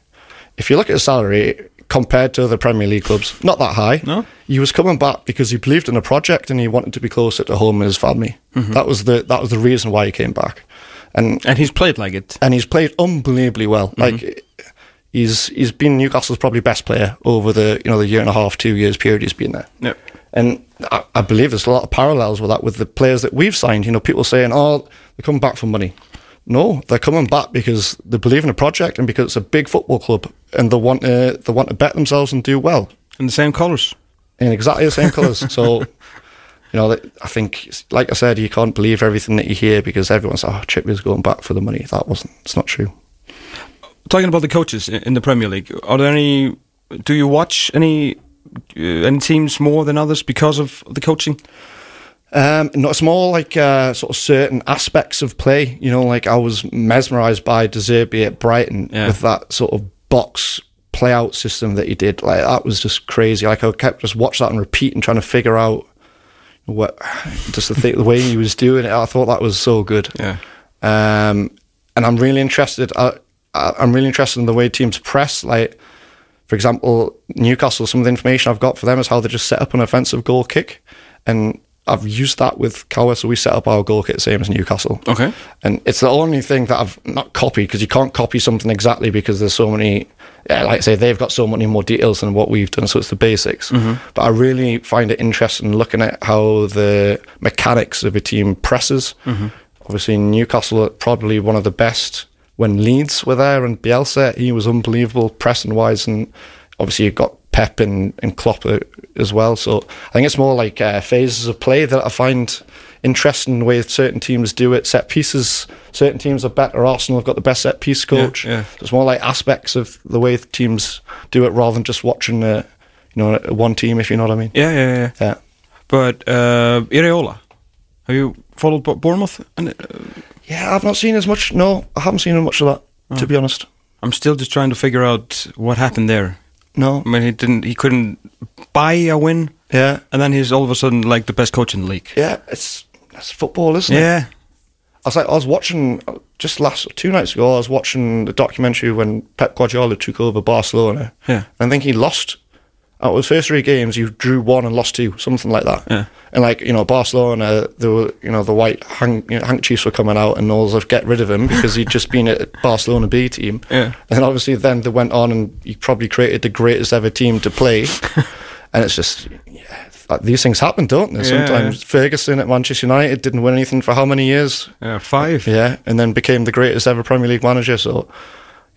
S5: If you look at his salary compared to other Premier League clubs, not that high.
S2: No.
S5: He was coming back because he believed in a project and he wanted to be closer to home and his family. That was the that was the reason why he came back. And
S2: And he's played like it.
S5: and he's played unbelievably well.
S2: Mm-hmm.
S5: Like he's he's been Newcastle's probably best player over the you know the year and a half, two years period he's been there.
S2: Yep.
S5: And I, I believe there's a lot of parallels with that with the players that we've signed. You know, people saying, "Oh, they're coming back for money." No, they're coming back because they believe in a project and because it's a big football club and they want to they want to bet themselves and do well
S2: In the same colours.
S5: in exactly the same colours. So, you know, I think, like I said, you can't believe everything that you hear because everyone's, oh, Trippier's going back for the money. That wasn't, it's not true.
S2: Talking about the coaches in the Premier League, are there any? Do you watch any uh, any teams more than others because of the coaching?
S5: Um, no, it's more like uh, sort of certain aspects of play. You know, like I was mesmerised by De Zerbi at Brighton
S2: Yeah.
S5: with that sort of box play out system that he did. Like that was just crazy. Like I kept just watch that and repeat and trying to figure out what just the, thing, the way he was doing it. I thought that was so good.
S2: Yeah.
S5: Um, and I'm really interested. I, I, I'm really interested in the way teams press. Like, for example, Newcastle. Some of the information I've got for them is how they just set up an offensive goal kick, and I've used that with Cower. So we set up our goal kick same as Newcastle.
S2: Okay.
S5: And it's the only thing that I've not copied because you can't copy something exactly because there's so many. Yeah, like I say, they've got so many more details than what we've done, so it's the basics. Mm-hmm. But I really find it interesting looking at how the mechanics of a team presses. Mm-hmm. Obviously, Newcastle are probably one of the best when Leeds were there, and Bielsa he was unbelievable pressing wise, and obviously you've got Pep and, and Klopp uh, as well. So I think it's more like uh, phases of play that I find interesting the way certain teams do it. Set pieces, certain teams are better. Arsenal have got the best set piece coach.
S2: yeah.
S5: So it's more like aspects of the way teams do it rather than just watching uh, you know one team. If you know what I mean.
S2: Yeah, yeah, yeah.
S5: Yeah.
S2: But uh, Ireola, have you followed Bournemouth? And, uh,
S5: Yeah, I've not seen as much. No, I haven't seen much of that.
S2: Oh.
S5: To be honest,
S2: I'm still just trying to figure out what happened there.
S5: No.
S2: I mean, he didn't, he couldn't buy a win,
S5: Yeah,
S2: and then he's all of a sudden like the best coach in the league.
S5: yeah. It's it's football, isn't it?
S2: Yeah,
S5: I was like, I was watching just last two nights ago. I was watching the documentary when Pep Guardiola took over Barcelona.
S2: Yeah.
S5: and I think he lost. Out of his first three games, you drew one and lost two, something like that.
S2: Yeah.
S5: And like you know, Barcelona, there were you know the white hang, you know, handkerchiefs were coming out, and all of get rid of him because he'd just been at Barcelona B team.
S2: Yeah.
S5: And obviously, then they went on and he probably created the greatest ever team to play. and it's just yeah, these things happen, don't they?
S2: Yeah.
S5: Sometimes Ferguson at Manchester United didn't win anything for how many years?
S2: yeah, five.
S5: Yeah, and then became the greatest ever Premier League manager. So,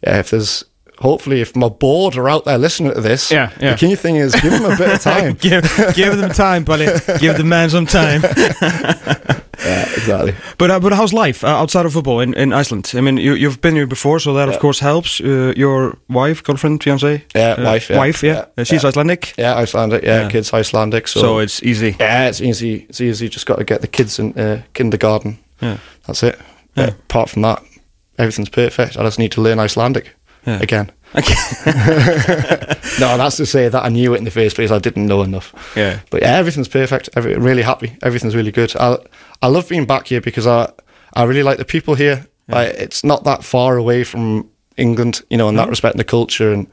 S5: yeah, if there's hopefully if my board are out there listening to this,
S2: Yeah, yeah.
S5: the key thing is give them a bit of time.
S2: give, give them time, buddy. Give the man some time.
S5: yeah, exactly.
S2: But uh, but how's life uh, outside of football in, in Iceland? I mean, you you've been here before, so that of course helps. Uh, your wife, girlfriend, fiance,
S5: Yeah,
S2: Uh,
S5: wife, yeah.
S2: wife, yeah.
S5: Yeah,
S2: she's
S5: yeah.
S2: Icelandic,
S5: Yeah, Icelandic. Yeah,
S2: Yeah.
S5: kids Icelandic. So,
S2: so it's easy.
S5: yeah, it's easy. It's easy. Just got to get the kids in uh, kindergarten.
S2: Yeah.
S5: That's it.
S2: Yeah.
S5: Apart from that, everything's perfect. I just need to learn Icelandic
S2: Yeah.
S5: again.
S2: Okay.
S5: No, that's to say that I knew it in the first place. I didn't know enough.
S2: Yeah.
S5: But yeah, everything's perfect. Every, really happy. Everything's really good. I I love being back here because I I really like the people here. Like, it's not that far away from England, you know, in that mm-hmm. respect, and the culture, and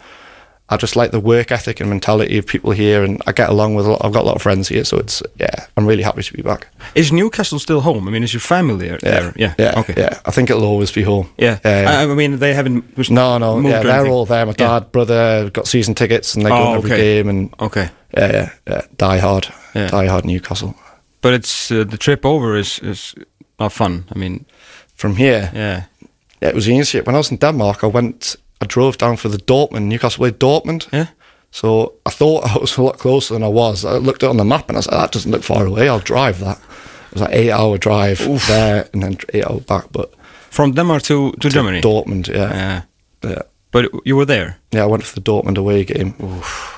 S5: I just like the work ethic and mentality of people here, and I get along with a lot. I've got a lot of friends here, so it's yeah, I'm really happy to be back.
S2: Is Newcastle still home? I mean, is your family there? there? Yeah.
S5: yeah,
S2: Okay.
S5: yeah. I think it'll always be home.
S2: Yeah.
S5: yeah. yeah.
S2: I, I mean, they haven't.
S5: no, no, yeah, they're all there. My
S2: Yeah.
S5: dad, brother, got season tickets, and they
S2: Oh,
S5: go every
S2: okay.
S5: game, and
S2: Okay.
S5: yeah, yeah, yeah, die hard,
S2: Yeah.
S5: die hard Newcastle.
S2: But it's uh, the trip over is is not fun. I mean,
S5: From here,
S2: yeah.
S5: Yeah, it was the easy. When I was in Denmark, I went, I drove down for the Dortmund, Newcastle played Dortmund.
S2: Yeah.
S5: So I thought I was a lot closer than I was. I looked at it on the map and I said, like, that doesn't look far away. I'll drive that. It was like eight hour drive there and then eight hour back. But
S2: From Denmark to to, Germany.
S5: Dortmund, yeah.
S2: Yeah.
S5: yeah.
S2: But you were there.
S5: Yeah, I went for the Dortmund away game.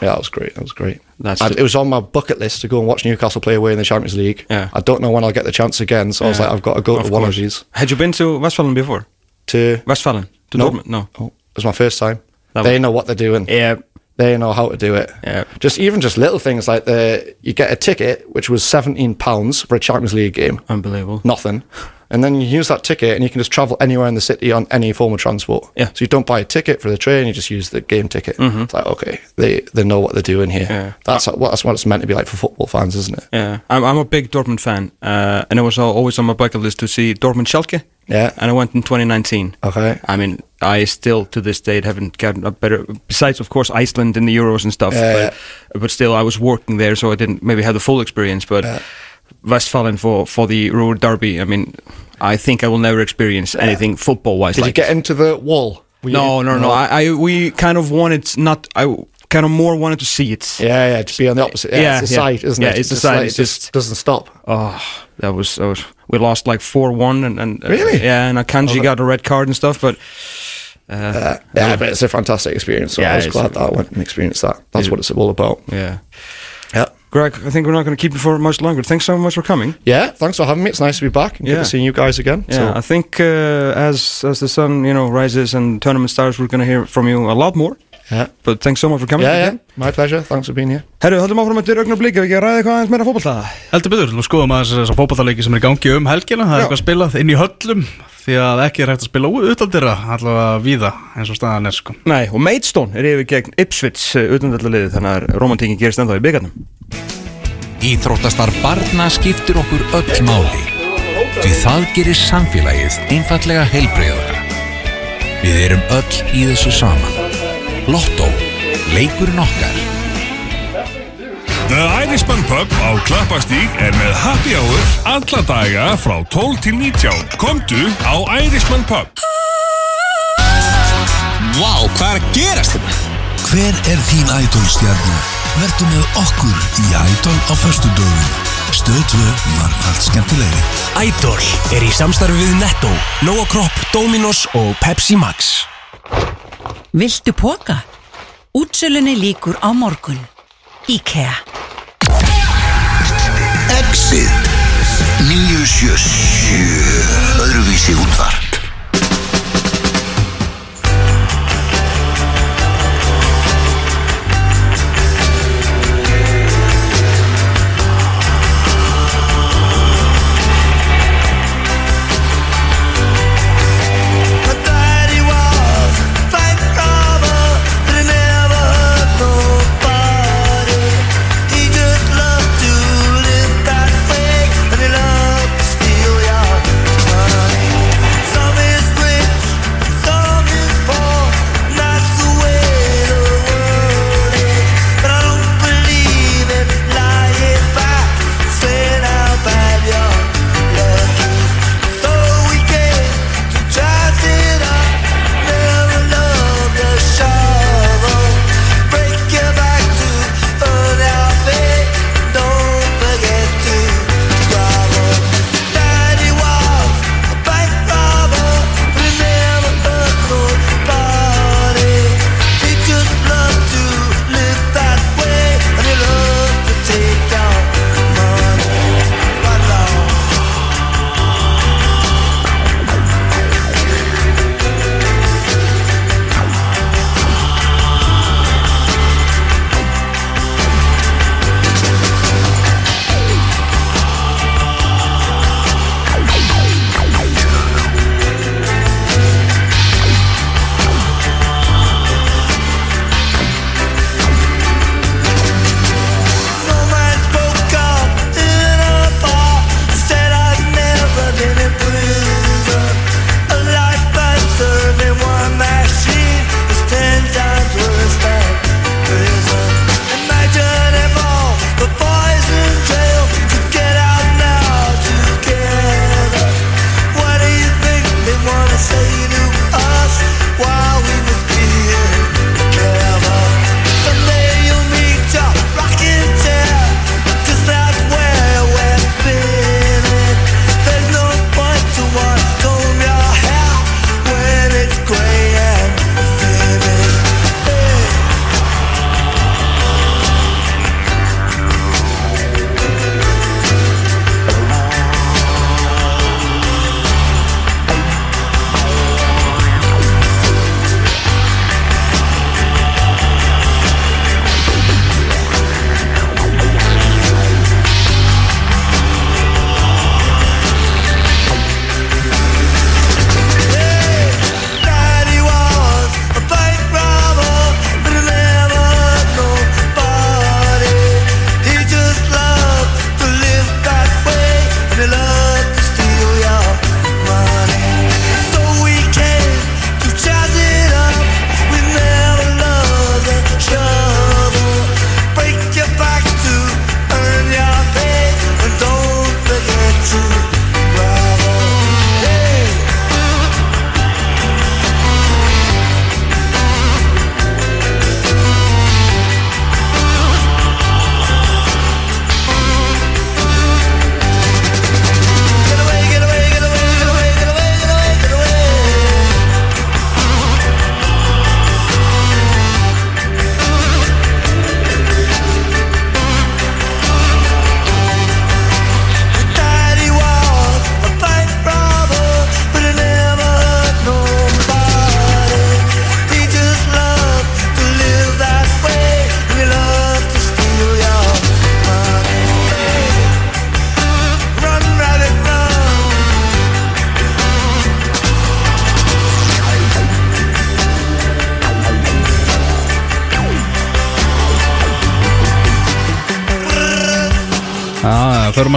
S5: Yeah, that was great. That was great.
S2: That's
S5: it was on my bucket list to go and watch Newcastle play away in the Champions League.
S2: Yeah.
S5: I don't know when I'll get the chance again, so I was like, I've got to go
S2: Of
S5: to one of these.
S2: Had you been to Westfalen before?
S5: To
S2: Westfalen to
S5: No.
S2: Dortmund? No.
S5: oh, it was my first time.
S2: That
S5: they
S2: was-
S5: know what they're doing.
S2: Yeah.
S5: they know how to do it.
S2: Yeah.
S5: Just even just little things like the you get a ticket which was seventeen pounds for a Champions League game,
S2: Unbelievable.
S5: nothing, and then you use that ticket and you can just travel anywhere in the city on any form of transport.
S2: Yeah.
S5: So you don't buy a ticket for the train; you just use the game ticket. It's like okay, they they know what they're doing here.
S2: Mm-hmm. Yeah.
S5: That's what that's what it's meant to be like for football fans, isn't it?
S2: Yeah, I'm, I'm a big Dortmund fan, uh, and it was always on my bucket list to see Dortmund Schalke.
S5: Yeah.
S2: and I went in 2019.
S5: Okay.
S2: I mean, I still to this date haven't gotten a better. Besides, of course, Iceland and the Euros and stuff.
S5: Yeah,
S2: but, but still, I was working there, so I didn't maybe have the full experience. But Westfalen for for the Ruhr Derby. I mean, I think I will never experience anything football wise.
S5: Did
S2: like
S5: you get into the wall?
S2: No,
S5: you-
S2: no, no. I, I we kind of wanted not. I kind of more wanted to see it.
S5: yeah, yeah, just be on the opposite. Yeah,
S2: Yeah,
S5: it's the
S2: yeah.
S5: side, isn't
S2: Yeah,
S5: it?
S2: it's the
S5: just
S2: side,
S5: Like, it just
S2: just-
S5: doesn't stop.
S2: Oh, that was that was. We lost like four one, and, and uh,
S5: Really?
S2: yeah, and Akanji got a red card and stuff. But uh,
S5: Yeah, but it's a fantastic experience. So
S2: Yeah,
S5: I was
S2: it's-
S5: glad that I went and experienced that. That's what it's all about.
S2: yeah,
S5: Yeah.
S2: Greg, I think we're not going to keep you for much longer. Thanks so much for coming.
S5: Yeah, thanks for having me. It's nice to be back and good
S2: Yeah.
S5: to see you guys again.
S2: Yeah, I think uh, as as the sun you know rises and tournament starts, we're going to hear from you a lot more.
S5: Yeah.
S2: But thanks so much for coming.
S5: Yeah, yeah,
S2: again.
S5: my pleasure. Thanks for being here.
S2: Herru, höldum áfram eftir augnablik ef við ekki að ræða eitthvað aðeins meira fótbolta.
S1: Heldur betur, nú skoðum að þessar fótballtaleiki sem er í gangi um helgina Það er eitthvað spilað inn í höllum Því að ekki er hægt að spila utaldira Allavega víða eins og staðan er sko
S2: Nei, og Maidstone er yfir gegn Ipswich utandallaliði þannig að romantíkin gerist ennþá í byggarnum.
S4: Íþróttastar barna skiptir okkur öll máli. Því það gerir samfélagið einfallega heilbreyðara. Við erum öll í þessu saman. Lotto. Leikurinn okkar.
S6: The Irishman Pub á Klappastíg er með happy hour alla daga frá 12 til 19. Komdu á Irishman Pub.
S7: Vá, hvað er að gerast hérna?
S8: Hver er þín Idol-stjarnar? Vertu með okkur í Idol á föstu dögum. Stöð 2 var allt skemmtilegri.
S7: Idol er í samstarfi við Netto, Nóa Kropp, Dominos og Pepsi Max.
S9: Viltu póka? Útsölunni líkur á morgun. IKEA
S8: Exit. Ný
S10: 977 Öðruvísi útvarp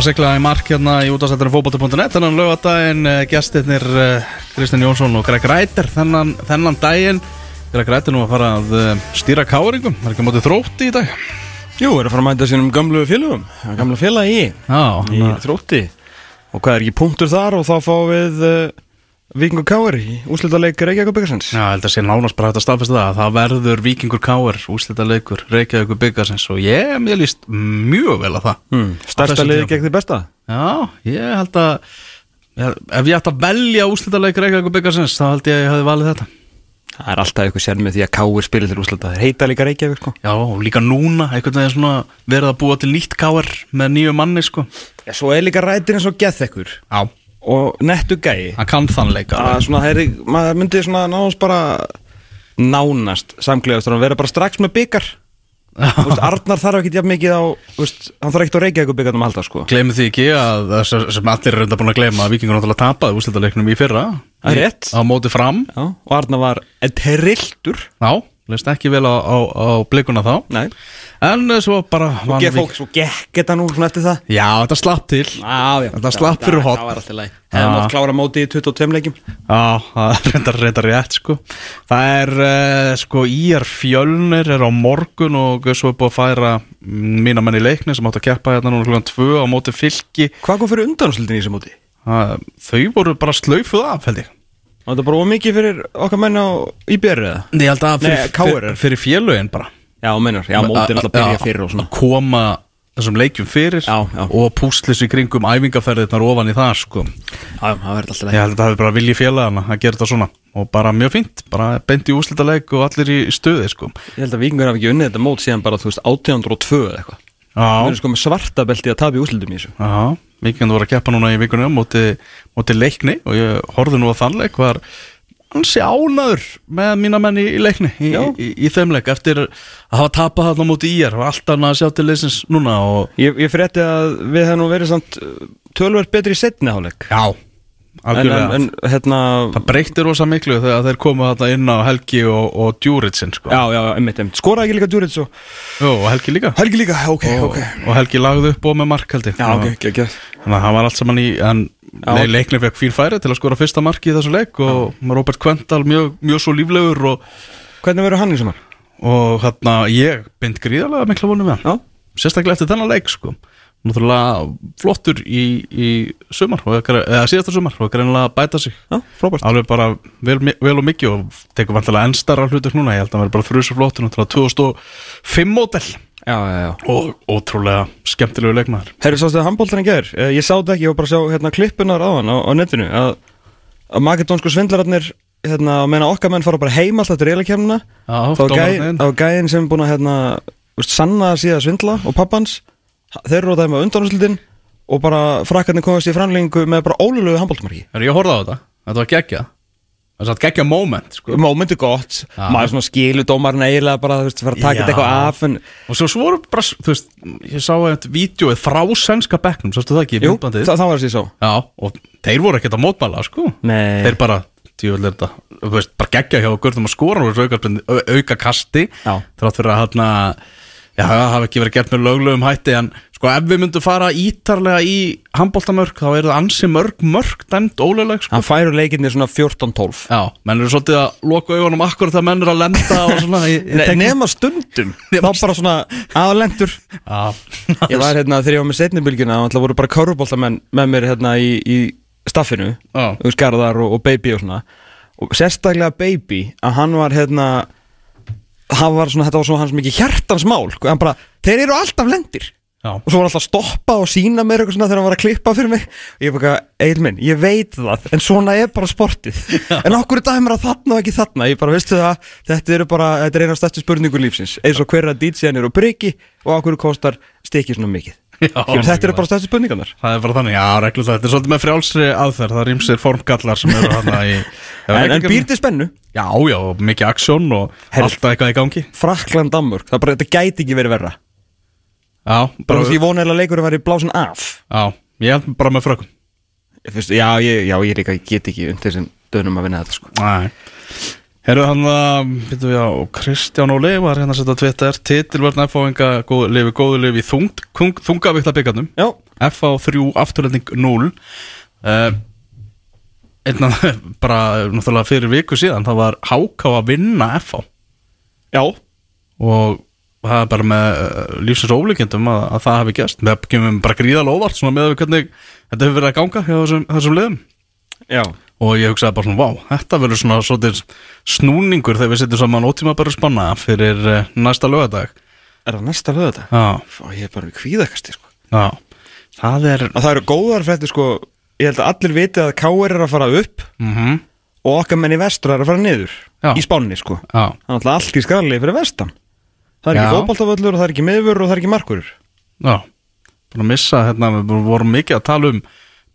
S1: að sigla í mark hérna í útastættinu fótbolti.net þennan lögadaginn, gestirnir uh, Kristinn Jónsson og Greg Ræter þennan, þennan daginn. Greg Ræter nú að fara að uh, stýra káringum, er ekki á móti þrótti í dag?
S11: Jú, er að fara að mæta sínum gamlu félögum Gamla félagi í
S1: Já,
S11: Í þrótti. Og hvað er ekki punktur þar og þá fáum við uh, Víkingur Káir í úslitaleik Reykjavík byggarsins
S1: Já, ég held að sé nánast bara hægt að staðfesta það. Að það verður Víkingur Káir, úslita leikur Reykjavík byggarsins og ég, mér líst mjög vel að það.
S11: Mm, Stærsta
S1: tímabili.
S11: gegn því besta?
S1: Já, ég held að já, ef ég ætti að velja úslita leik Reykjavík byggarsins þá held ég að ég hefði valið þetta.
S2: Það er alltaf eitthvað sér með því að Káir spilir til úslita Þeir heita líka Reykjavík sko.
S1: Já, líka núna, að
S2: og Og nettu gæi.
S1: Hann kann þann leika
S2: að svona, þeir, maður myndi svona nánast bara nánast samklegast að vera bara strax með byggar Úst, Arnar þarf ekki jafn mikið á úst, hann þarf ekki á Reykjavík byggarnum að halda sko.
S1: Gleimið því ekki að sem- allir er reynda búin að gleyma að Víkingur náttúrulega tapaði úrslitaleiknum í fyrra.
S2: Er
S1: Í-
S2: rétt.
S1: Á móti fram.
S2: Já, og Arnar var trilltur
S1: Já, leist ekki vel á, á, á blikuna þá.
S2: Nei.
S1: En eh, svo bara
S2: og geð fólk svo gekk þetta nú eftir það.
S1: Já, þetta slapp til.
S2: Já, já.
S1: Þetta slapp fyrir hot
S2: Hefði mátt klára móti í 22 leikjum.
S1: Já, það er reyndar rétt sko. Það er uh, sko Íjar Fjölnir er á morgun og svo er búið að færa mm, mína menn í leikni sem átt að keppa hérna núna hlugan 2 á móti fylki.
S2: Hvað kom fyrir undanúslitin í þessu móti?
S1: Uh, þau voru bara slaufuð af held ég
S2: Var þetta bara ómikið fyrir okkar menn á IBR eða?
S1: Nei, ég held að fyrir,
S2: Nei, KR
S1: fyrir, fyrir félögin bara.
S2: Já, meinar, já, mótið er alltaf byrja fyrir og svona.
S1: Að koma þessum leikjum fyrir
S2: Já, já.
S1: og púslis í kringum æfingaferðirnar ofan í það sko.
S2: Já, það verður alltaf
S1: Ég held að það hefur bara vilji félagana að gera þetta svona. Og bara mjög fínt, bara beint í úslita leik og allir í stuði sko.
S2: Ég held að vikingur hafi ekki unnið þetta mót síðan bara, þú veist, 1802 eða eitthvað.
S1: Já,
S2: Við erum sko með svarta belti að tapa í úslitum í þessu.
S1: Já, Víkjandi voru að keppa núna í vikunum móti, móti leikni og ég horfði nú á þann leik var ansi ánaður með mína menni í leikni í,
S2: Já.
S1: í, í þeim leik eftir að hafa tapað þarna móti í er og allt annað að sjá til leysins núna og
S2: Ég, ég frétti að við hefum verið samt tölvert betri í setni hálfleik
S1: já,
S2: en,
S1: algjörlega.
S2: En, en hérna
S1: það breytti rosa miklu þegar þeir komu þarna inn á Helgi og, og Djúritsin sko.
S2: Já, já, einmitt, einmitt. Skoraði ekki líka Djurits og
S1: og Helgi líka?
S2: Helgi líka, ok,
S1: og,
S2: ok.
S1: og Helgi lagði upp og með mark held ég.
S2: Já, ok, ekki, ekki
S1: Þannig að það var allt saman í en
S2: Já.
S1: nei, leikni fekk fín færi til að skora fyrsta marki í þessu leik og Robert Kvendal mjög, mjög svo líflegur og,
S2: Hvernig verður hann í sumar?
S1: og hérna ég bind gríðarlega mikla vonum við hann.
S2: Já.
S1: sérstaklega eftir þennan leik sko Náttúrulega flottur í, í sumar, eða síðasta sumar og greinilega að bæta sig.
S2: Frábært.
S1: Alveg bara vel, vel og mikið og tekur vantilega ennstara hlutur núna, ég held að hann verði bara þrjus og flottur náttúrulega 2005 mótel
S2: Já, já,
S1: og ótrúlega skemmtilegu leikmaður.
S2: Herru, sástu það handbóltan í gær? Eh, Ég sá þetta ekki, ég var bara að sjá hérna klippunar á hann á, á netinu að, að makedónsku svindlararnir hérna, að meina okkar menn fara bara heim alltaf til reylakemna þá var gæ-
S1: dómararnir.
S2: þá var gæinn sem búin að hérna, sanna síða svindla og pappans þeir eru á það með undanúslitin og bara frakkarnir komast í framlengingu með bara ólulegu handbóltmarki
S1: Ég horfði á þetta, þetta var geggja Það er satt geggja moment sko.
S2: Mómenti gott,
S1: Já.
S2: maður svona skilu dómarinn eiginlega bara, þú veist, fara að taka þetta eitthvað af en,
S1: Og svo, svo voru bara, þú veist, ég sá eitthvað vídjóið frá sænska bekknum, sástu það ekki
S2: jú, það, það var þess að ég sá
S1: Já, og þeir voru ekkert að mótmæla, sko
S2: Nei.
S1: Þeir bara, tjóðlega þetta, þú veist, bara geggja hjá Görðum að skora auka, au- auka kasti. Þrátt fyrir að hérna, já, það hafi ekki verið gert með löglegum hætti En sko, ef við myndum fara ítarlega í handbóltamörk Þá eru það ansi mörg, mörg dæmt ólega, sko.
S2: Hann færu leikinni svona 14-12
S1: Já, menn eru svolítið að loka augunum akkur þegar menn eru að lenda og svona í
S2: Nei,
S1: teiknum.
S2: nema stundum. Þá bara svona aðalendur
S1: Já,
S2: ég var hérna þegar ég var með setnibilgjuna alltaf voru bara körfuboltamenn með mér hérna í, í staffinu skarðar og, og baby og svona. Og sérstaklega baby að hann var hérna var svona, þetta var svona hans mikið hjartans mál sko, hann bara, þeir eru alltaf lendir.
S1: Já.
S2: og svo var hann alltaf að stoppa og sína mér eitthvað svona þegar hann var að klippa fyrir mig. Og ég bara, eilminn, ég veit það en svona er bara sportið. En okkur er dæmur að þarna og ekki þarna? Ég bara, veistu það, þetta eru bara þetta er eina stærstu spurningu lífsins eins og hverja DJ-an eru á bryggi og okkur kostar stikki svona mikið?
S1: Já,
S2: þetta eru bara stærstu spurningarnar.
S1: Það er bara þannig, já, reglum það Þetta er svolítið með frjálsri aðferð. Það ímsir formgallar sem eru hann í
S2: en, en býr til spennu,
S1: Já, já, mikið aksjón og
S2: Herri.
S1: alltaf eitthvað í gangi.
S2: Frakland, Danmörk það bara, þetta gæti ekki verið verra.
S1: Já,
S2: bara því ég vona eða leikurinn væri blásin af.
S1: Já, ég held bara með
S2: finnst- já, ég, já, ég, ég get ekki undir þessum dönum að vinna þetta sko.
S1: Næ Herru hann að, veitum við á Kristján Óli var hérna að setja Twitter Titilvörn F-áinga, góð, lifi góðu lifi í þung, þung, þungavikla byggarnum
S2: já,
S1: F á 3, afturlending 0 uh, Einna bara náttúrulega fyrir viku síðan það var HK að vinna F á
S2: já,
S1: og það er bara með uh, lífsins ólíkjendum að, að það hafi gæst með kemum bara gríðalega óvart svona með hvernig þetta hefur verið að ganga hjá þessum, þessum liðum.
S2: Já
S1: og ég hugsaði bara svona, vá, þetta verður svona svolítið snúningur þegar við setjum saman ótíma bara spanna fyrir uh, næsta lögadag
S2: er það næsta lögða
S1: já,
S2: Fá, ég er bara í kvíðakasti sko.
S1: já, það er
S2: að það eru góðar fréttir sko, ég held að allir viti að K.R. er að fara upp
S1: mm
S2: og okkar menn í vestur er að fara niður
S1: Já.
S2: í spánni sko
S1: Já.
S2: þannig að allt í skralli fyrir vestan það er ekki
S1: Já.
S2: fótboltavöllur og það er ekki miðvur og það er ekki markur
S1: Já, að missa hérna, við vorum mikið að tala um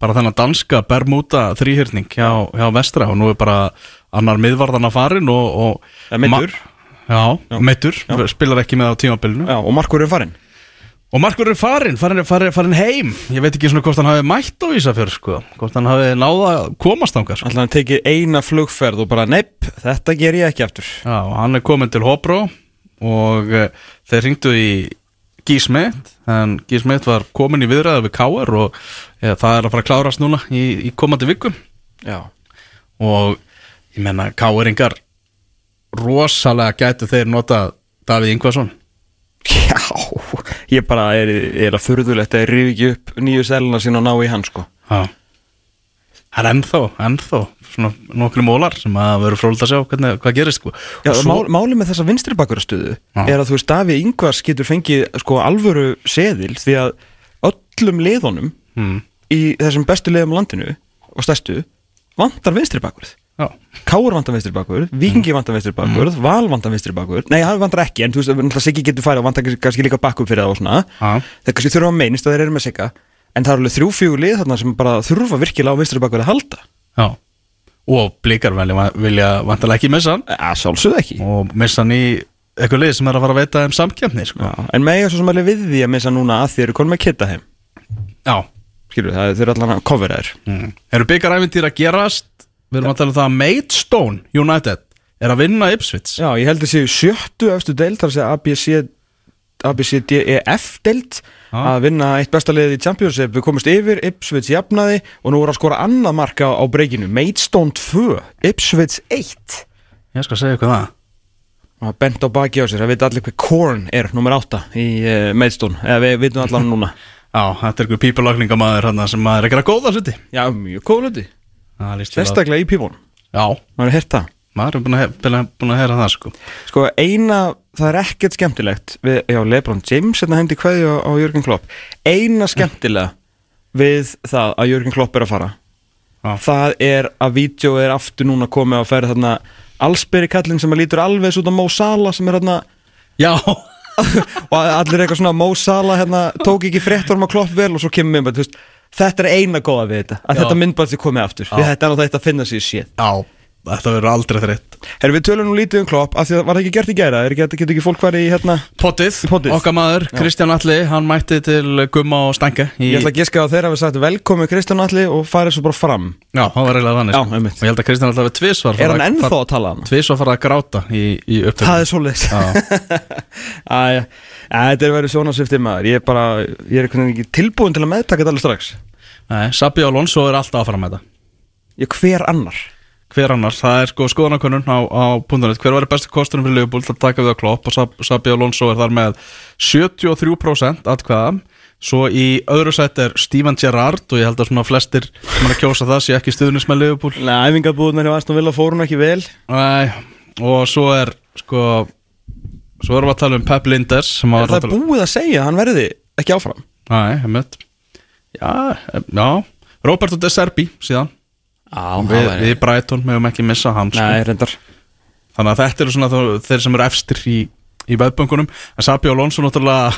S1: bara þennan danska Bermuda þrýhyrning hjá, hjá vestra og nú er bara annar miðvarðana farin og, og
S2: meiddur.
S1: Ma- Já, meittur, spilar ekki með á tímabilinu
S2: Já, og markur er farin
S1: Og Markur er farin, farin, farin, farin heim Ég veit ekki svona hvort hann hafi mætt á Ísafjörð sko. hvort hann hafi náða að komast ángar sko.
S2: Alltaf hann tekið eina flugferð og bara nepp, þetta ger ég ekki aftur
S1: Já, og hann er komin til Hobro og uh, þeir ringdu í Gísmeitt en Gísmeitt var komin í viðræða við Káar og ja, það er að fara að klárast núna í, í komandi vikum
S2: Já.
S1: Og ég menna Káaringar rosalega gætu þeir nota Davíð Ingvarsson.
S2: Já, ég bara er, er að furðulegt að ég rífi ekki upp nýju selina sín og ná í hann sko.
S1: Já Það er ennþá, ennþá svona nokkru mólar sem að veru fróld að sjá hvernig, hvað gerist sko.
S2: Já, svo... máli með þessa vinstri bakurastöðu
S1: Já.
S2: er að þú veist, Davíð Ingvars getur fengið sko alvöru seðil því að öllum liðunum
S1: Hmm.
S2: í þessum bestu liðum á landinu og stærstu vantar vinstri bakurð
S1: Já.
S2: Káur vantar vinstri bakurð, Víkingi vantar vinstri bakurð Val vantar vinstri bakurð, nei hann vantar ekki en þú veist, náttúrulega Siggi getur færi og vantar kannski- líka bakur fyrir það og svona það kannski þurfa að meinist að þeir eru með Sigga en það er alveg þrjú fjögur lið þarna sem bara þurfa virkilega á vinstri bakurð að halda.
S1: Já. Og blikar vilja, vilja vantarlega ekki missa hann.
S2: Ja, sjálfsögðu ekki.
S1: Og missa hann í eitthvað lið sem er að fara að veita þeim samkjöfni sko.
S2: Já, en mega svo sem alveg við því að missa núna að því eru konum að kitta heim.
S1: Já.
S2: Skilur, það er þeir allan að covera þér
S1: mm. Eru byggaræfintýr að gerast? Við erum að tala um það að Maidstone United er að vinna Ipswich.
S2: Já, ég held séu sjöttu efstu deild þar að að vinna eitt besta liðið í Championship. Við komumst yfir, Ipswich jafnaði og nú er að skora annað marka á breykinu Maidstone 2, Ipswich 1
S1: Ég skal segja ykkur það.
S2: Bent á baki á sér, það veit allir hvað Korn er nummer 8 í uh, Maidstone. Eða við veitum allan núna.
S1: Já, þetta er ykkur pípulagningamæður hann sem maður er ekki að góða hluti.
S2: Já, mjög góð hluti. Sérstaklega í pífón
S1: Já.
S2: Maður er hérta
S1: Maður er búin að, búin að heyra það sko.
S2: Sko eina, það er ekkert skemmtilegt við, Já, Lebron James hérna hendi kveði á, á Jörgen Klopp. Eina skemmtilega við það að Jörgen Klopp er að fara.
S1: Já.
S2: Það er að vídeo er aftur núna komið að færa þarna Allsberi kallinn sem að lítur alveg svo út á Mo Salah sem er þarna
S1: Já.
S2: Og allir eitthvað svona Mo Salah hérna, tók ekki fréttur um að klopp vel og svo kemur veist, þetta er eina góða við þetta að
S1: Já.
S2: þetta myndbætt sé komið aftur. Við
S1: Já.
S2: þetta er náttúrulega eitt að finna sér sér
S1: Já, þetta verður aldrei þreitt
S2: Herru við tölum nú lítið um klopp af því að var það ekki gert í gæra er ekki, getur ekki fólk farið í hérna
S1: Pottið,
S2: Pottið.
S1: okkar maður,
S2: Já.
S1: Kristján Alli Hann mætti til Gumma og Stange í...
S2: ég ætla að giska á þeirra að við sagt velkomi Kristján Alli og farið svo bara fram
S1: Já, það var eiginlega þannig
S2: Já,
S1: sko. Og ég held að Kristján Alli hafi tvisvar
S2: er hann ennþá að tala hann?
S1: Tvisvar farið að gráta í, í upptökum
S2: það er svoleiðis Æja, þetta er verið sjónasviftir maður ég er bara, ég er ekki tilbúin til
S1: Nei, Alonso er alltaf að fara með þetta
S2: ég, hver annar?
S1: Hver annars, það er sko skoðanakönnun á, á punktunett Hver var bestu kostunum fyrir Liverpool til að taka við að klopp? Og Sab Sabi Alonso er þar með 73% atkvæða. Svo í öðru sætt er Steven Gerrard og ég held að svona flestir sem er að kjósa það sé ekki stuðnis með Liverpool.
S2: Nei, æfingabúðunar hjá Aston Villa fór hún ekki vel.
S1: Nei, og svo er sko Svo erum við að tala um Pep Linders
S2: Er það er búið að segja að hann verði ekki áfram?
S1: Nei, heimitt Já, em, já. Roberto De Serbi síðan
S2: Já,
S1: við, við Brighton meðum ekki missa hann sko.
S2: Nei,
S1: Þannig að þetta eru svona þeir sem eru efstir í, í veðböngunum En Sabi Alonso náttúrulega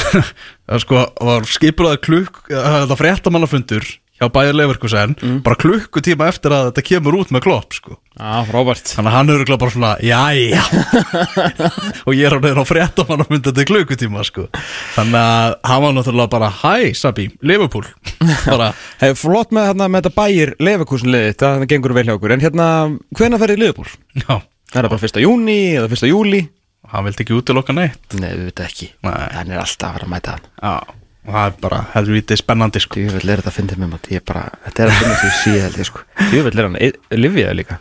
S1: það sko var skipulaður klukk þetta fréttamannafundur hjá bæjar Leverkusen bara klukkutíma eftir að þetta kemur út með klopp sko.
S2: Já, frábært
S1: Þannig að hann eru bara svona, jæja Og ég er á neður á fréttamannafundi þetta klukkutíma sko. Þannig að hann var náttúrulega bara Hæ Sabi, Liverpool bara,
S2: Hei, flott með, hérna, með þetta bæir lefakursunliðið, það gengur vel hjá okkur En hérna, hvenær ferðið liðbúl?
S1: Já
S2: Er það bara fyrsta júni eða fyrsta júli?
S1: Hann vildi ekki útiloka neitt
S2: Nei, við veit ekki
S1: Nei.
S2: Hann er alltaf að vera að mæta hann
S1: Já, og það er bara helvítið spennandi sko.
S2: Ég vil er þetta að finna með maður Ég er bara, þetta er að finna sér síðan sko. Ég vil er hann, livið líka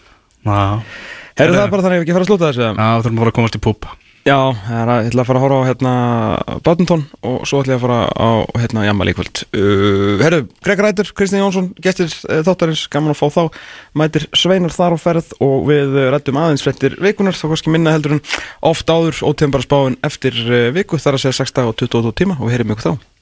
S2: Herru það bara þannig að ég hef ekki fara að slúta þessu.
S1: Já við þurfum bara að komast í púp
S2: Já, er að, ég ætla að fara að horfa á hérna Badminton og svo ætla ég að fara á hérna Jammal í kvöld. Uh, Herru, Greg Rætur, Kristján Jónsson, gestir uh, þáttarins, gaman að fá þá. Mætir Sveinar þar á ferð og við rættum aðeins frettir vikunar þá kannski minna heldur en oft áður ótegum bara spáin eftir uh, viku þar að segja 6 dag og 22 tíma og við heyrim ykkur þá